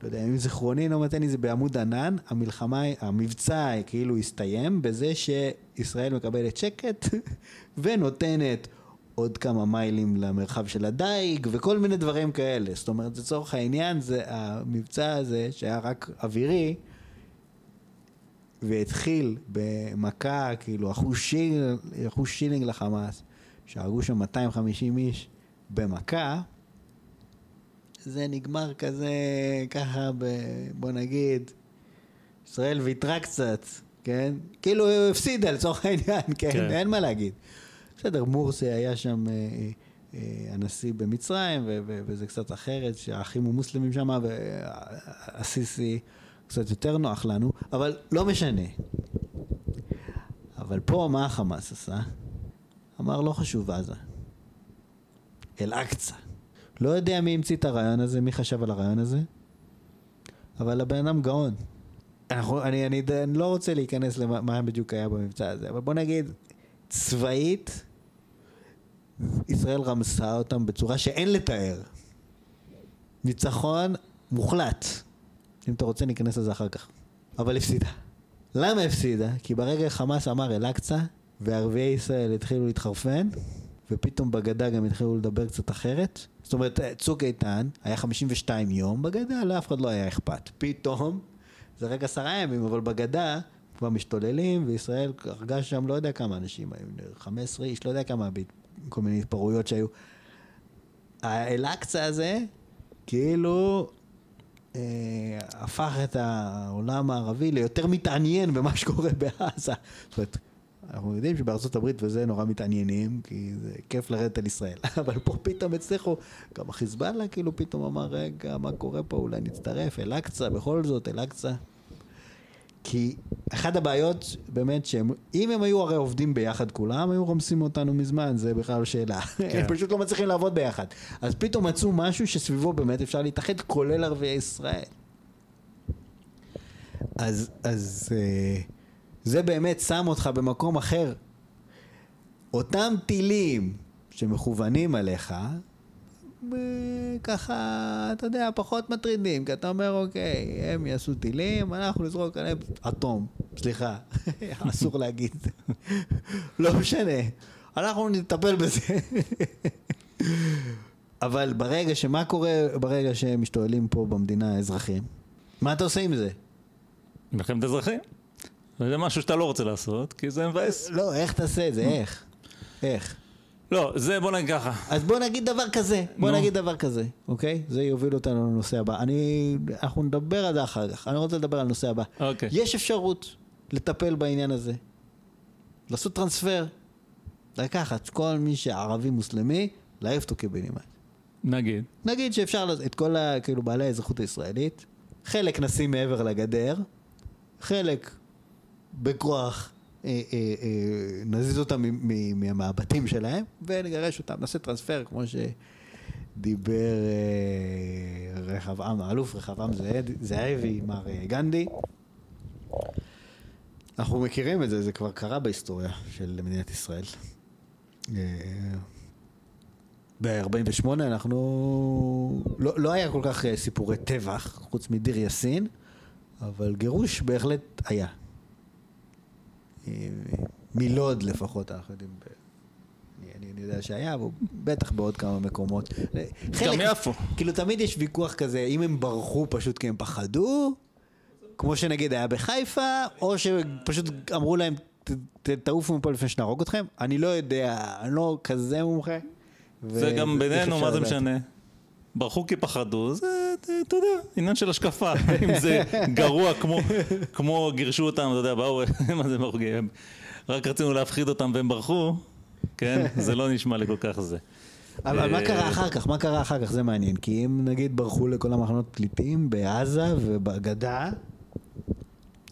לא יודע, אם זיכרוני לא מתן לי זה בעמוד ענן, המלחמה, המבצע כאילו הסתיים בזה שישראל מקבלת שקט ונותנת עוד כמה מיילים למרחב של הדייג וכל מיני דברים כאלה. זאת אומרת, לצורך העניין, זה המבצע הזה שהיה רק אווירי, והתחיל במכה, כאילו, אחוז שילינג, אחוז שילינג לחמאס, שהרגו שם 250 איש במכה, זה נגמר כזה, ככה, ב, בוא נגיד, ישראל ויתרה קצת, כן? כאילו הפסידה לצורך העניין, כן? כן. אין מה להגיד. בסדר, מורסי היה שם אה, אה, הנשיא במצרים, וזה קצת אחרת, שהאחים המוסלמים שם, והסיסי קצת יותר נוח לנו, אבל לא משנה. אבל פה מה החמאס עשה? אמר לא חשוב עזה. אל-אקצא. לא יודע מי המציא את הרעיון הזה, מי חשב על הרעיון הזה, אבל הבן אדם גאון. אנחנו, אני, אני, אני לא רוצה להיכנס למה מה בדיוק היה במבצע הזה, אבל בוא נגיד, צבאית, ישראל רמסה אותם בצורה שאין לתאר. ניצחון מוחלט. אם אתה רוצה ניכנס לזה אחר כך. אבל הפסידה. למה הפסידה? כי ברגע חמאס אמר אל-אקצא, וערביי ישראל התחילו להתחרפן, ופתאום בגדה גם התחילו לדבר קצת אחרת. זאת אומרת, צוק איתן היה 52 יום בגדה, לאף אחד לא היה אכפת. פתאום, זה רק עשרה ימים, אבל בגדה כבר משתוללים, וישראל הרגה שם לא יודע כמה אנשים היו, 15 איש, לא יודע כמה, כל מיני התפרעויות שהיו. האל-אקצא הזה, כאילו, אה, הפך את העולם הערבי ליותר מתעניין במה שקורה בעזה. זאת אומרת, אנחנו יודעים שבארצות הברית וזה נורא מתעניינים, כי זה כיף לרדת על ישראל. אבל פה פתאום הצליחו, גם החיזבאללה כאילו פתאום אמר, רגע, מה קורה פה, אולי נצטרף, אל-אקצא, בכל זאת, אל-אקצא. כי אחת הבעיות, באמת, שהם, אם הם היו הרי עובדים ביחד כולם, היו רומסים אותנו מזמן, זה בכלל שאלה. הם פשוט לא מצליחים לעבוד ביחד. אז פתאום מצאו משהו שסביבו באמת אפשר להתאחד, כולל ערביי ישראל. אז, אז אה, זה באמת שם אותך במקום אחר. אותם טילים שמכוונים עליך, ככה, אתה יודע, פחות מטרידים, כי אתה אומר, אוקיי, הם יעשו טילים, אנחנו נזרוק עליהם אטום, סליחה, אסור להגיד, לא משנה, אנחנו נטפל בזה. אבל ברגע שמה קורה ברגע שהם משתוללים פה במדינה האזרחים? מה אתה עושה עם זה? מלחמת אזרחים. זה משהו שאתה לא רוצה לעשות, כי זה מבאס. לא, איך תעשה את זה? איך? איך? לא, זה בוא נגיד ככה. אז בוא נגיד דבר כזה, בוא. נגיד דבר כזה, אוקיי? זה יוביל אותנו לנושא הבא. אני, אנחנו נדבר על זה אחר כך, אני רוצה לדבר על הנושא הבא. אוקיי. יש אפשרות לטפל בעניין הזה. לעשות טרנספר. לקחת כל מי שערבי מוסלמי, להעיף אותו קיבינימט. נגיד. נגיד שאפשר את כל ה, כאילו בעלי האזרחות הישראלית, חלק נשים מעבר לגדר, חלק בכוח נזיז אותם מ- מ- מהבתים שלהם ונגרש אותם, נעשה טרנספר כמו שדיבר אה, רחבעם, האלוף רחבעם זאב- זאבי, מר אה, גנדי. אנחנו מכירים את זה, זה כבר קרה בהיסטוריה של מדינת ישראל. אה, ב-48 אנחנו... לא, לא היה כל כך אה, סיפורי טבח, חוץ מדיר יאסין, אבל גירוש בהחלט היה. מלוד לפחות, אנחנו יודעים. אני, יודע שהיה, אבל בטח בעוד כמה מקומות. גם יפו. כאילו תמיד יש ויכוח כזה, אם הם ברחו פשוט כי הם פחדו, כמו שנגיד היה בחיפה, או שפשוט אמרו להם, "ת- ת- תעופו מפה לפני שנהרוג אתכם. אני לא יודע, אני לא כזה מומחה. זה גם בינינו, מה זה? משנה? ברחו כי פחדו, זה, אתה יודע, עניין של השקפה. אם זה גרוע כמו, כמו גירשו אותם, אתה יודע, באו, מה זה ברחו? רק רצינו להפחיד אותם והם ברחו, כן? זה לא נשמע לי כל כך זה. אבל מה אה, קרה אחר כך? מה קרה אחר כך? זה מעניין. כי אם נגיד ברחו לכל המחנות פליטים בעזה ובגדה,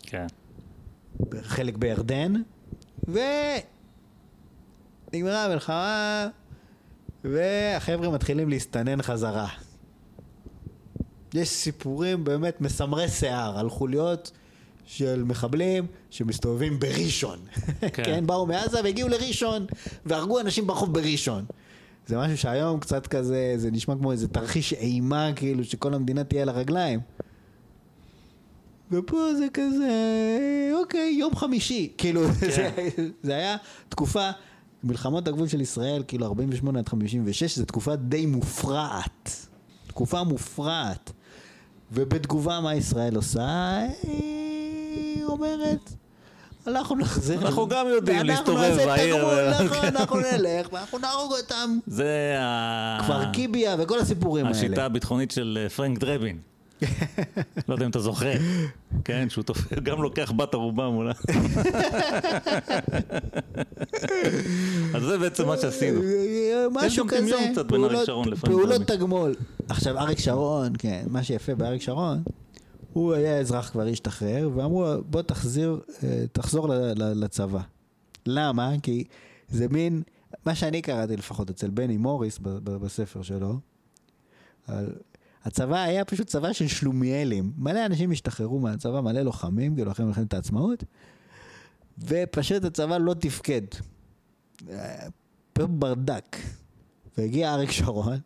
כן. חלק בירדן, ונגמרה המלחמה, והחבר'ה מתחילים להסתנן חזרה. יש סיפורים באמת מסמרי שיער על חוליות של מחבלים שמסתובבים בראשון. כן. כן. באו מעזה והגיעו לראשון, והרגו אנשים ברחוב בראשון. זה משהו שהיום קצת כזה, זה נשמע כמו איזה תרחיש אימה, כאילו שכל המדינה תהיה על הרגליים. ופה זה כזה, אוקיי, יום חמישי. כאילו, כן. זה, זה היה תקופה, מלחמות הגבול של ישראל, כאילו 48 עד 56, זו תקופה די מופרעת. תקופה מופרעת. ובתגובה מה ישראל עושה? היא אומרת, אנחנו נחזיר. אנחנו גם יודעים להסתובב בעיר נכון, אנחנו נלך, ואנחנו נהרוג אותם. זה ה... כפר קיביה וכל הסיפורים האלה. השיטה הביטחונית של אה, פרנק דרבין. לא יודע אם אתה זוכר, כן, שהוא תופ... גם לוקח בת ערובה מולה. אז זה בעצם מה שעשינו. משהו כזה, פעולות דרבין. תגמול. עכשיו אריק שרון, כן, מה שיפה באריק שרון, הוא היה אזרח כבר השתחרר, ואמרו בוא תחזיר, אה, תחזור לצבא. למה? כי זה מין, מה שאני קראתי לפחות אצל בני מוריס בספר שלו, הצבא היה פשוט צבא של שלומיאלים. מלא אנשים השתחררו מהצבא, מלא לוחמים, כאילו אחרי מלחמת העצמאות, ופשוט הצבא לא תפקד. ברדק. והגיע אריק שרון,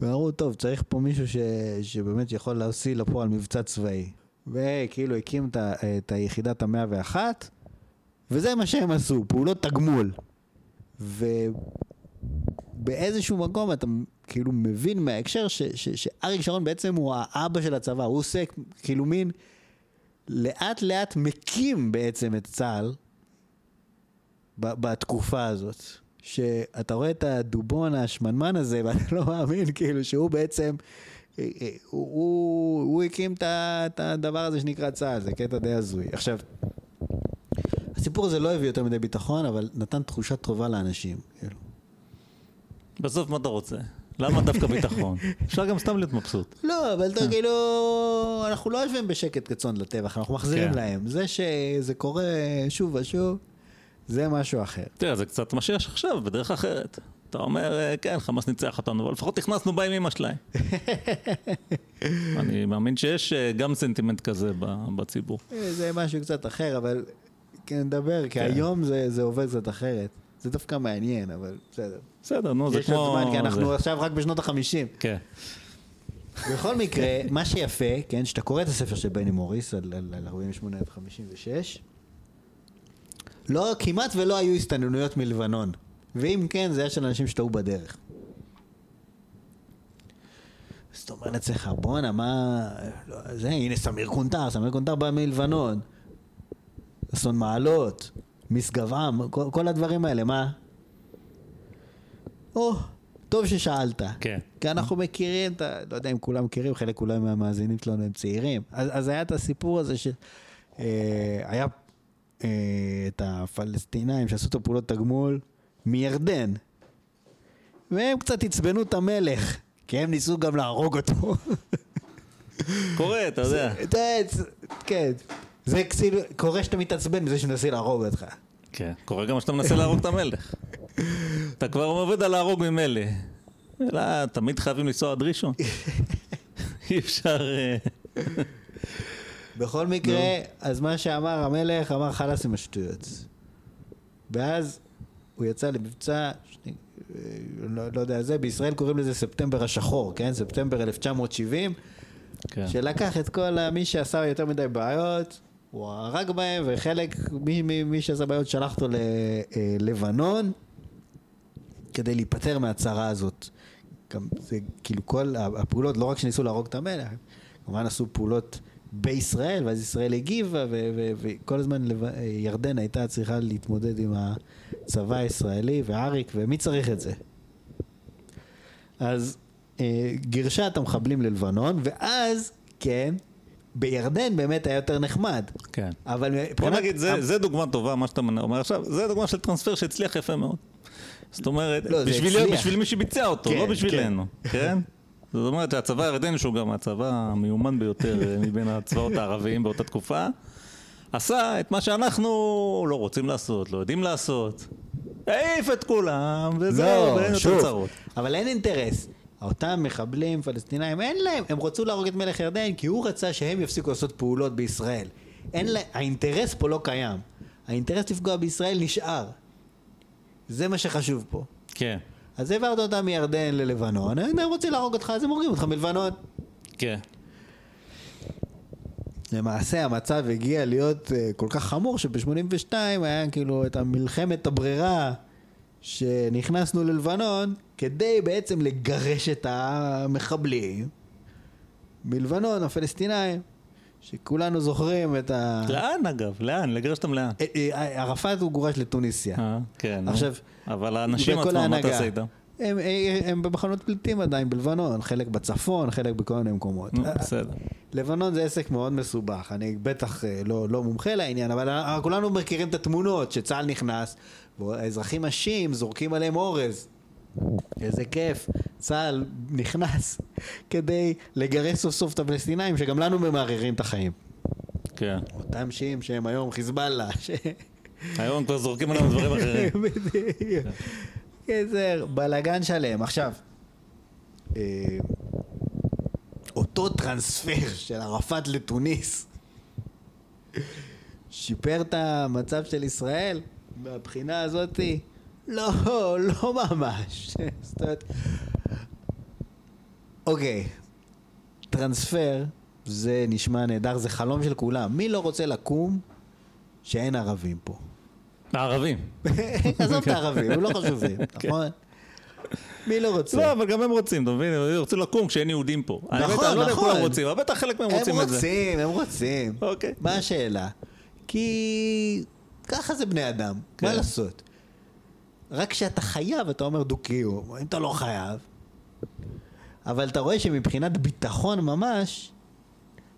ואמרו, טוב, צריך פה מישהו ש... שבאמת יכול להוציא לפועל מבצע צבאי. וכאילו הקים את, ה... את היחידת המאה ואחת, וזה מה שהם עשו, פעולות תגמול. ובאיזשהו מקום אתה כאילו מבין מההקשר. שאריק שרון בעצם הוא האבא של הצבא, הוא עושה כאילו מין לאט לאט מקים בעצם את צה"ל בתקופה הזאת. שאתה רואה את הדובון השמנמן הזה ואתה לא מאמין כאילו שהוא בעצם, אה, אה, הוא, הוא, הוא הקים את הדבר הזה שנקרא צה"ל, זה קטע די הזוי. עכשיו, הסיפור הזה לא הביא יותר מדי ביטחון, אבל נתן תחושה טובה לאנשים. כאילו. בסוף מה אתה רוצה? למה דווקא ביטחון? אפשר גם סתם להיות מבסוט. לא, אבל אתה כאילו, אנחנו לא יושבים בשקט כצאן לטבח, אנחנו מחזירים כן. להם. זה שזה קורה שוב ושוב, זה משהו אחר. תראה, זה קצת מה שיש עכשיו, בדרך אחרת. אתה אומר, אה, כן, חמאס ניצח אותנו, אבל לפחות נכנסנו בה עם אמא שלהם. אני מאמין שיש אה, גם סנטימנט כזה בציבור. אה, זה משהו קצת אחר, אבל כן, נדבר, כי כן. היום זה, זה עובד קצת אחרת. זה דווקא מעניין, אבל בסדר. בסדר, נו, זה יש עוד כמו... זמן, כי אנחנו. עכשיו רק בשנות החמישים. כן. בכל מקרה, מה שיפה, כן, שאתה קורא את הספר של בני מוריס על, על, על 48 עד 56, לא, כמעט ולא היו הסתננויות מלבנון. ואם כן, זה היה של אנשים שטעו בדרך. אז אתה אומר לעצמך, בואנה, מה... לא, זה, הנה סמיר קונטר, סמיר קונטר בא מלבנון. אסון מעלות, משגבעם, כל, כל הדברים האלה, מה? או, טוב ששאלת. כן. כי אנחנו מכירים את ה... לא יודע אם כולם מכירים, חלק אולי מהמאזינים שלנו הם צעירים. אז, אז היה את הסיפור הזה שהיה היה אה, את הפלסטינאים שעשו את הפעולות תגמול מירדן. והם קצת עצבנו את המלך, כי הם ניסו גם להרוג אותו. קורה, אתה יודע. אתה כן. זה כאילו, קורה שאתה מתעצבן מזה שמנסה להרוג אותך. כן. קורה גם שאתה מנסה להרוג את המלך. אתה כבר עובד על להרוג ממילא. אלא תמיד חייבים לנסוע עד ראשון. אי אפשר... אה, בכל מקרה, אז מה שאמר המלך, אמר חלאס עם השטויות. ואז הוא יצא למבצע, שני- אה, לא, לא יודע זה, בישראל קוראים לזה ספטמבר השחור, כן? ספטמבר 1970, כן. שלקח את כל מי שעשה יותר מדי בעיות, הוא הרג בהם, וחלק, מי, מי, מי שעשה בעיות שלח אותו ללבנון, כדי להיפטר מהצרה הזאת. גם זה כאילו כל הפעולות, לא רק שניסו להרוג את המלך, כמובן עשו פעולות בישראל, ואז ישראל הגיבה, וכל הזמן לב- ירדן הייתה צריכה להתמודד עם הצבא הישראלי, ואריק, ומי צריך את זה? אז אה, גירשה את המחבלים ללבנון, ואז, כן, בירדן באמת היה יותר נחמד. כן. אבל בוא מבחינת... נגיד, זה, זה דוגמה טובה, מה שאתה אומר עכשיו, זה דוגמה של טרנספר שהצליח יפה מאוד. זאת אומרת, לא, בשביל. בשביל מי שביצע אותו, כן, לא בשבילנו, כן? זאת אומרת שהצבא הירדני, שהוא גם הצבא המיומן ביותר אה, מבין הצבאות הערביים באותה תקופה, עשה את מה שאנחנו לא רוצים לעשות, לא יודעים לעשות. העיף את כולם, וזהו, לא, ואין יותר שוב, צרות. אבל אין אינטרס. אותם מחבלים פלסטינאים, אין להם, הם רצו להרוג את מלך ירדן כי הוא רצה שהם יפסיקו לעשות פעולות בישראל. אין להם, האינטרס פה לא קיים. האינטרס לפגוע בישראל נשאר. זה מה שחשוב פה. כן, אז העברת אותם מירדן ללבנון, הם רוצים להרוג אותך, אז הם הורגים אותך מלבנון. כן. למעשה המצב הגיע להיות uh, כל כך חמור שב-82 היה כאילו את המלחמת הברירה שנכנסנו ללבנון כדי בעצם לגרש את המחבלים מלבנון, הפלסטינאים, שכולנו זוכרים את ה... לאן אגב? לאן? לגרש אותם לאן? אה, אה, ערפאת הוא גורש לטוניסיה. אה, כן. עכשיו, אבל האנשים עצמם, מה ההנהגה. תעשה איתם? הם, הם, במחנות פליטים עדיין בלבנון, חלק בצפון, חלק בכל מיני מקומות. נו, בסדר. לבנון זה עסק מאוד מסובך, אני בטח אה, לא, לא מומחה לעניין, אבל אה, כולנו מכירים את התמונות שצה"ל נכנס, והאזרחים השיעים זורקים עליהם אורז. איזה כיף, צה"ל נכנס כדי לגרש סוף סוף את הפלסטינאים שגם לנו ממררים את החיים. כן. אותם שיעים שהם היום חיזבאללה, ש... היום כבר זורקים עליהם דברים אחרים. בדיוק. קיצר, בלאגן שלם. עכשיו, אה, אותו טרנספר של ערפאת לתוניס שיפר את המצב של ישראל מהבחינה הזאתי? לא, לא ממש. זאת אומרת, אוקיי, טרנספר זה נשמע נהדר, זה חלום של כולם. מי לא רוצה לקום שאין ערבים פה? הערבים. עזוב את הערבים, הם לא חשובים, נכון? מי לא רוצה? לא, אבל גם הם רוצים, אתה מבין? הם רוצים לקום כשאין יהודים פה. האמת, נכון, אני לא יודע אם נכון. כולם רוצים, אבל בטח חלק מהם הם רוצים את זה. רוצים, הם רוצים. אוקיי. מה השאלה? כי ככה זה בני אדם, מה כן. לעשות? רק כשאתה חייב, אתה אומר דו-קיום, אם אתה לא חייב. אבל אתה רואה שמבחינת ביטחון ממש,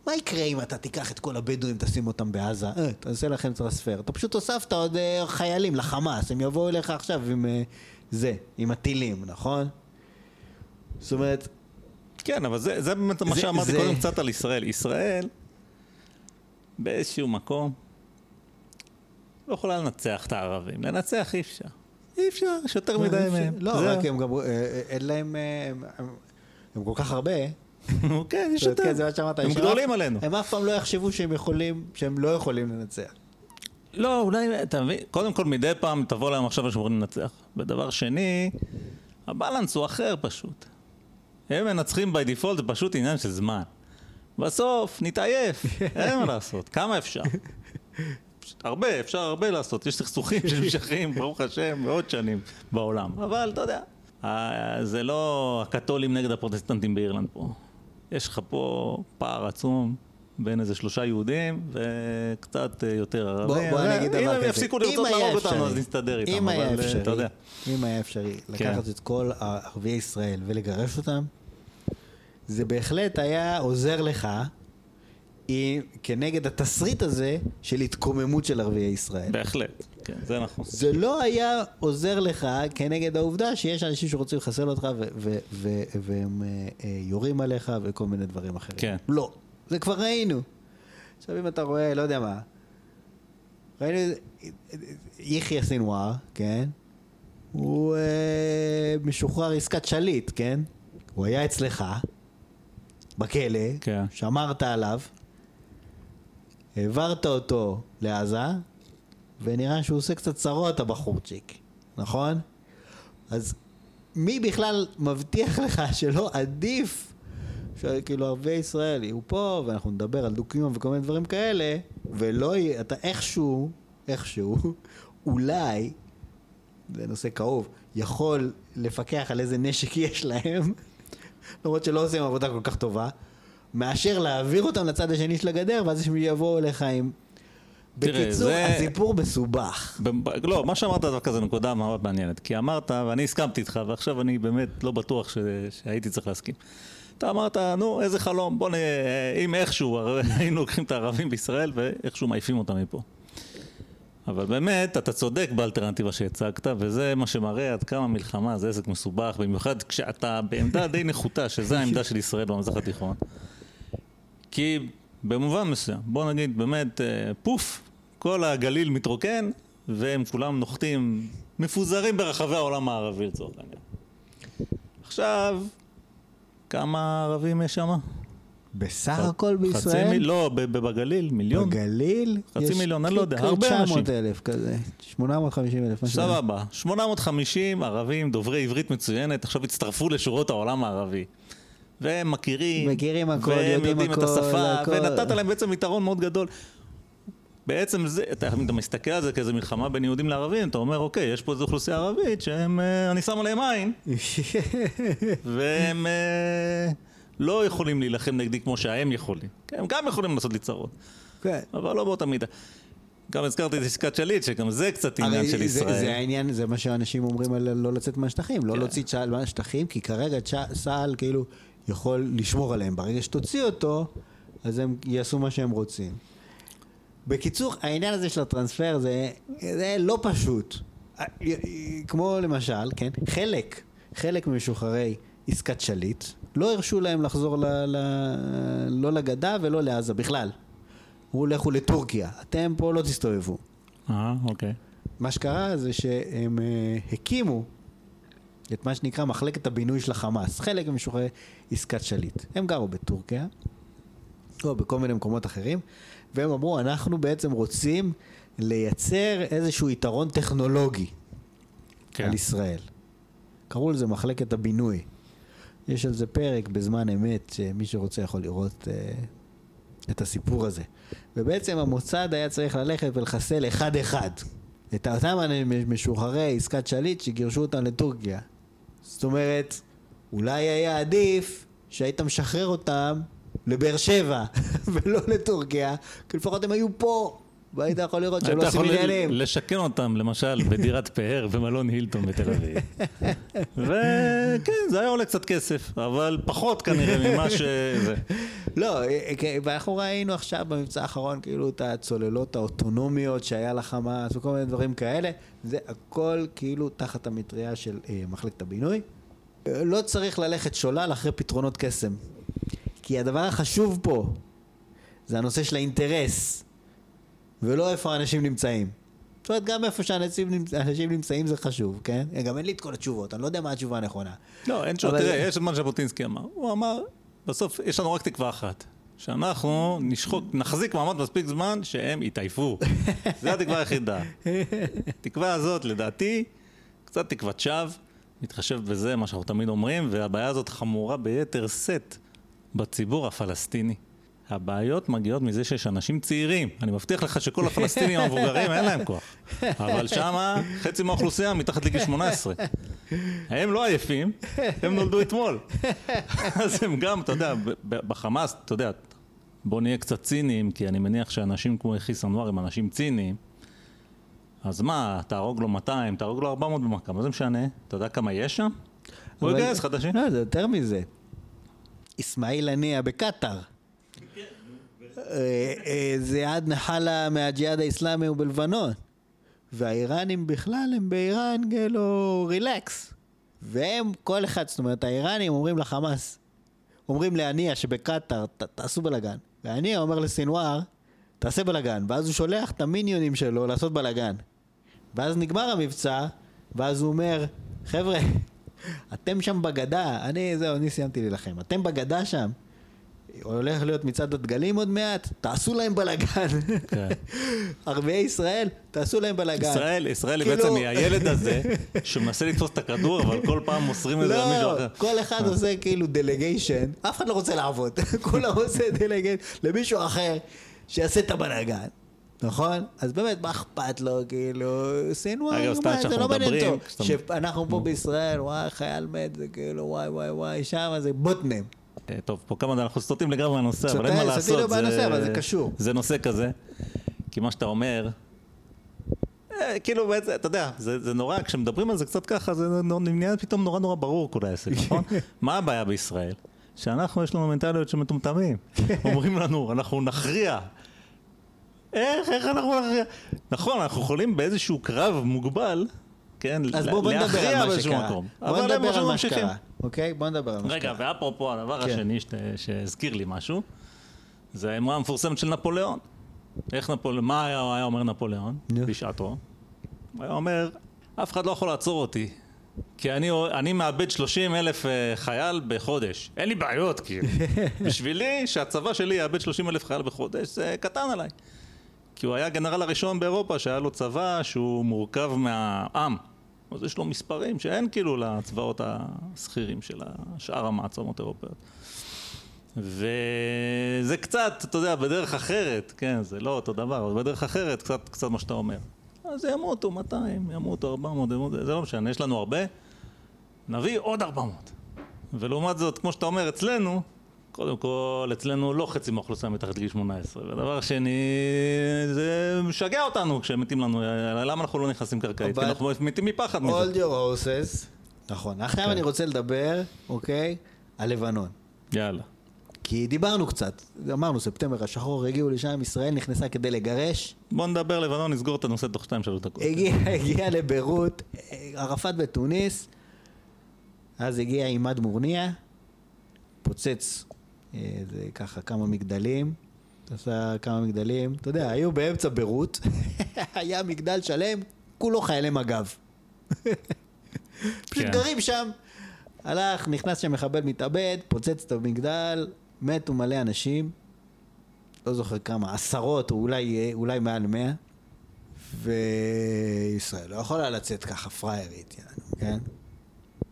מה יקרה אם אתה תיקח את כל הבדואים, תשים אותם בעזה? אה, תעשה לכם טרנספר. אתה פשוט הוספת עוד אה, חיילים לחמאס, הם יבואו אליך עכשיו עם אה, זה, עם הטילים, נכון? זאת אומרת, כן, אבל זה זה באמת מה זה- שאמרתי זה- קודם קצת על ישראל. ישראל, באיזשהו מקום, לא יכולה לנצח את הערבים. לנצח אי אפשר. אי אפשר, יש יותר מדי מהם. לא. רק הם גם, אה, אה, אין להם, אה, הם- כל כך הרבה. כן, יש יותר. כן, זה מה שאמרת. הם גדולים עלינו. הם אף פעם לא יחשבו שהם יכולים, שהם לא יכולים לנצח. לא, אולי, אתה מבין, קודם כל מדי פעם תבוא להם עכשיו שאומרים לנצח. ודבר שני, הבלנס הוא אחר פשוט. הם מנצחים by default, זה פשוט עניין של זמן. בסוף נתעייף, אין מה לעשות, כמה אפשר? הרבה, אפשר הרבה לעשות, יש סכסוכים שנמשכים, ברוך השם, מאות שנים בעולם. אבל אתה יודע, זה לא הקתולים נגד הפרוטסטנטים באירלנד פה. יש לך פה פער עצום בין איזה שלושה יהודים וקצת אה, יותר ערבים. בוא, בוא אני אגיד דבר אם כזה. הם יפסיקו אם לרצות להרוג אותנו, אז נסתדר איתם. אם היה אה, אפשרי, אתה יודע. אם היה אפשרי כן. לקחת את כל ערביי ישראל ולגרש אותם, זה בהחלט היה עוזר לך עם- כנגד התסריט הזה של התקוממות של ערביי ישראל. בהחלט, כן, זה נכון. זה לא היה עוזר לך כנגד העובדה שיש אנשים שרוצים לחסל אותך והם אה, אה, יורים עליך וכל מיני דברים אחרים. כן. לא, זה כבר ראינו. עכשיו אם אתה רואה, לא יודע מה, ראינו יחיא סינואר, כן? הוא אה, משוחרר עסקת שליט, כן? הוא היה אצלך, בכלא, כן. שמרת עליו, העברת אותו לעזה, ונראה שהוא עושה קצת צרות הבחורצ'יק, נכון? אז מי בכלל מבטיח לך שלא עדיף שכאילו ערביי ישראל יהיו פה ואנחנו נדבר על דו-קיום וכל מיני דברים כאלה ולא יהיה, אתה איכשהו, איכשהו, אולי, זה נושא כאוב, יכול לפקח על איזה נשק יש להם, למרות שלא עושים עבודה כל כך טובה, מאשר להעביר אותם לצד השני של הגדר ואז הם יבואו אליך עם בקיצור, זה- הסיפור מסובך. ב- לא, מה שאמרת דווקא זו נקודה מאוד מעניינת. כי אמרת, ואני הסכמתי איתך, ועכשיו אני באמת לא בטוח ש... שהייתי צריך להסכים. אתה אמרת, נו, איזה חלום, בוא נראה, אם איכשהו היינו לוקחים את הערבים בישראל ואיכשהו מעיפים אותם מפה. אבל באמת, אתה צודק באלטרנטיבה שהצגת, וזה מה שמראה עד כמה מלחמה זה עסק מסובך, במיוחד כשאתה בעמדה די נחותה, שזה העמדה של ישראל במזרח התיכון. כי במובן מסוים, בוא נגיד באמת, אה, פוף, כל הגליל מתרוקן, והם כולם נוחתים, מפוזרים ברחבי העולם הערבי לצורך העניין. עכשיו, כמה ערבים יש שם? בסך הכל בישראל, חצי מיל... לא, בגליל, מיליון. בגליל, חצי יש מיליון, אני לא יודע, הרבה 900 אנשים. אלף כזה, 850 אלף. סבבה, 850 ערבים דוברי עברית מצוינת, עכשיו הצטרפו לשורות העולם הערבי. והם מכירים, מכירים הכל, והם יודעים יודעים את הכל, השפה, הכל. ונתת להם בעצם יתרון מאוד גדול. בעצם זה, אתה, אתה מסתכל על זה כאיזה מלחמה בין יהודים לערבים, אתה אומר, אוקיי, יש פה איזו אוכלוסייה ערבית שהם, אה, אני שם עליהם עין, והם אה, לא יכולים להילחם נגדי כמו שהם יכולים. כן, הם גם יכולים לעשות לי צרות, כן. אבל לא באותה מידה. גם הזכרתי את עסקת שליט, שגם זה קצת עניין הרי של זה- ישראל. זה העניין, זה מה שאנשים אומרים על לא לצאת מהשטחים, לא כן. להוציא צה"ל מהשטחים, כי כרגע צה- צה"ל כאילו יכול לשמור עליהם. ברגע שתוציא אותו, אז הם יעשו מה שהם רוצים. בקיצור, העניין הזה של הטרנספר זה, זה לא פשוט. כמו למשל, כן, חלק, חלק ממשוחררי עסקת שליט, לא הרשו להם לחזור ל, ל, לא לגדה ולא לעזה בכלל. אמרו לכו לטורקיה, אתם פה לא תסתובבו. אה, אוקיי. מה שקרה זה שהם אה, הקימו את מה שנקרא מחלקת הבינוי של החמאס, חלק ממשוחררי עסקת שליט. הם גרו בטורקיה, או בכל מיני מקומות אחרים, והם אמרו, אנחנו בעצם רוצים לייצר איזשהו יתרון טכנולוגי כן. על ישראל. קראו לזה מחלקת הבינוי. יש על זה פרק בזמן אמת, שמי שרוצה יכול לראות אה, את הסיפור הזה. ובעצם המוסד היה צריך ללכת ולחסל אחד-אחד את אותם משוחררי עסקת שליט שגירשו אותם לטורקיה. זאת אומרת, אולי היה עדיף שהיית משחרר אותם לבאר שבע ולא לטורקיה, כי לפחות הם היו פה, והיית יכול לראות שהם לא היית עושים יכול עניינים. לשכן אותם, למשל, בדירת פאר במלון הילטון בתל אביב. וכן, זה היה עולה קצת כסף, אבל פחות כנראה ממה ש... זה. לא, ואנחנו ראינו עכשיו במבצע האחרון כאילו את הצוללות האוטונומיות שהיה לחמאס וכל מיני דברים כאלה, זה הכל כאילו תחת המטריה של אה, מחלקת הבינוי. לא צריך ללכת שולל אחרי פתרונות קסם. כי הדבר החשוב פה זה הנושא של האינטרס, ולא איפה האנשים נמצאים. זאת אומרת, גם איפה שאנשים נמצ- אנשים נמצאים זה חשוב, כן? גם אין לי את כל התשובות, אני לא יודע מה התשובה הנכונה. לא, אין שום, אבל- תראה, יש את מה ז'בוטינסקי אמר. הוא אמר, בסוף יש לנו רק תקווה אחת. שאנחנו נשחוק, נחזיק מעמד מספיק זמן שהם יתעייפו. זו התקווה היחידה. התקווה הזאת, לדעתי, קצת תקוות שווא, מתחשב בזה, מה שאנחנו תמיד אומרים, והבעיה הזאת חמורה ביתר שאת בציבור הפלסטיני. הבעיות מגיעות מזה שיש אנשים צעירים. אני מבטיח לך שכל הפלסטינים המבוגרים אין להם כוח. אבל שמה חצי מהאוכלוסייה מתחת לגיל 18. הם לא עייפים, הם נולדו אתמול. אז הם גם, אתה יודע, בחמאס, אתה יודע, בוא נהיה קצת ציניים, כי אני מניח שאנשים כמו יחיא סנואר הם אנשים ציניים. אז מה, תהרוג לו 200, תהרוג לו 400 במכה, מה זה משנה? אתה יודע כמה יש שם? הוא יגייס חדשים. לא, זה יותר מזה. אסמאעיל הנייה בקטאר. אה, אה, זיאד נחלה מהג'יהאד האיסלאמי הוא בלבנון. והאיראנים בכלל הם באיראן כאילו רילקס. והם, כל אחד, זאת אומרת, האיראנים אומרים לחמאס, אומרים להנייה שבקטאר, "ת- תעשו בלאגן. והנייה אומר לסינואר, תעשה בלאגן. ואז הוא שולח את המיניונים שלו לעשות בלאגן. ואז נגמר המבצע, ואז הוא אומר, חבר'ה, אתם שם בגדה, אני, זהו, אני סיימתי להילחם. אתם בגדה שם, הולך להיות מצעד הדגלים עוד מעט, תעשו להם בלאגן. כן. ערביי ישראל, תעשו להם בלאגן. ישראל, ישראל היא כאילו- בעצם היא הילד הזה שמנסה לתפוס את הכדור, אבל כל פעם מוסרים את זה למישהו לא, אחר. כל אחד עושה כאילו דלגיישן, אף אחד לא רוצה לעבוד, כולם עושה דלגיישן למישהו אחר שיעשה את הבלאגן. נכון? אז באמת, מה אכפת לו, כאילו, סינואר, זה לא מעניין אותו. שאנחנו פה בישראל, וואי, חייל מת, זה כאילו, וואי, וואי, וואי, שם זה בוטנם. אה, טוב, פה כמה אנחנו סוטים לגמרי מהנושא, אבל אין מה לעשות. סטינו זה- בנושא, אבל זה קשור. זה נושא כזה. כי מה שאתה אומר, אה, כאילו, בעצם, אתה יודע, זה, זה נורא, כשמדברים על זה קצת ככה, זה נהיה פתאום נורא נורא ברור כל העסק, נכון? מה הבעיה בישראל? שאנחנו, יש לנו מנטליות של מטומטמים. אומרים לנו, אנחנו נכריע. איך, איך אנחנו נכריע? נכון, אנחנו יכולים באיזשהו קרב מוגבל, כן, אז בואו בוא נדבר על מה שקרה. מקום. בוא אבל הם נדבר על מה. שקרה, אוקיי? בוא נדבר על מה רגע. ואפרופו הדבר כן. השני שהזכיר לי משהו, זה האמרה המפורסמת של נפוליאון. איך נפוליאון, מה היה, היה אומר נפוליאון. בשעתו? הוא היה אומר, אף אחד לא יכול לעצור אותי, כי אני, אני מאבד 30 אלף אה, חייל בחודש. אין לי בעיות, כאילו. בשבילי, שהצבא שלי יאבד 30 אלף חייל בחודש, זה קטן עליי. כי הוא היה הגנרל הראשון באירופה שהיה לו צבא שהוא מורכב מהעם. אז יש לו מספרים שאין כאילו לצבאות השכירים של שאר המעצמות האירופאיות. וזה קצת, אתה יודע, בדרך אחרת, כן, זה לא אותו דבר, אבל בדרך אחרת, קצת, קצת מה שאתה אומר. אז ימותו 200, ימותו 400, ימותו, זה לא משנה, יש לנו הרבה, נביא עוד 400. ולעומת זאת, כמו שאתה אומר, אצלנו, קודם כל, אצלנו לא חצי מהאוכלוסייה מתחת לגיל 18. ודבר שני, זה משגע אותנו כשמתים לנו, למה אנחנו לא נכנסים קרקעית? כי אנחנו מתים מפחד מזה. Hold your horses. נכון. עכשיו. אני רוצה לדבר, אוקיי, על לבנון. יאללה. כי דיברנו קצת, אמרנו, ספטמבר השחור, הגיעו לשם, ישראל נכנסה כדי לגרש, בוא נדבר לבנון, נסגור את הנושא תוך 2-3 דקות. הגיע, הגיע לביירות, ערפאת בתוניס, אז הגיע עימאד מורניה, פוצץ, זה ככה כמה מגדלים, עשה כמה מגדלים, אתה יודע, היו באמצע ביירות, היה מגדל שלם, כולו חיילי מג"ב. פשוט כן. גרים שם. הלך, נכנס שם מחבל מתאבד, פוצץ את המגדל, מתו מלא אנשים, לא זוכר כמה, עשרות או אולי, אולי מעל מאה. וישראל לא יכולה לצאת ככה פריירית, יענו, כן?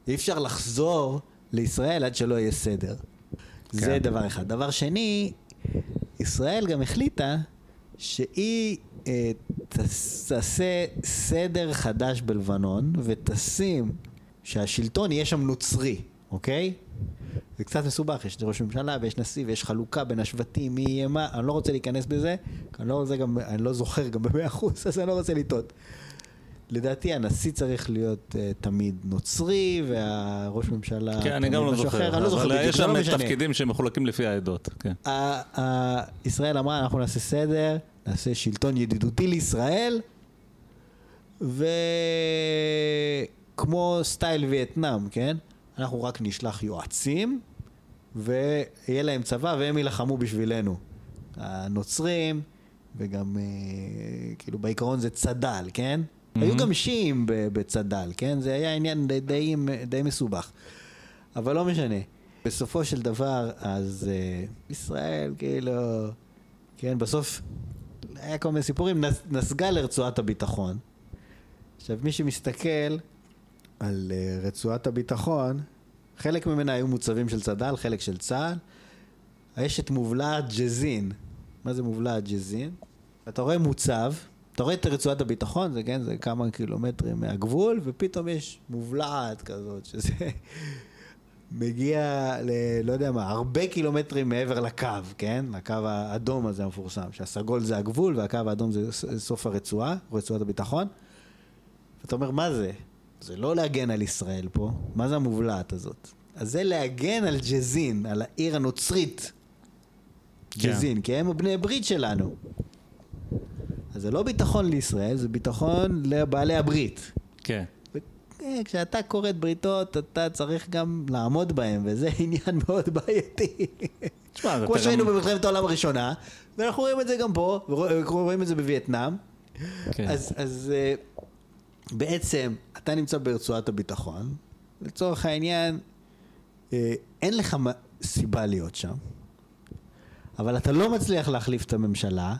אי אפשר לחזור לישראל עד שלא יהיה סדר. זה כן. דבר אחד. דבר שני, ישראל גם החליטה שהיא אה, תעשה סדר חדש בלבנון ותשים שהשלטון יהיה שם נוצרי, אוקיי? זה קצת מסובך, יש ראש ממשלה ויש נשיא ויש חלוקה בין השבטים, מי יהיה מה, אני לא רוצה להיכנס בזה, אני לא, גם, אני לא זוכר גם במאה אחוז, אז אני לא רוצה לטעות. לדעתי הנשיא צריך להיות uh, תמיד נוצרי, והראש ממשלה כן, אני גם לא זוכר, אחר, אני לא זוכר אבל בדיוק, יש לא שם משנה. תפקידים שמחולקים לפי העדות, כן. ישראל אמרה, אנחנו נעשה סדר, נעשה שלטון ידידותי לישראל, וכמו סטייל וייטנאם, כן? אנחנו רק נשלח יועצים, ויהיה להם צבא והם יילחמו בשבילנו. הנוצרים, וגם אה, כאילו בעיקרון זה צד"ל, כן? היו גם שיעים בצד"ל, כן? זה היה עניין די, די, די מסובך. אבל לא משנה. בסופו של דבר, אז אה, ישראל, כאילו, כן, בסוף היה כל מיני סיפורים, נס, נסגה לרצועת הביטחון. עכשיו, מי שמסתכל על אה, רצועת הביטחון, חלק ממנה היו מוצבים של צד"ל, חלק של צה"ל. יש את מובלעת ג'זין. מה זה מובלעת ג'זין? אתה רואה מוצב, אתה רואה את רצועת הביטחון, זה כן, זה כמה קילומטרים מהגבול, ופתאום יש מובלעת כזאת, שזה מגיע ל... לא יודע מה, הרבה קילומטרים מעבר לקו, כן? לקו האדום הזה המפורסם, שהסגול זה הגבול והקו האדום זה סוף הרצועה, רצועת הביטחון. ואתה אומר, מה זה? זה לא להגן על ישראל פה, מה זה המובלעת הזאת? אז זה להגן על ג'זין, על העיר הנוצרית כן. ג'זין, כי הם הבני ברית שלנו. אז זה לא ביטחון לישראל, זה ביטחון לבעלי הברית. כן. כשאתה כורת בריתות, אתה צריך גם לעמוד בהם, וזה עניין מאוד בעייתי. תשמע, כמו שהיינו גם- במלחמת העולם הראשונה, ואנחנו רואים את זה גם פה, ורואים את זה בווייטנאם. כן. אז, אז אה, בעצם, אתה נמצא ברצועת הביטחון, לצורך העניין, אה, אין לך סיבה להיות שם, אבל אתה לא מצליח להחליף את הממשלה,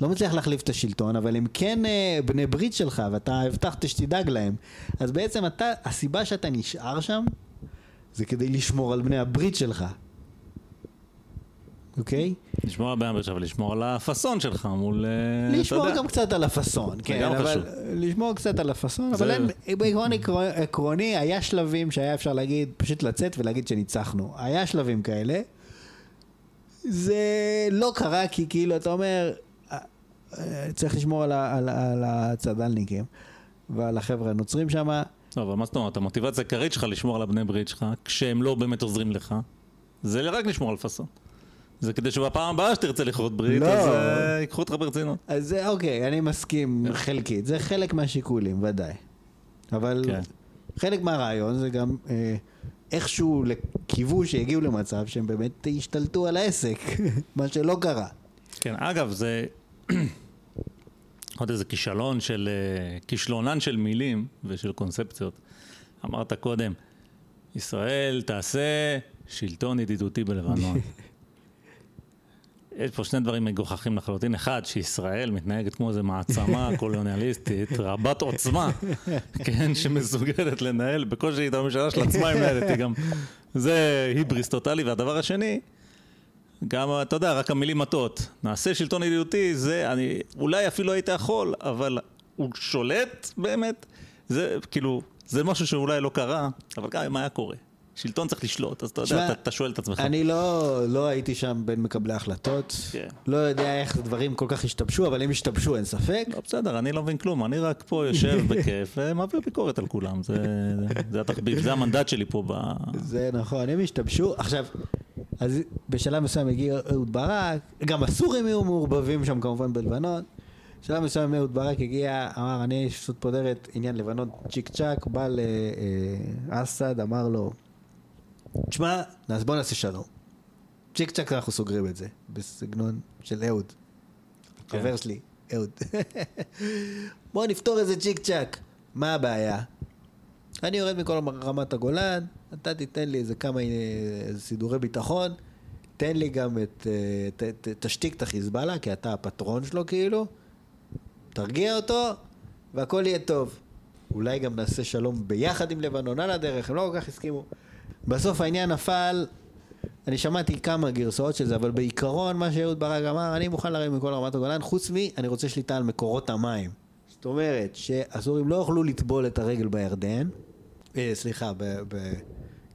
לא מצליח להחליף את השלטון, אבל הם כן אה, בני ברית שלך, ואתה הבטחת שתדאג להם. אז בעצם אתה, הסיבה שאתה נשאר שם, זה כדי לשמור על בני הברית שלך. אוקיי? לשמור על בעיה עכשיו, לשמור על הפאסון שלך מול... אה, לשמור. גם קצת על הפאסון, כן, אבל חשוב. לשמור קצת על הפאסון, זה- אבל אין, בעיקרון עקרו- עקרוני, היה שלבים שהיה אפשר להגיד, פשוט לצאת ולהגיד שניצחנו. היה שלבים כאלה. זה לא קרה כי כאילו, אתה אומר, צריך לשמור על, ה, על, על הצד"לניקים ועל החבר'ה הנוצרים שם. לא, אבל מה זאת אומרת, המוטיבציה העיקרית שלך לשמור על הבני ברית שלך, כשהם לא באמת עוזרים לך, זה רק לשמור על פאסון. זה כדי שבפעם הבאה שתרצה לכרות ברית, לא. אז אה, ייקחו אותך ברצינות. אז זה אוקיי, אני מסכים חלקית, זה חלק מהשיקולים, ודאי. אבל כן. חלק מהרעיון זה גם אה, איכשהו קיוו שיגיעו למצב שהם באמת ישתלטו על העסק, מה שלא קרה. כן, אגב, זה עוד איזה כישלון של, אה, כישלונן של מילים ושל קונספציות. אמרת קודם, ישראל תעשה שלטון ידידותי בלבנון. יש פה שני דברים מגוחכים לחלוטין. אחד, שישראל מתנהגת כמו איזה מעצמה קולוניאליסטית, רבת עוצמה, כן, שמסוגלת לנהל, בקושי את הממשלה של עצמה היא מנהלת, היא גם... זה היבריס טוטאלי. והדבר השני, גם, אתה יודע, רק המילים מטות. נעשה שלטון ידידותי, זה, אני אולי אפילו היית יכול, אבל הוא שולט באמת? זה כאילו, זה משהו שאולי לא קרה, אבל גם אם היה קורה. שלטון צריך לשלוט, אז אתה יודע, אתה, שואל את עצמך. אני לא, לא הייתי שם בין מקבלי ההחלטות, כן. לא יודע איך דברים כל כך השתבשו, אבל אם השתבשו אין ספק. לא, בסדר, אני לא מבין כלום, אני רק פה יושב בכיף ומעביר ביקורת על כולם, זה, זה התחביב, זה המנדט שלי פה ב... זה נכון, הם השתבשו. עכשיו, אז בשלב מסוים הגיע אהוד ברק, גם הסורים היו מעורבבים שם כמובן בלבנון. בשלב מסוים אהוד ברק הגיע, אמר, אני פשוט פותר את עניין לבנון צ'יק צ'אק, בא לאסד, אמר לו, תשמע, אז בוא נעשה שלום. צ'יק צ'אק אנחנו סוגרים את זה, בסגנון של אהוד. כן. חבר שלי, אהוד. בוא נפתור את זה צ'יק צ'אק. מה הבעיה? אני יורד מכל רמת הגולן, אתה תיתן לי איזה כמה אה, איזה סידורי ביטחון, תן לי גם את, אה, ת, ת, תשתיק את החיזבאללה, כי אתה הפטרון שלו כאילו, תרגיע אותו, והכל יהיה טוב. אולי גם נעשה שלום ביחד עם לבנון על הדרך, הם לא כל כך הסכימו. בסוף העניין נפל, אני שמעתי כמה גרסאות של זה, אבל בעיקרון מה שאהוד ברק אמר, אני מוכן לרדת מכל רמת הגולן, חוץ מ... אני רוצה שליטה על מקורות המים. זאת אומרת שהסורים לא יוכלו לטבול את הרגל בירדן, אה, סליחה, ב, ב...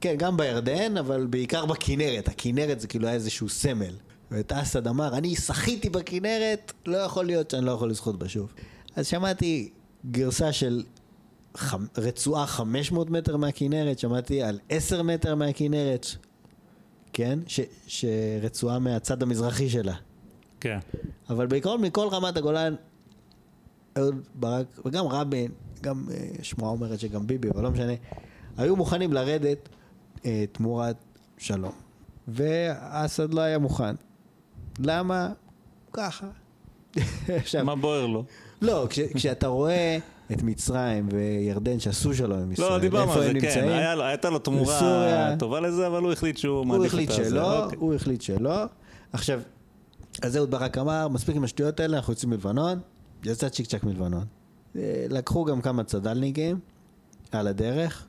כן, גם בירדן, אבל בעיקר בכנרת. הכנרת זה כאילו היה איזשהו סמל. ואת אסד אמר, אני שחיתי בכנרת, לא יכול להיות שאני לא יכול לשחות בה שוב. אז שמעתי גרסה של ח... רצועה 500 מטר מהכנרת, שמעתי על 10 מטר מהכנרת, כן? ש... שרצועה מהצד המזרחי שלה. כן. אבל בעיקרון מכל רמת הגולן, אהוד ברק, וגם רבין, גם אה, שמועה אומרת שגם ביבי, אבל לא משנה, היו מוכנים לרדת אה, תמורת שלום. ואסד לא היה מוכן. למה? ככה. עכשיו, מה בוער לו? לא, כש, כשאתה רואה את מצרים וירדן שעשו שלום עם ישראל, לא, דיברנו על זה, כן? היה הייתה לו תמורה בסוריה. טובה לזה, אבל הוא החליט שהוא הוא מעדיף החליט את הזה. שלא, אוקיי. הוא החליט שלא. עכשיו, אז אהוד ברק אמר, מספיק עם השטויות האלה, אנחנו יוצאים מלבנון, יצא צ'יק צ'אק מלבנון. אה, לקחו גם כמה צד"לניקים על הדרך,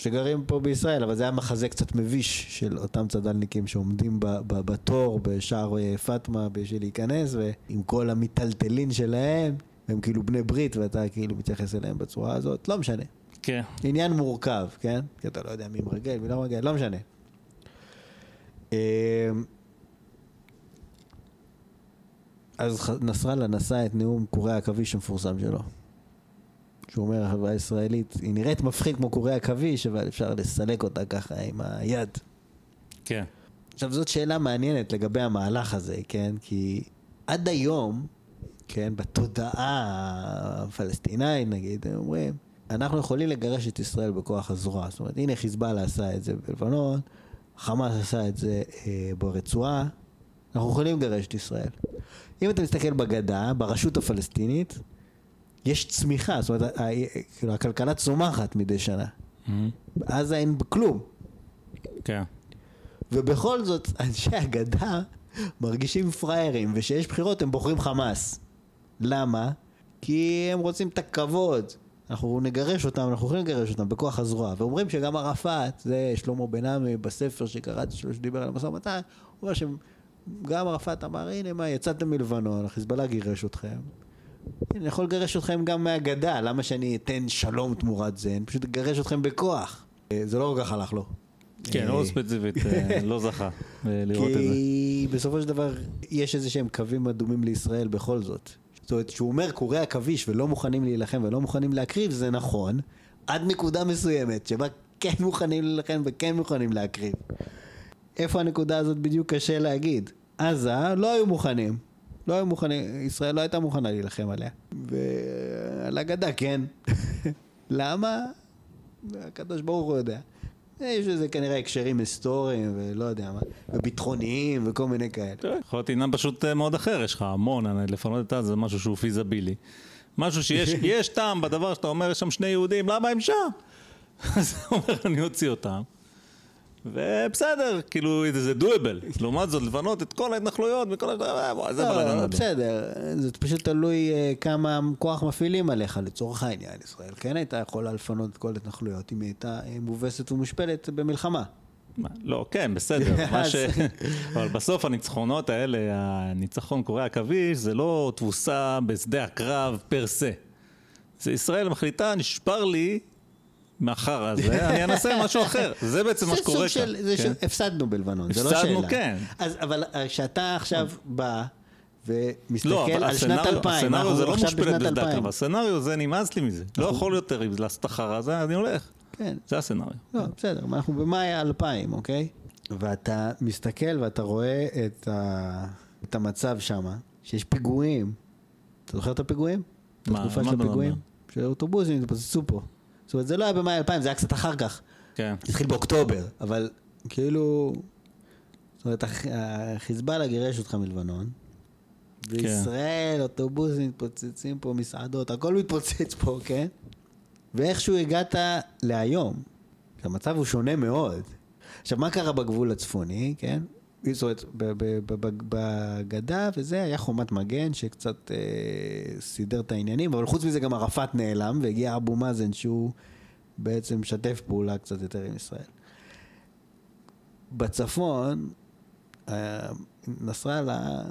שגרים פה בישראל, אבל זה היה מחזה קצת מביש של אותם צד"לניקים שעומדים ב- ב- בתור בשער אה, פאטמה בשביל להיכנס, ועם כל המיטלטלין שלהם, הם כאילו בני ברית, ואתה כאילו מתייחס אליהם בצורה הזאת, לא משנה. כן. עניין מורכב, כן? כי אתה לא יודע מי מרגל, מי לא מרגל, לא משנה. אמ, אז נסראללה נשא את נאום קורי העכביש המפורסם שלו. שהוא אומר, החברה הישראלית, היא נראית מפחיד כמו קורי עכביש, אבל אפשר לסלק אותה ככה עם היד. כן. עכשיו, זאת שאלה מעניינת לגבי המהלך הזה, כן? כי עד היום, כן, בתודעה הפלסטינאית, נגיד, הם אומרים, אנחנו יכולים לגרש את ישראל בכוח הזרוע. זאת אומרת, הנה חיזבאללה עשה את זה בלבנון, חמאס עשה את זה אה, ברצועה, אנחנו יכולים לגרש את ישראל. אם אתה מסתכל בגדה, ברשות הפלסטינית, יש צמיחה, זאת אומרת, כאילו, הכלכלה צומחת מדי שנה. מהמם. בעזה אין כלום. כן. ובכל זאת, אנשי הגדה מרגישים פראיירים, וכשיש בחירות הם בוחרים חמאס. למה? כי הם רוצים את הכבוד. אנחנו נגרש אותם, אנחנו יכולים לגרש אותם בכוח הזרוע. ואומרים שגם ערפאת, זה שלמה בן עמי בספר שקראתי שלו, שדיבר על המשא ומתן, הוא אומר שגם ערפאת אמר, הנה מה, יצאתם מלבנון, החיזבאללה גירש אתכם. אני יכול לגרש אתכם גם מהגדה, למה שאני אתן שלום תמורת זה? אני פשוט אגרש אתכם בכוח. אה, זה לא כל כך הלך לו. כן, הוא ספציפית אה, לא זכה לראות את זה. כי בסופו של דבר יש איזה שהם קווים אדומים לישראל בכל זאת. זאת אומרת, כשהוא אומר קורי עכביש ולא מוכנים להילחם ולא מוכנים להקריב, זה נכון, עד נקודה מסוימת, שבה כן מוכנים להילחם וכן מוכנים להקריב. איפה הנקודה הזאת בדיוק קשה להגיד. עזה לא היו מוכנים. לא היו מוכנים, ישראל לא הייתה מוכנה להילחם עליה. ועל הגדה כן. למה? הקדוש ברוך הוא יודע. יש לזה כנראה הקשרים היסטוריים ולא יודע מה, וביטחוניים וכל מיני כאלה. יכול להיות עניין פשוט אה, מאוד אחר, יש לך המון, לפנות את עזה זה משהו שהוא פיזבילי. משהו שיש יש טעם בדבר שאתה אומר, יש שם שני יהודים, למה הם שם? אז הוא אומר, אני אוציא אותם. ובסדר, כאילו, זה דואבל. לעומת זאת, לפנות את כל ההתנחלויות וכל ה... אה, זה בלאגן. לא, גדול. בסדר, זה פשוט תלוי אה, כמה כוח מפעילים עליך, לצורך העניין. ישראל כן הייתה יכולה לפנות את כל ההתנחלויות אם היא הייתה אה, מובסת ומושפלת במלחמה. מה, לא, כן, בסדר. מה ש... אבל בסוף הניצחונות האלה, הניצחון קורי עכביש, זה לא תבוסה בשדה הקרב פר סה. זה ישראל מחליטה, נשבר לי מהחרא הזה, אני אנסה משהו אחר. זה בעצם מה זה שקורה סוג כאן. של, זה כן? ש... הפסדנו בלבנון, זה לא שאלה. הפסדנו, כן. אז, אבל אה, כשאתה עכשיו בא ומסתכל לא, אבל על שנת הסצנריו, 2000, הסצנריו זה לא מושפלת 2000. הקרב, הסצנריו זה נמאס לי מזה. לא יכול יותר לעשות את החרא הזה, אני הולך. כן, זה הסצנריו. לא, בסדר, אנחנו במאי 2000, אוקיי? ואתה מסתכל ואתה רואה את, ה... את המצב שם, שיש פיגועים. אתה זוכר את הפיגועים? את מה, התקופה מה של הפיגועים? מדבר? שהאוטובוסים התפוצצו פה. זאת אומרת, זה לא היה במאי 2000, זה היה קצת אחר כך. כן. זה התחיל באוקטובר, אבל כאילו... זאת אומרת, הח- החיזבאללה גירש אותך מלבנון, וישראל, אוטובוסים מתפוצצים פה, מסעדות, הכל מתפוצץ פה, כן? ואיכשהו הגעת להיום, שהמצב הוא שונה מאוד. עכשיו, מה קרה בגבול הצפוני, כן? זאת אומרת, בגדה וזה, היה חומת מגן שקצת אה, סידר את העניינים, אבל חוץ מזה גם ערפאת נעלם, והגיע אבו מאזן שהוא בעצם משתף פעולה קצת יותר עם ישראל. בצפון, אה, נסראללה,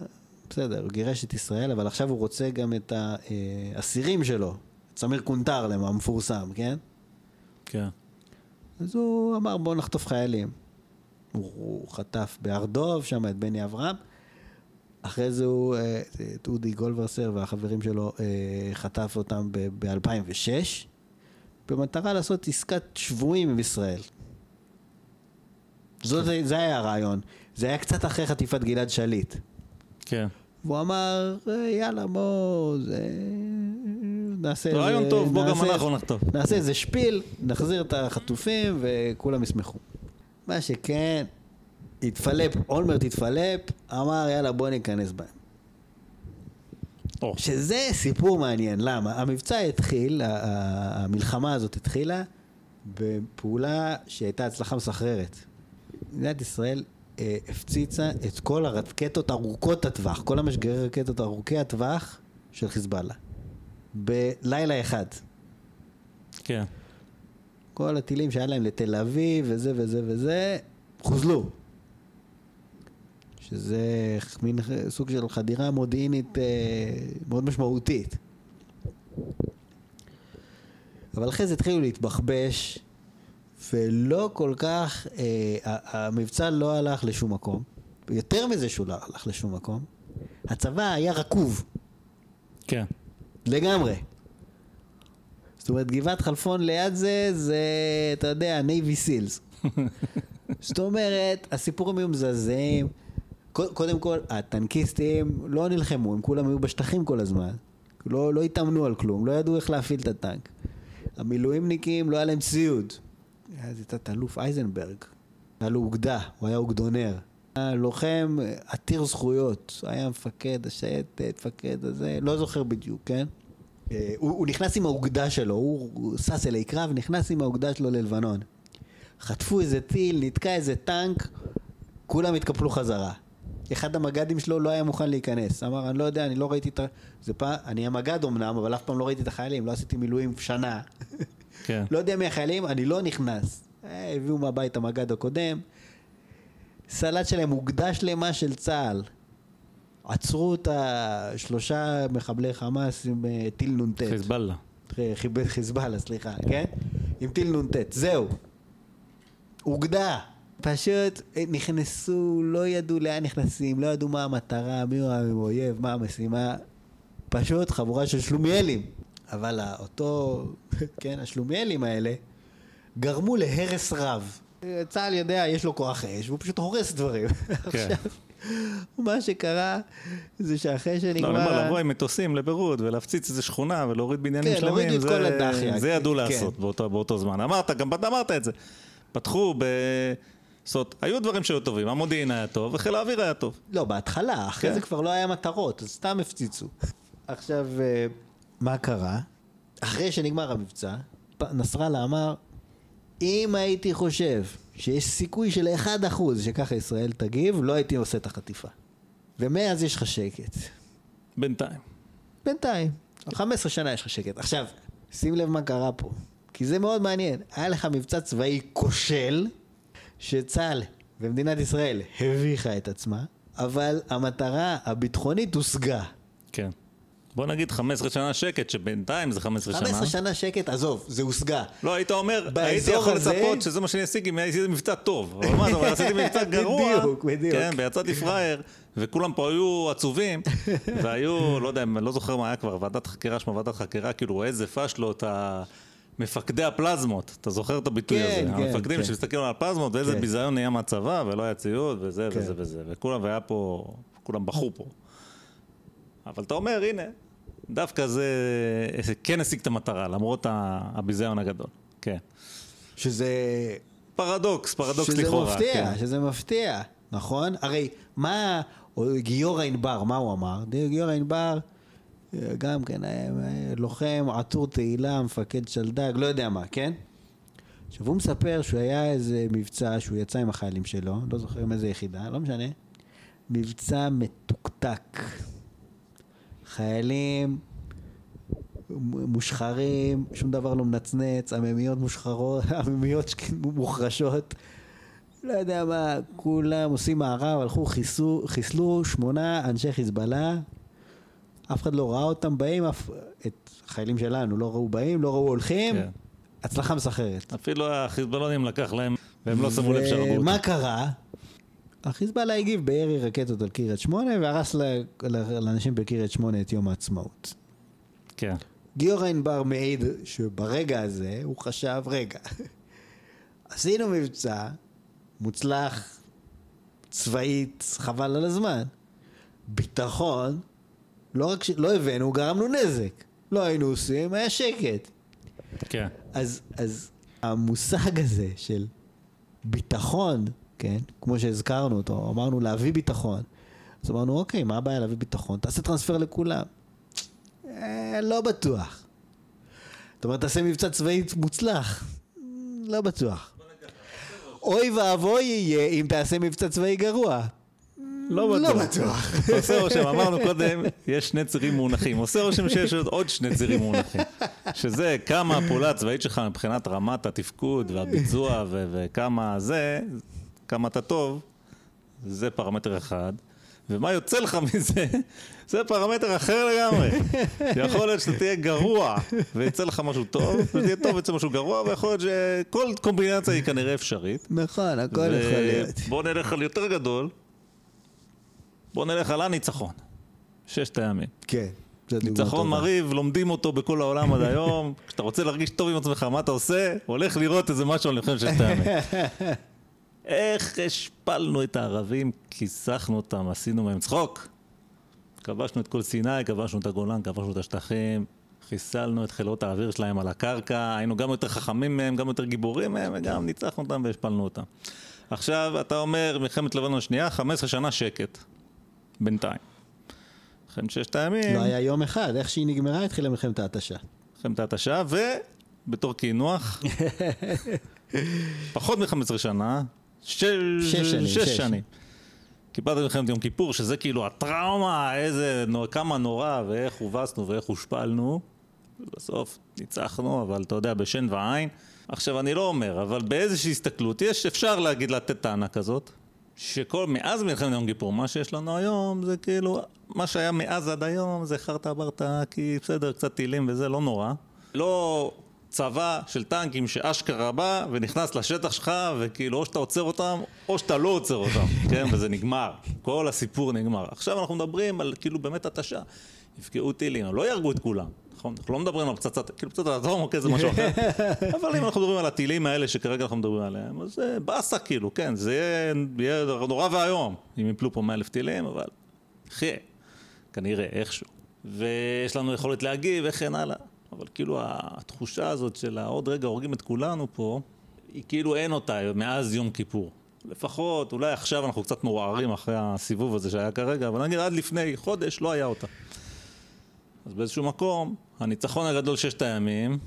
בסדר, הוא גירש את ישראל, אבל עכשיו הוא רוצה גם את האסירים שלו, את סמיר קונטרלם המפורסם, כן? כן. אז הוא אמר בואו נחטוף חיילים. הוא, חטף בהר דוב, שם את בני אברהם. אחרי זה הוא, אה, את אודי גולדברסר והחברים שלו, אה, חטף אותם ב-2006, במטרה לעשות עסקת שבויים עם ישראל. זאת, זה היה הרעיון. זה היה קצת אחרי חטיפת גלעד שליט. כן. והוא אמר, "אה, יאללה, בוא, זה... נעשה... רעיון איזה- טוב, בוא גם אנחנו נחטוף. נעשה איזה שפיל, נחזיר את החטופים וכולם ישמחו. מה שכן, התפלפ, אולמרט התפלפ, אמר יאללה בוא ניכנס בהם. או, שזה סיפור מעניין, למה? המבצע התחיל, המלחמה הזאת התחילה בפעולה שהייתה הצלחה מסחררת. מדינת ישראל אה, הפציצה את כל הרקטות ארוכות הטווח, כל המשגרי רקטות ארוכי הטווח של חיזבאללה. בלילה אחד. כן. כל הטילים שהיה להם לתל אביב וזה וזה וזה, חוזלו. שזה מין סוג של חדירה מודיעינית אה, מאוד משמעותית. אבל אחרי זה התחילו להתבחבש, ולא כל כך, אה, המבצע לא הלך לשום מקום. יותר מזה שהוא לא הלך לשום מקום, הצבא היה רקוב. כן. לגמרי. זאת אומרת, גבעת חלפון ליד זה, זה, אתה יודע, Navy SEALs. זאת אומרת, הסיפורים היו מזעזעים. קוד- קודם כל, הטנקיסטים לא נלחמו, הם כולם היו בשטחים כל הזמן. לא, לא התאמנו על כלום, לא ידעו איך להפעיל את הטנק. המילואימניקים, לא היה להם ציוד. היה איזה תת-אלוף אייזנברג, היה לו אוגדה, הוא היה אוגדונר. היה לוחם עתיר זכויות, היה מפקד השייטת, מפקד הזה, לא זוכר בדיוק, כן? אה, הוא, הוא נכנס עם האוגדה שלו, הוא, שש אלי קרב, נכנס עם האוגדה שלו ללבנון. חטפו איזה טיל, נתקע איזה טנק, כולם התקפלו חזרה. אחד המג"דים שלו לא היה מוכן להיכנס. אמר, אני לא יודע, אני לא ראיתי את ה... זה פעם, אני המג"ד אמנם, אבל אף פעם לא ראיתי את החיילים, לא עשיתי מילואים שנה. כן. לא יודע מי החיילים, אני לא נכנס. אה, הביאו מהבית המג"ד הקודם. סלט שלהם אוגדה שלמה של צה"ל. עצרו את השלושה מחבלי חמאס עם אה, טיל נ"ט. חיזבאללה. חיב- חיזבאללה, סליחה, כן? עם טיל נ"ט, זהו. אוגדה. פשוט אה, נכנסו, לא ידעו לאן נכנסים, לא ידעו מה המטרה, מי הוא האויב, מה המשימה. פשוט חבורה של שלומיאלים. אבל אותו, כן, השלומיאלים האלה, גרמו להרס רב. צה"ל יודע, יש לו כוח אש, והוא פשוט הורס דברים. כן. עכשיו, מה שקרה זה שאחרי לא, שנגמר... אני אומר, לבוא עם מטוסים לביירות ולהפציץ איזה שכונה ולהוריד בניינים כן, שלמים, זה- כל הדחיה. זה ידעו כן. לעשות באותו, זמן. אמרת, גם אמרת את זה. פתחו ב... זאת אומרת, היו דברים שהיו טובים, המודיעין היה טוב וחיל האוויר היה טוב. לא, בהתחלה, אחרי כן. זה כבר לא היה מטרות, אז סתם הפציצו. עכשיו, אה, מה קרה? אחרי שנגמר המבצע, נסראללה אמר, אם הייתי חושב שיש סיכוי של 1% שככה ישראל תגיב, לא הייתי עושה את החטיפה. ומאז יש לך שקט. בינתיים. בינתיים. 15 שנה יש לך שקט. עכשיו, שים לב מה קרה פה. כי זה מאוד מעניין. היה לך מבצע צבאי כושל, שצה"ל ומדינת ישראל הביכה את עצמה, אבל המטרה הביטחונית הושגה. כן. בוא נגיד 15 שנה שקט, שבינתיים זה 15 שנה. 15 שנה שקט, עזוב, זה הושגה. לא, היית אומר, הייתי יכול לצפות שזה מה שאני אשיג אם הייתי איזה מבצע טוב. אבל מה, אתה אומר, עשיתי מבצע גרוע. בדיוק, בדיוק. כן, ויצאתי פראייר, וכולם פה היו עצובים, והיו, לא יודע, אני לא זוכר מה היה כבר, ועדת חקירה, שמה ועדת חקירה, כאילו, איזה פשלות, ה- מפקדי הפלזמות, אתה זוכר את הביטוי כן, הזה? כן, המפקדים כן. שמסתכלים על הפלזמות, ואיזה כן. ביזיון נהיה מהצבא, ולא היה ציוד, וזה כן. וזה וזה, וכולם, והיה פה, כולם בכו פה. אבל אתה אומר, הנה, דווקא זה כן השיג את המטרה, למרות הביזיון הגדול. כן. שזה... פרדוקס, פרדוקס שזה לכאורה. מפתיע, כן. שזה מפתיע, נכון? הרי מה גיורא ענבר, מה הוא אמר? גיורא ענבר, אה, גם כן, היה לוחם, עטור תהילה, מפקד שלדג, לא יודע מה, כן? עכשיו הוא מספר שהוא היה איזה מבצע שהוא יצא עם החיילים שלו, לא זוכר עם איזה יחידה, לא משנה. מבצע מתוקתק. חיילים מושחרים, שום דבר לא מנצנץ, עממיות מושחרות, עממיות מוחרשות. לא יודע מה, כולם עושים מערב, הלכו, חיסו, חיסלו שמונה אנשי חיזבאללה, אף אחד לא ראה אותם באים, אף, את החיילים שלנו לא ראו באים, לא ראו הולכים, כן. הצלחה מסחררת. אפילו החיזבאללונים לקח להם, והם לא שמו לב שהרגו ומה אותם. קרה? החיזבאללה הגיב בירי רקטות על קריית שמונה והרס לאנשים בקריית שמונה את יום העצמאות. כן. גיורא ענבר מעיד שברגע הזה הוא חשב, רגע, עשינו מבצע מוצלח, צבאית, חבל על הזמן. ביטחון, לא רק שלא הבאנו, גרמנו נזק. לא היינו עושים, היה שקט. כן. אז, אז המושג הזה של ביטחון, כן, כמו שהזכרנו אותו, אמרנו להביא ביטחון. אז אמרנו, אוקיי, מה הבעיה להביא ביטחון? תעשה טרנספר לכולם. אה, לא בטוח. זאת אומרת, תעשה מבצע צבאי מוצלח. לא בטוח. אוי ואבוי יהיה אם תעשה מבצע צבאי גרוע. לא לא בטוח. בטוח. עושה רושם, אמרנו קודם, יש שני צירים מונחים. עושה רושם שיש עוד- שני צירים מונחים. שזה כמה הפעולה הצבאית שלך מבחינת רמת התפקוד והביצוע וכמה זה, כמה אתה טוב, זה פרמטר אחד. ומה יוצא לך מזה, זה פרמטר אחר לגמרי. יכול להיות שאתה תהיה גרוע ויצא לך משהו טוב, ותהיה טוב ויצא משהו גרוע, ויכול להיות שכל קומבינציה היא כנראה אפשרית. נכון, הכל יכול להיות. בוא נלך על יותר גדול, בוא נלך על הניצחון. ששת הימים. כן. ניצחון. מרהיב, לומדים אותו בכל העולם עד היום. כשאתה רוצה להרגיש טוב עם עצמך, מה אתה עושה? הולך לראות איזה משהו על מלחמת ששת הימים. איך השפלנו את הערבים, כיסחנו אותם, עשינו מהם צחוק. כבשנו את כל סיני, כבשנו את הגולן, כבשנו את השטחים, חיסלנו את חילות האוויר שלהם על הקרקע, היינו גם יותר חכמים מהם, גם יותר גיבורים מהם, וגם ניצחנו אותם והשפלנו אותם. עכשיו, אתה אומר, מלחמת לבנון השנייה, 15 שנה שקט. בינתיים. מלחמת ששת הימים, לא היה יום אחד, איך שהיא נגמרה התחילה מלחמת ההתשה. מלחמת ההתשה, ובתור קינוח, פחות מ-15 שנה, ש... שש שנים, שש שש. שנים. קיבלת מלחמת יום כיפור, שזה כאילו הטראומה, איזה, כמה נורא, ואיך הובסנו ואיך הושפלנו. בסוף ניצחנו, אבל אתה יודע, בשן ועין. עכשיו, אני לא אומר, אבל באיזושהי הסתכלות, יש, אפשר להגיד, לתת טענה כזאת, שכל, מאז מלחמת יום כיפור, מה שיש לנו היום, זה כאילו, מה שהיה מאז עד היום, זה חרטה ברטה, כי בסדר, קצת טילים וזה, לא נורא. לא צבא של טנקים שאשכרה בא ונכנס לשטח שלך, וכאילו, או שאתה עוצר אותם, או שאתה לא עוצר אותם, כן? וזה נגמר. כל הסיפור נגמר. עכשיו אנחנו מדברים על כאילו באמת התשה. יפגעו טילים, לא יהרגו את כולם. נכון? אנחנו לא מדברים על פצצת, כאילו פצצת אטום, אוקיי, זה משהו אחר. אבל אם אנחנו מדברים על הטילים האלה שכרגע אנחנו מדברים עליהם, אז זה באסה כאילו, כן, זה יהיה, נורא ואיום אם יפלו פה 100 אלף טילים, אבל נחיה, כנראה, איכשהו. ויש לנו יכולת להגיב וכן הלאה. אבל כאילו התחושה הזאת של עוד רגע הורגים את כולנו פה, היא כאילו אין אותה מאז יום כיפור. לפחות, אולי עכשיו אנחנו קצת מעורערים אחרי הסיבוב הזה שהיה כרגע, אבל נגיד עד לפני חודש לא היה אותה. אז באיזשהו מקום, הניצחון הגדול ששת הימים,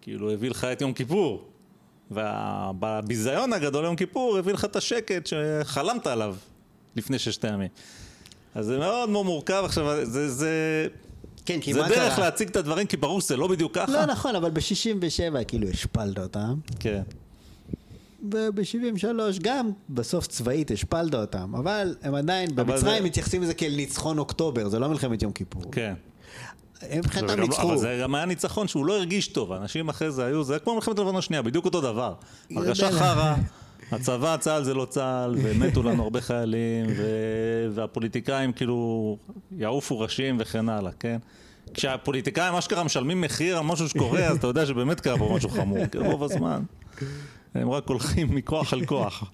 כאילו הביא לך את יום כיפור. ובביזיון הגדול יום כיפור הביא לך את השקט שחלמת עליו לפני ששת הימים. אז זה מאוד מאוד מורכב עכשיו, זה, זה, כן, כי זה מה דרך קרה? להציג את הדברים, כי ברור שזה לא בדיוק ככה. לא נכון, אבל ב-67 כאילו השפלת אותם, כן. וב-73 גם בסוף צבאית השפלת אותם, אבל הם עדיין, אבל במצרים זה- מתייחסים לזה כאל ניצחון אוקטובר, זה לא מלחמת יום כיפור. כן. הם מבחינתם לא- ניצחו. אבל זה גם היה ניצחון שהוא לא הרגיש טוב, אנשים אחרי זה היו, זה היה כמו מלחמת לבנון השנייה, בדיוק אותו דבר. הרגשה. חרא, הצבא, צה"ל זה לא צה"ל, ומתו לנו הרבה חיילים, ו- והפוליטיקאים כאילו יעופו ראשים וכן הלאה, כן? כשהפוליטיקאים אשכרה משלמים מחיר על משהו שקורה, אז אתה יודע שבאמת קרה פה משהו חמור, כי רוב הזמן הם רק הולכים מכוח על כוח.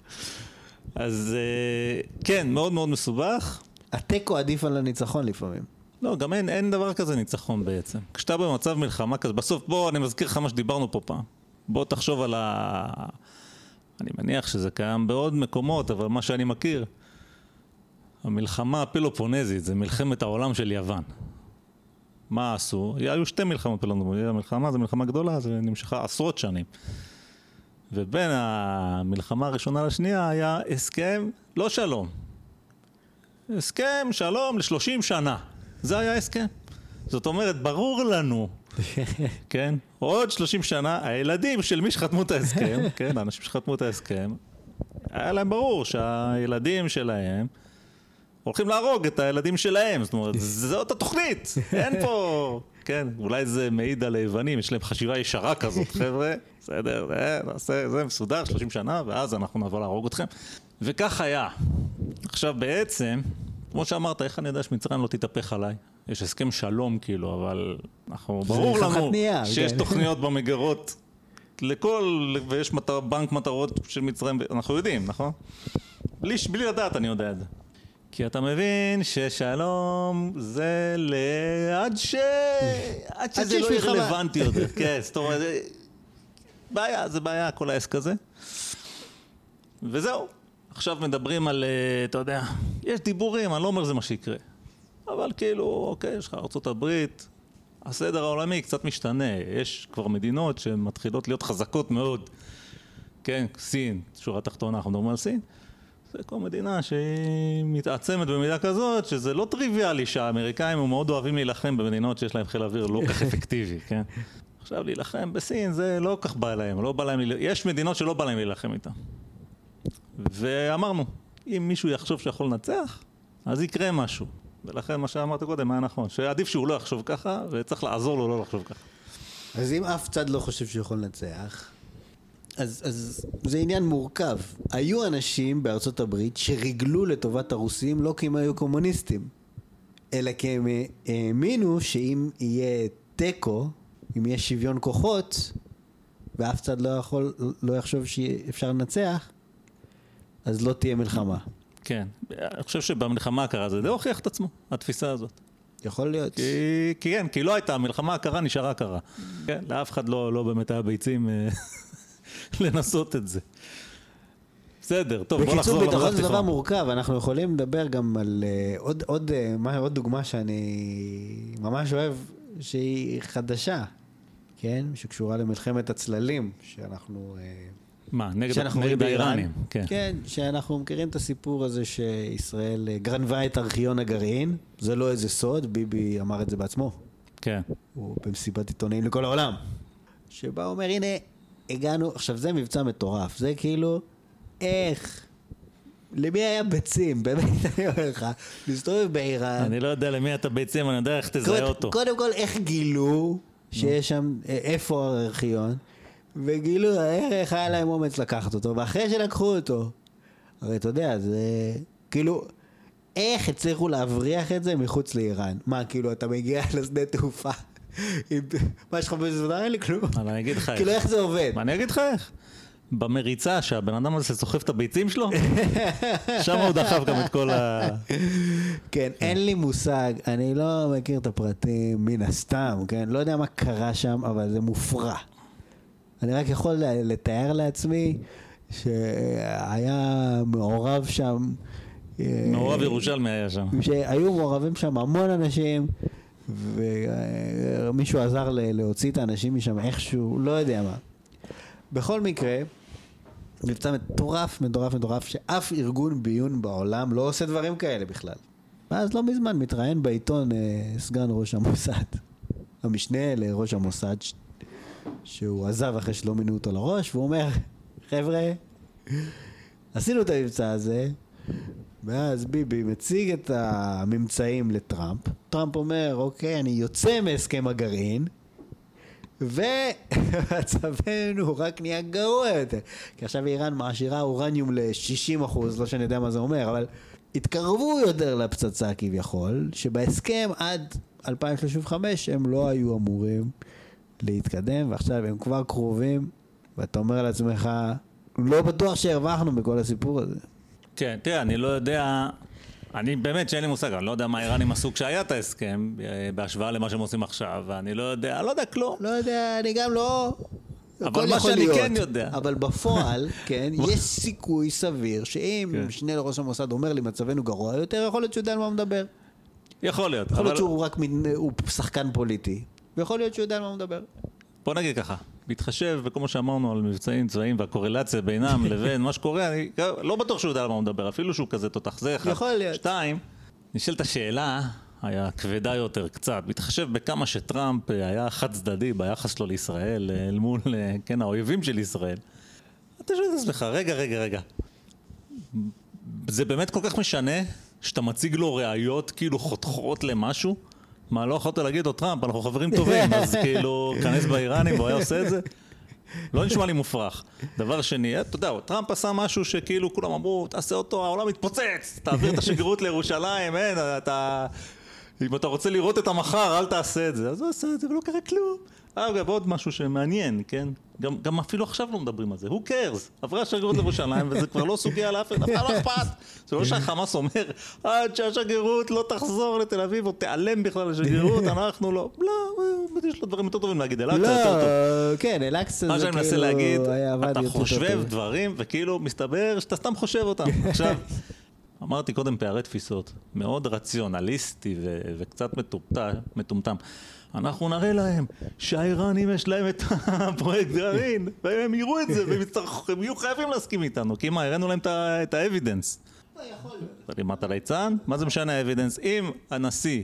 אז אה, כן, מאוד מאוד מסובך. התיקו עדיף על הניצחון לפעמים. לא, גם אין, אין דבר כזה ניצחון בעצם. כשאתה במצב מלחמה כזה, בסוף בוא, אני מזכיר לך מה שדיברנו פה פעם. בוא תחשוב על ה... אני מניח שזה קיים בעוד מקומות, אבל מה שאני מכיר, המלחמה הפלופונזית, זה מלחמת העולם של יוון. מה עשו? היו שתי מלחמות פלופונזית, המלחמה זו מלחמה גדולה, זה נמשכה עשרות שנים. ובין המלחמה הראשונה לשנייה היה הסכם, לא שלום, הסכם שלום ל-30 שנה. זה היה ההסכם. זאת אומרת, ברור לנו, כן? עוד 30 שנה, הילדים של מי שחתמו את ההסכם, כן, האנשים שחתמו את ההסכם, היה להם ברור שהילדים שלהם הולכים להרוג את הילדים שלהם. זאת אומרת, זאת התוכנית, אין פה... כן, אולי זה מעיד על היוונים, יש להם חשיבה ישרה כזאת, חבר'ה, בסדר, נעשה, זה מסודר, 30 שנה, ואז אנחנו נבוא להרוג אתכם. וכך היה. עכשיו בעצם, כמו שאמרת, איך אני יודע שמצרים לא תתהפך עליי? יש הסכם שלום כאילו, אבל אנחנו, ברור לנו נייר, שיש כן. תוכניות במגירות לכל, ויש מטר, בנק מטרות של מצרים, אנחנו יודעים, נכון? בלי, בלי לדעת אני יודע את זה. כי אתה מבין ששלום זה ל... עד ש... עד שזה לא יהיה. רלוונטי יותר. כן, זאת אומרת, זה- בעיה, זה בעיה כל העסק הזה. וזהו. עכשיו מדברים על, אה, אתה יודע, יש דיבורים, אני לא אומר זה מה שיקרה. אבל כאילו, אוקיי, יש לך הברית, הסדר העולמי קצת משתנה. יש כבר מדינות שמתחילות להיות חזקות מאוד. כן, סין, שורה תחתונה, אנחנו מדברים על סין. זה כל מדינה שהיא מתעצמת במידה כזאת, שזה לא טריוויאלי שהאמריקאים הם מאוד אוהבים להילחם במדינות שיש להם חיל אוויר לא כך אפקטיבי, כן? עכשיו להילחם בסין זה לא כך בא להם, לא בא להם, יש מדינות שלא בא להם להילחם איתן. ואמרנו, אם מישהו יחשוב שיכול לנצח, אז יקרה משהו. ולכן מה שאמרת קודם היה נכון, שעדיף שהוא לא יחשוב ככה, וצריך לעזור לו לא לחשוב ככה. אז אם אף צד לא חושב שהוא יכול לנצח, אז, אז זה עניין מורכב. היו אנשים בארצות הברית שריגלו לטובת הרוסים לא כי הם היו קומוניסטים, אלא כי הם אה, האמינו שאם יהיה תיקו, אם יהיה שוויון כוחות, ואף צד לא יכול, לא יחשוב שאפשר לנצח, אז לא תהיה מלחמה. כן, אני חושב שבמלחמה הקרה זה די הוכיח את עצמו, התפיסה הזאת. יכול להיות. כי, כי כן, כי לא הייתה, המלחמה הקרה נשארה קרה. כן, לאף אחד לא, לא באמת היה ביצים אה, לנסות את זה. בסדר, טוב, בוא נחזור בקיצור, ביטחון זה דבר. מורכב, אנחנו יכולים לדבר גם על אה, עוד, עוד, אה, מה, עוד דוגמה שאני ממש אוהב, שהיא חדשה, כן? שקשורה למלחמת הצללים, שאנחנו... אה, מה, נגד, שאנחנו נגד. האיראנים? כן. כן, שאנחנו מכירים את הסיפור הזה שישראל אה, גנבה את ארכיון הגרעין, זה לא איזה סוד, ביבי אמר את זה בעצמו, כן. הוא במסיבת עיתונאים לכל העולם, שבה הוא אומר, הנה, הגענו, עכשיו זה מבצע מטורף, זה כאילו, איך, למי היה ביצים, באמת, אני אומר לך, להסתובב באיראן, אני לא יודע למי אתה ביצים, אני יודע איך תזהה אותו. קודם כל, איך גילו שיש שם, אה, איפה הארכיון, וגילו איך היה להם אומץ לקחת אותו, ואחרי שלקחו אותו, הרי אתה יודע, זה כאילו, איך הצליחו להבריח את זה מחוץ לאיראן? מה, כאילו, אתה מגיע לשדה תעופה, מה יש לך בסביבה? אין לי כלום. אני אגיד לך איך. כאילו, איך זה עובד? אני אגיד לך איך. במריצה שהבן אדם הזה סוחב את הביצים שלו, שם הוא דחף גם את כל ה... כן, אין לי מושג, אני לא מכיר את הפרטים מן הסתם, כן? לא יודע מה קרה שם, אבל זה מופרע. אני רק יכול לתאר לעצמי שהיה מעורב שם... אה, מעורב ירושלמי היה שם. שהיו מעורבים שם המון אנשים, ומישהו עזר להוציא את האנשים משם איכשהו, לא יודע מה. בכל מקרה, מבצע מטורף, מטורף, מטורף, שאף ארגון ביון בעולם לא עושה דברים כאלה בכלל. ואז לא מזמן מתראיין בעיתון אה, סגן ראש המוסד, המשנה לראש המוסד, שהוא עזב אחרי שלא מינו אותו לראש, והוא אומר, חבר'ה, עשינו את המבצע הזה, ואז ביבי מציג את הממצאים לטראמפ, טראמפ אומר, אוקיי, אני יוצא מהסכם הגרעין, ומצבנו רק נהיה גרוע יותר. כי עכשיו איראן מעשירה אורניום ל-60 אחוז, לא שאני יודע מה זה אומר, אבל התקרבו יותר לפצצה כביכול, שבהסכם עד 2035 הם לא היו אמורים להתקדם, ועכשיו הם כבר קרובים, ואתה אומר לעצמך, לא בטוח שהרווחנו בכל הסיפור הזה. כן, תראה, אני לא יודע, אני באמת שאין לי מושג, אני לא יודע מה האיראנים עשו כשהיה את ההסכם, אה, בהשוואה למה שהם עושים עכשיו, ואני לא יודע, לא יודע כלום. לא יודע, אני גם לא... אבל מה שאני להיות. כן יודע. אבל בפועל, כן, יש סיכוי סביר שאם כן. משנה לראש המוסד אומר לי מצבנו גרוע יותר, יכול להיות שהוא יודע על מה הוא מדבר. יכול להיות, יכול אבל להיות שהוא רק מין, הוא שחקן פוליטי. ויכול להיות שהוא יודע על מה הוא מדבר. בוא נגיד ככה, בהתחשב בכל מה שאמרנו על מבצעים צבאיים והקורלציה בינם לבין מה שקורה, אני לא בטוח שהוא יודע על מה הוא מדבר, אפילו שהוא כזה תותח, זה אחד. יכול להיות. שתיים, נשאלת השאלה, היה כבדה יותר קצת, בהתחשב בכמה שטראמפ היה חד צדדי ביחס שלו לישראל, אה, אל מול, אה, כן, האויבים של ישראל. אתה שואל את עצמך, רגע, רגע, רגע, זה באמת כל כך משנה שאתה מציג לו ראיות כאילו חותכות למשהו? מה, לא יכולת להגיד לו, טראמפ, אנחנו חברים טובים, אז כאילו, כנס באיראנים והוא היה עושה את זה? לא נשמע לי מופרך. דבר שני, אתה יודע, טראמפ עשה משהו שכאילו כולם אמרו, תעשה אותו, העולם מתפוצץ, תעביר את השגרירות לירושלים, אין, אתה... אם אתה רוצה לראות את המחר, אל תעשה את זה. אז הוא עשה את זה ולא קרה כלום. אגב, עוד משהו שמעניין, כן? גם, גם אפילו עכשיו לא מדברים על זה. who cares? עברה השגרירות לירושלים, וזה כבר לא סוגיה לאף אחד, אף אחד לא אכפת. זה לא שהחמאס אומר, עד שהשגרירות לא תחזור לתל אביב, או תיעלם בכלל לשגרירות, אנחנו לא. לא, יש לו דברים יותר טובים להגיד, אל-אקצא יותר טוב. לא, כן, אל-אקצא מה זה שאני מנסה כאילו להגיד, אתה חושב. דברים, וכאילו מסתבר שאתה סתם חושב אותם. עכשיו, אמרתי קודם פערי תפיסות, מאוד רציונליסטי ו- וקצת מטומטם. אנחנו נראה להם שהאיראנים יש להם את הפרויקט גרעין, והם יראו את זה, והם יצטרכו- יהיו חייבים להסכים איתנו, כי מה, הראינו להם את ה evidence. אתה ליצן? מה זה משנה ה evidence? אם הנשיא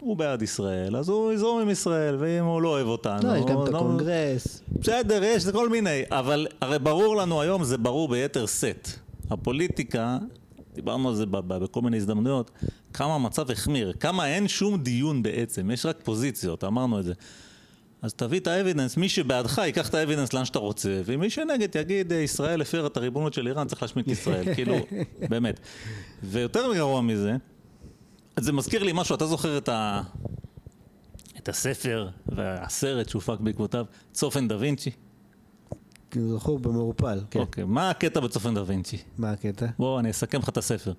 הוא בעד ישראל, אז הוא יזרום עם ישראל, ואם הוא לא אוהב אותנו... לא, יש גם את לא- הקונגרס. בסדר, יש, זה כל מיני, אבל הרי ברור לנו היום, זה ברור ביתר שאת. הפוליטיקה, דיברנו על זה בכל מיני הזדמנויות, כמה המצב החמיר, כמה אין שום דיון בעצם, יש רק פוזיציות, אמרנו את זה. אז תביא את ה evidence, מי שבעדך ייקח את ה evidence לאן שאתה רוצה, ומי שנגד יגיד, "אה, ישראל הפרה את הריבונות של איראן, צריך להשמיד את ישראל, כאילו, באמת. ויותר גרוע מזה, זה מזכיר לי משהו, אתה זוכר את ה... את הספר והסרט שהופק בעקבותיו, צופן דה וינצ'י? זכור במעורפל, כן. אוקיי, מה הקטע בצופן דה וינצ'י? מה הקטע? בוא, אני אסכם לך את הספר.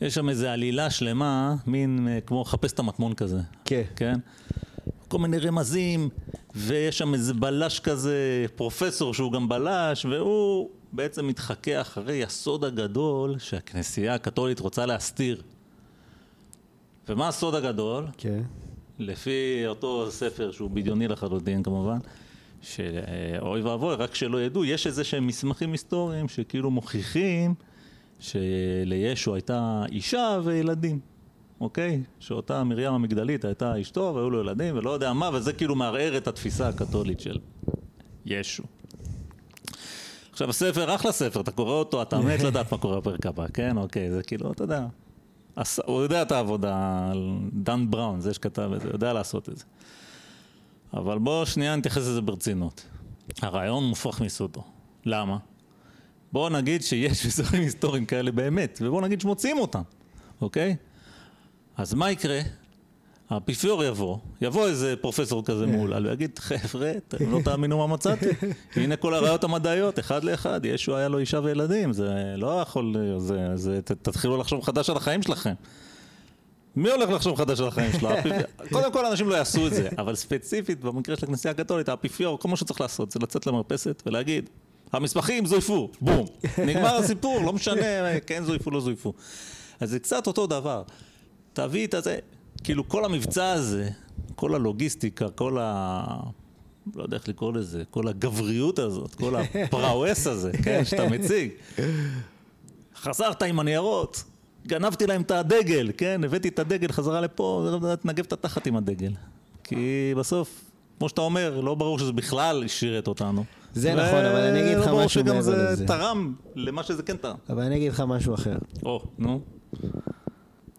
יש שם איזו עלילה שלמה, מין אה, כמו חפש את המטמון כזה. כן. כן? כל מיני רמזים, ויש שם איזה בלש כזה, פרופסור שהוא גם בלש, והוא בעצם מתחכה אחרי הסוד הגדול שהכנסייה הקתולית רוצה להסתיר. ומה הסוד הגדול? כן. לפי אותו ספר שהוא בדיוני לחלוטין כמובן, שאוי ואבוי, רק שלא ידעו, יש איזה שהם מסמכים היסטוריים שכאילו מוכיחים שלישו הייתה אישה וילדים, אוקיי? שאותה מרים המגדלית הייתה אשתו והיו לו ילדים ולא יודע מה, וזה כאילו מערער את התפיסה הקתולית של ישו. עכשיו הספר, אחלה ספר, אתה קורא אותו, אתה מת לדעת מה קורה בפרק הבא, כן? אוקיי, זה כאילו, אתה יודע. הוא יודע את העבודה, דן בראון, זה שכתב את זה, יודע לעשות את זה. אבל בוא שנייה נתייחס לזה ברצינות. הרעיון מופרך מיסודו. למה? בוא נגיד שיש אזורים היסטוריים כאלה באמת, ובוא נגיד שמוצאים אותם, אוקיי? אז מה יקרה? האפיפיור יבוא, יבוא איזה פרופסור כזה מהולל ויגיד, חבר'ה, אתם לא תאמינו מה מצאתי. הנה כל הראיות המדעיות, אחד לאחד, ישו היה לו אישה וילדים, זה לא יכול, זה, זה, תתחילו לחשוב מחדש על החיים שלכם. מי הולך לחשוב מחדש על החיים שלו? קודם כל אנשים לא יעשו את זה, אבל ספציפית במקרה של הכנסייה הקתולית, האפיפיור, כל מה שצריך לעשות זה לצאת למרפסת ולהגיד, המסמכים זויפו, בום. נגמר הסיפור, לא משנה, כן זויפו, לא זויפו. אז זה קצת אותו דבר. תביא את הזה, כאילו כל המבצע הזה, כל הלוגיסטיקה, כל ה... לא יודע איך לקרוא לזה, כל הגבריות הזאת, כל הפרווס הזה, כן, שאתה מציג. חזרת עם הניירות, גנבתי להם את הדגל, כן, הבאתי את הדגל חזרה לפה, תנגב את התחת עם הדגל. כי בסוף, כמו שאתה אומר, לא ברור שזה בכלל שירת אותנו. זה נכון, אבל אני אגיד לך ולא ברור משהו שגם מעבר זה לזה. תרם למה שזה כן תרם. אבל אני אגיד לך משהו אחר. או, נו.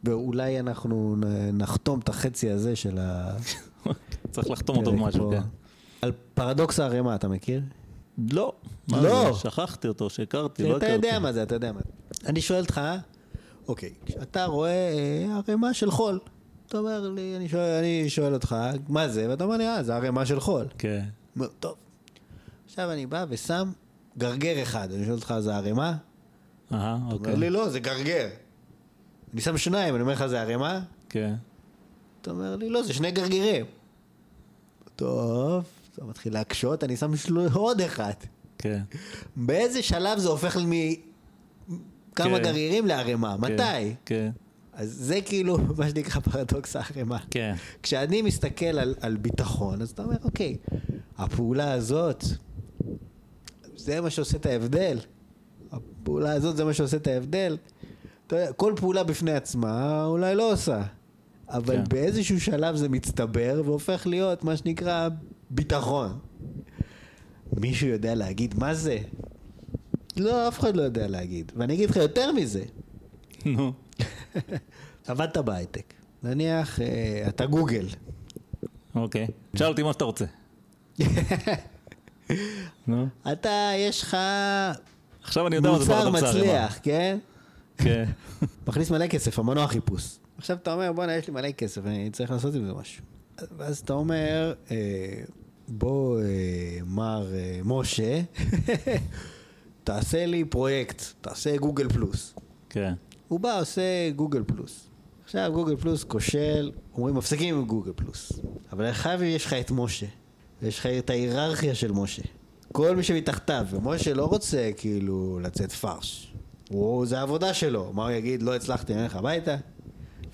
ואולי אנחנו נחתום את החצי הזה של ה... צריך לחתום אותו במשהו. כן. על פרדוקס הערימה, אתה מכיר? לא. לא. זה? שכחתי אותו, שהכרתי, לא אתה הכרתי. יודע מה זה, אתה יודע מה זה. אני שואל אותך, אוקיי, כשאתה רואה אה, ערימה של חול, אתה אומר לי, אני שואל, אני שואל אותך, מה זה? ואתה אומר לי, אה, זה ערימה של חול. כן. אומר, טוב. עכשיו אני בא ושם גרגר אחד, אני שואל אותך, זה ערימה? אהה, אתה אומר אוקיי. לי, לא, זה גרגר. אני שם שניים, אני אומר לך, זה ערימה? כן. אתה אומר לי, לא, זה שני גרגירים. טוב, אתה מתחיל להקשות, אני שם שלו עוד אחד. כן. באיזה שלב זה הופך לי מכמה כן. גרגירים לערימה? כן, מתי? כן. אז זה כאילו מה שנקרא פרדוקס הערימה. כן. כשאני מסתכל על, על ביטחון, אז אתה אומר, אוקיי, הפעולה הזאת, זה מה שעושה את ההבדל. הפעולה הזאת זה מה שעושה את ההבדל. אתה יודע, כל פעולה בפני עצמה אולי לא עושה, אבל כן. באיזשהו שלב זה מצטבר והופך להיות מה שנקרא ביטחון. מישהו יודע להגיד מה זה? לא, אף אחד לא יודע להגיד. ואני אגיד לך יותר מזה, נו. עבדת בהייטק. נניח, אה, אתה גוגל. אוקיי. תשאל אותי מה שאתה רוצה. נו. אתה, יש לך עכשיו אני יודע מה זה מוצר. מצליח, כן? כן. מכניס מלא כסף, המנוע חיפוש. עכשיו אתה אומר, בואנה, יש לי מלא כסף, אני צריך לעשות עם זה משהו. ואז אתה אומר, אה, בוא, אה, מר אה, משה, תעשה לי פרויקט, תעשה גוגל פלוס. כן. הוא בא, עושה גוגל פלוס. עכשיו גוגל פלוס כושל, אומרים מפסיקים עם גוגל פלוס. אבל חייב יש לך את משה, ויש לך את ההיררכיה של משה. כל מי שמתחתיו, ומשה לא רוצה כאילו לצאת פרש. הוא, זה העבודה שלו, מה הוא יגיד? לא הצלחתי, אני אלך הביתה?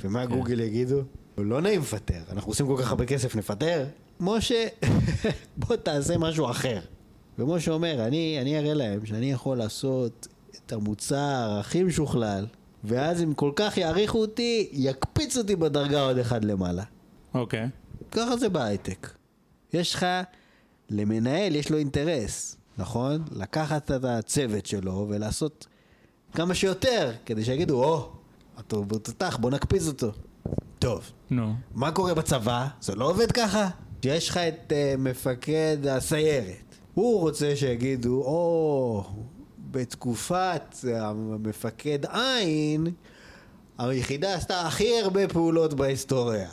ומה גוגל יגידו? לא נעים לפטר, אנחנו עושים כל כך הרבה כסף, נפטר? משה, בוא תעשה משהו אחר. ומשה אומר, אני, אני אראה להם שאני יכול לעשות את המוצר הכי משוכלל, ואז אם כל כך יעריכו אותי, יקפיץ אותי בדרגה עוד אחד למעלה. אוקיי. ככה זה בהייטק. יש לך, למנהל יש לו אינטרס, נכון? לקחת את הצוות שלו ולעשות כמה שיותר, כדי שיגידו, או, אתה הוא תותח, בוא נקפיץ אותו. טוב, נו. מה קורה בצבא? זה לא עובד ככה. יש לך את uh, מפקד הסיירת. הוא רוצה שיגידו, או, בתקופת המפקד עין, היחידה עשתה הכי הרבה פעולות בהיסטוריה.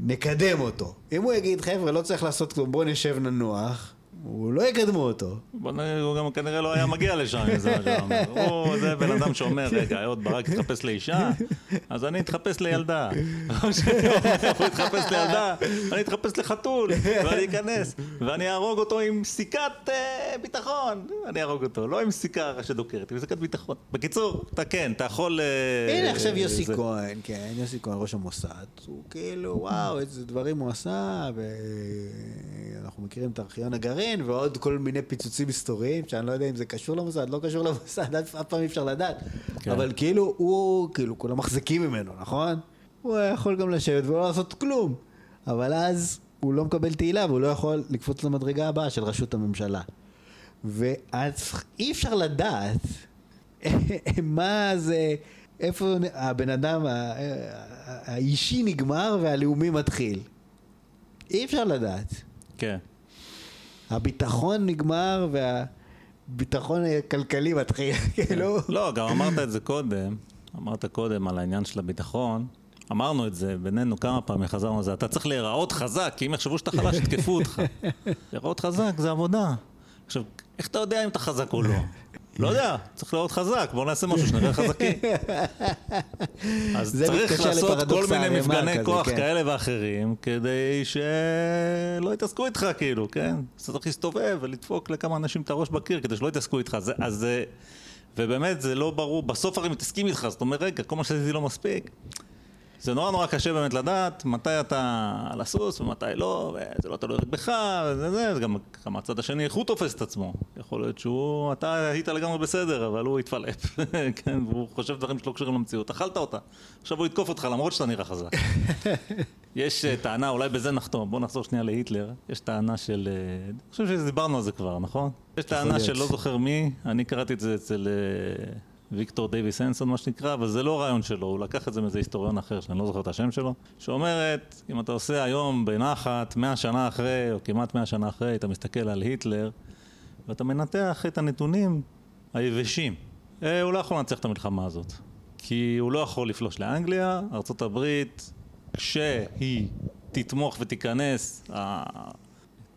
נקדם אותו. אם הוא יגיד, חבר'ה, לא צריך לעשות כלום, בוא נשב ננוח, הוא לא יקדמו אותו. הוא גם כנראה לא היה מגיע לשם, אם זה מה אומר. הוא זה בן אדם שאומר, רגע, אהוד ברק התחפש לאישה, אז אני אתחפש לילדה. הוא יתחפש לילדה, אני אתחפש לחתול, ואני אכנס, ואני אהרוג אותו עם סיכת אה, ביטחון. אני אהרוג אותו, לא עם סיכה שדוקרת, עם סיכת ביטחון. בקיצור, אתה כן, אתה יכול... אה, הנה עכשיו יוסי כהן, כן, יוסי כהן, ראש המוסד, הוא כאילו, וואו, איזה דברים הוא עשה, ואנחנו מכירים את ארכיון הגרעין, ועוד כל מיני פיצוצים היסטוריים, שאני לא יודע אם זה קשור למוסד, לא קשור למוסד, אף פעם אי אפשר לדעת. כן. אבל כאילו, הוא, כאילו, כולם מחזיקים ממנו, נכון? הוא היה יכול גם לשבת ולא לעשות כלום, אבל אז הוא לא מקבל תהילה, והוא לא יכול לקפוץ למדרגה הבאה של ראשות הממשלה. ואז אי אפשר לדעת מה זה, איפה הבן אדם האישי נגמר והלאומי מתחיל. אי אפשר לדעת. כן. הביטחון נגמר והביטחון הכלכלי מתחיל, כאילו. לא, גם אמרת את זה קודם. אמרת קודם על העניין של הביטחון, אמרנו את זה בינינו כמה פעמים, חזרנו על זה, אתה צריך להיראות חזק, כי אם יחשבו שאתה חלש, יתקפו אותך. להיראות חזק זה עבודה. עכשיו, איך אתה יודע אם אתה חזק או לא? לא יודע, צריך להיראות חזק, בואו נעשה משהו שנראה חזקים. אז צריך לעשות כל מיני מפגני כוח כן. כאלה ואחרים, כדי שלא יתעסקו איתך, כאילו, כן? צריך להסתובב ולדפוק לכמה אנשים את הראש בקיר, כדי שלא יתעסקו איתך. אז. ובאמת, זה לא ברור, בסוף הרי מתעסקים איתך, זאת אומרת, רגע, כל מה שעשיתי לא מספיק. זה נורא נורא קשה באמת לדעת מתי אתה על הסוס ומתי לא, וזה לא תלוי בך, וזה זה, זה גם, גם הצד השני, איך הוא תופס את עצמו. יכול להיות שהוא, אתה היית לגמרי בסדר, אבל הוא התפלפ, כן, והוא חושב דברים שלא קשורים למציאות, אכלת אותה. עכשיו הוא יתקוף אותך למרות שאתה נראה חזק. יש אה, טענה, אולי בזה נחתום, בוא נחזור שנייה להיטלר, יש טענה של, אה, אני חושב שדיברנו על זה כבר, נכון? יש טענה. של לא זוכר מי, אני קראתי את זה אצל אה, ויקטור דייוויס הנסון מה שנקרא, אבל זה לא רעיון שלו, הוא לקח את זה מאיזה היסטוריון אחר שאני לא זוכר את השם שלו, שאומרת, אם אתה עושה היום בנחת, 100 שנה אחרי, או כמעט 100 שנה אחרי, אתה מסתכל על היטלר, ואתה מנתח את הנתונים היבשים. אה, הוא לא יכול לנצח את המלחמה הזאת. כי הוא לא יכול לפלוש לאנגליה, ארה"ב, כשהיא תתמוך ותיכנס,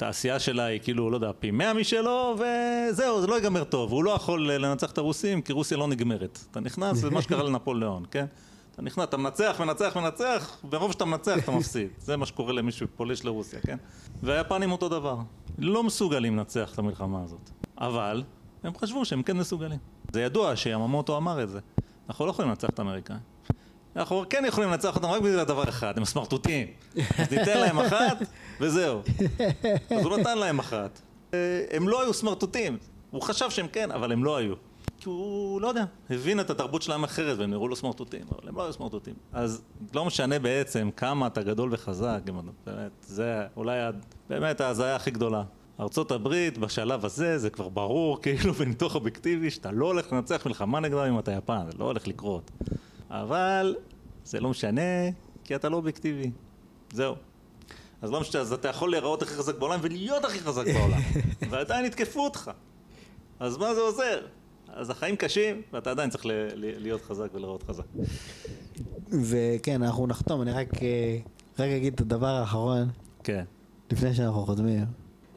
התעשייה שלה היא כאילו, לא יודע, פי 100 משלו, וזהו, זה לא ייגמר טוב. הוא לא יכול לנצח את הרוסים, כי רוסיה לא נגמרת. אתה נכנס, זה מה שקרה לנפוליאון, כן? אתה נכנס, אתה מנצח, מנצח, מנצח, ברוב שאתה מנצח אתה מפסיד. זה מה שקורה למי שפולש לרוסיה, כן? והיפנים אותו דבר. לא מסוגלים לנצח את המלחמה הזאת. אבל, הם חשבו שהם כן מסוגלים. זה ידוע שיממוטו אמר את זה. אנחנו לא יכולים לנצח את האמריקאים. אנחנו כן יכולים לנצח אותם רק בגלל דבר אחד, הם סמרטוטים. אז ניתן להם אחת, וזהו. אז הוא נתן להם אחת. אה, הם לא היו סמרטוטים. הוא חשב שהם כן, אבל הם לא היו. כי הוא, לא יודע, הבין את התרבות שלהם אחרת, והם נראו לו סמרטוטים, אבל הם לא היו סמרטוטים. אז לא משנה בעצם כמה אתה גדול וחזק, באמת, זה אולי באמת ההזיה הכי גדולה. ארצות הברית בשלב הזה זה כבר ברור כאילו בניתוח אובייקטיבי שאתה לא הולך לנצח מלחמה נגדם אם אתה יפן, זה לא הולך לקרות. אבל זה לא משנה כי אתה לא אובייקטיבי. זהו. אז לא משנה, אז אתה יכול להיראות הכי חזק בעולם ולהיות הכי חזק בעולם. ועדיין יתקפו אותך. אז מה זה עוזר? אז החיים קשים ואתה עדיין צריך להיות חזק ולהיראות חזק. וכן, אנחנו נחתום, אני רק אה, רק אגיד את הדבר האחרון, כן. לפני שאנחנו חותמים,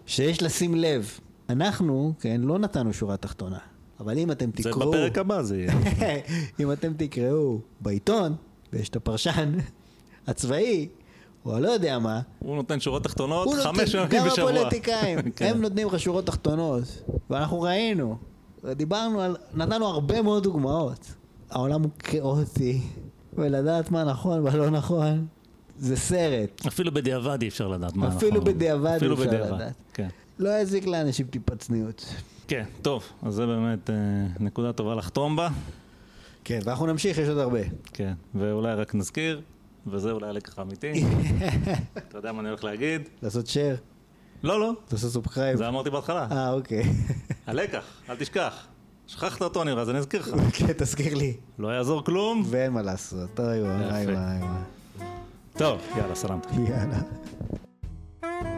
שיש לשים לב, אנחנו, כן, לא נתנו שורה תחתונה, אבל אם אתם זה תקראו, בפרק הבא זה יהיה. אם אתם תקראו בעיתון, ויש את הפרשן הצבאי, או הלא יודע מה, הוא נותן שורות תחתונות חמש נותן, פעמים גם בשבוע. הפוליטיקאים, כן. הם נותנים לך שורות תחתונות, ואנחנו ראינו, דיברנו על, נתנו הרבה מאוד דוגמאות. העולם הוא כאוטי, ולדעת מה נכון ולא נכון, זה סרט. אפילו בדיעבד אי אפשר לדעת מה נכון. אפילו בדיעבד אי אפשר לדעת. כן. לא יזיק לאנשים טיפה צניעות. כן, טוב, אז זה באמת אה, נקודה טובה לחתום בה. כן, ואנחנו נמשיך, יש עוד הרבה. כן, ואולי רק נזכיר, וזה אולי הלקח האמיתי. אתה יודע מה אני הולך להגיד? לעשות share, לא, לא, לעשות subscribe. זה אמרתי בהתחלה. אה, אוקיי. הלקח, אל תשכח. שכחת אותו נראה, אז אני אזכיר לך. כן, תזכיר לי. לא יעזור כלום. ואין מה לעשות. אוי וואי. וואי וואי. טוב, יאללה, סלמת. יאללה.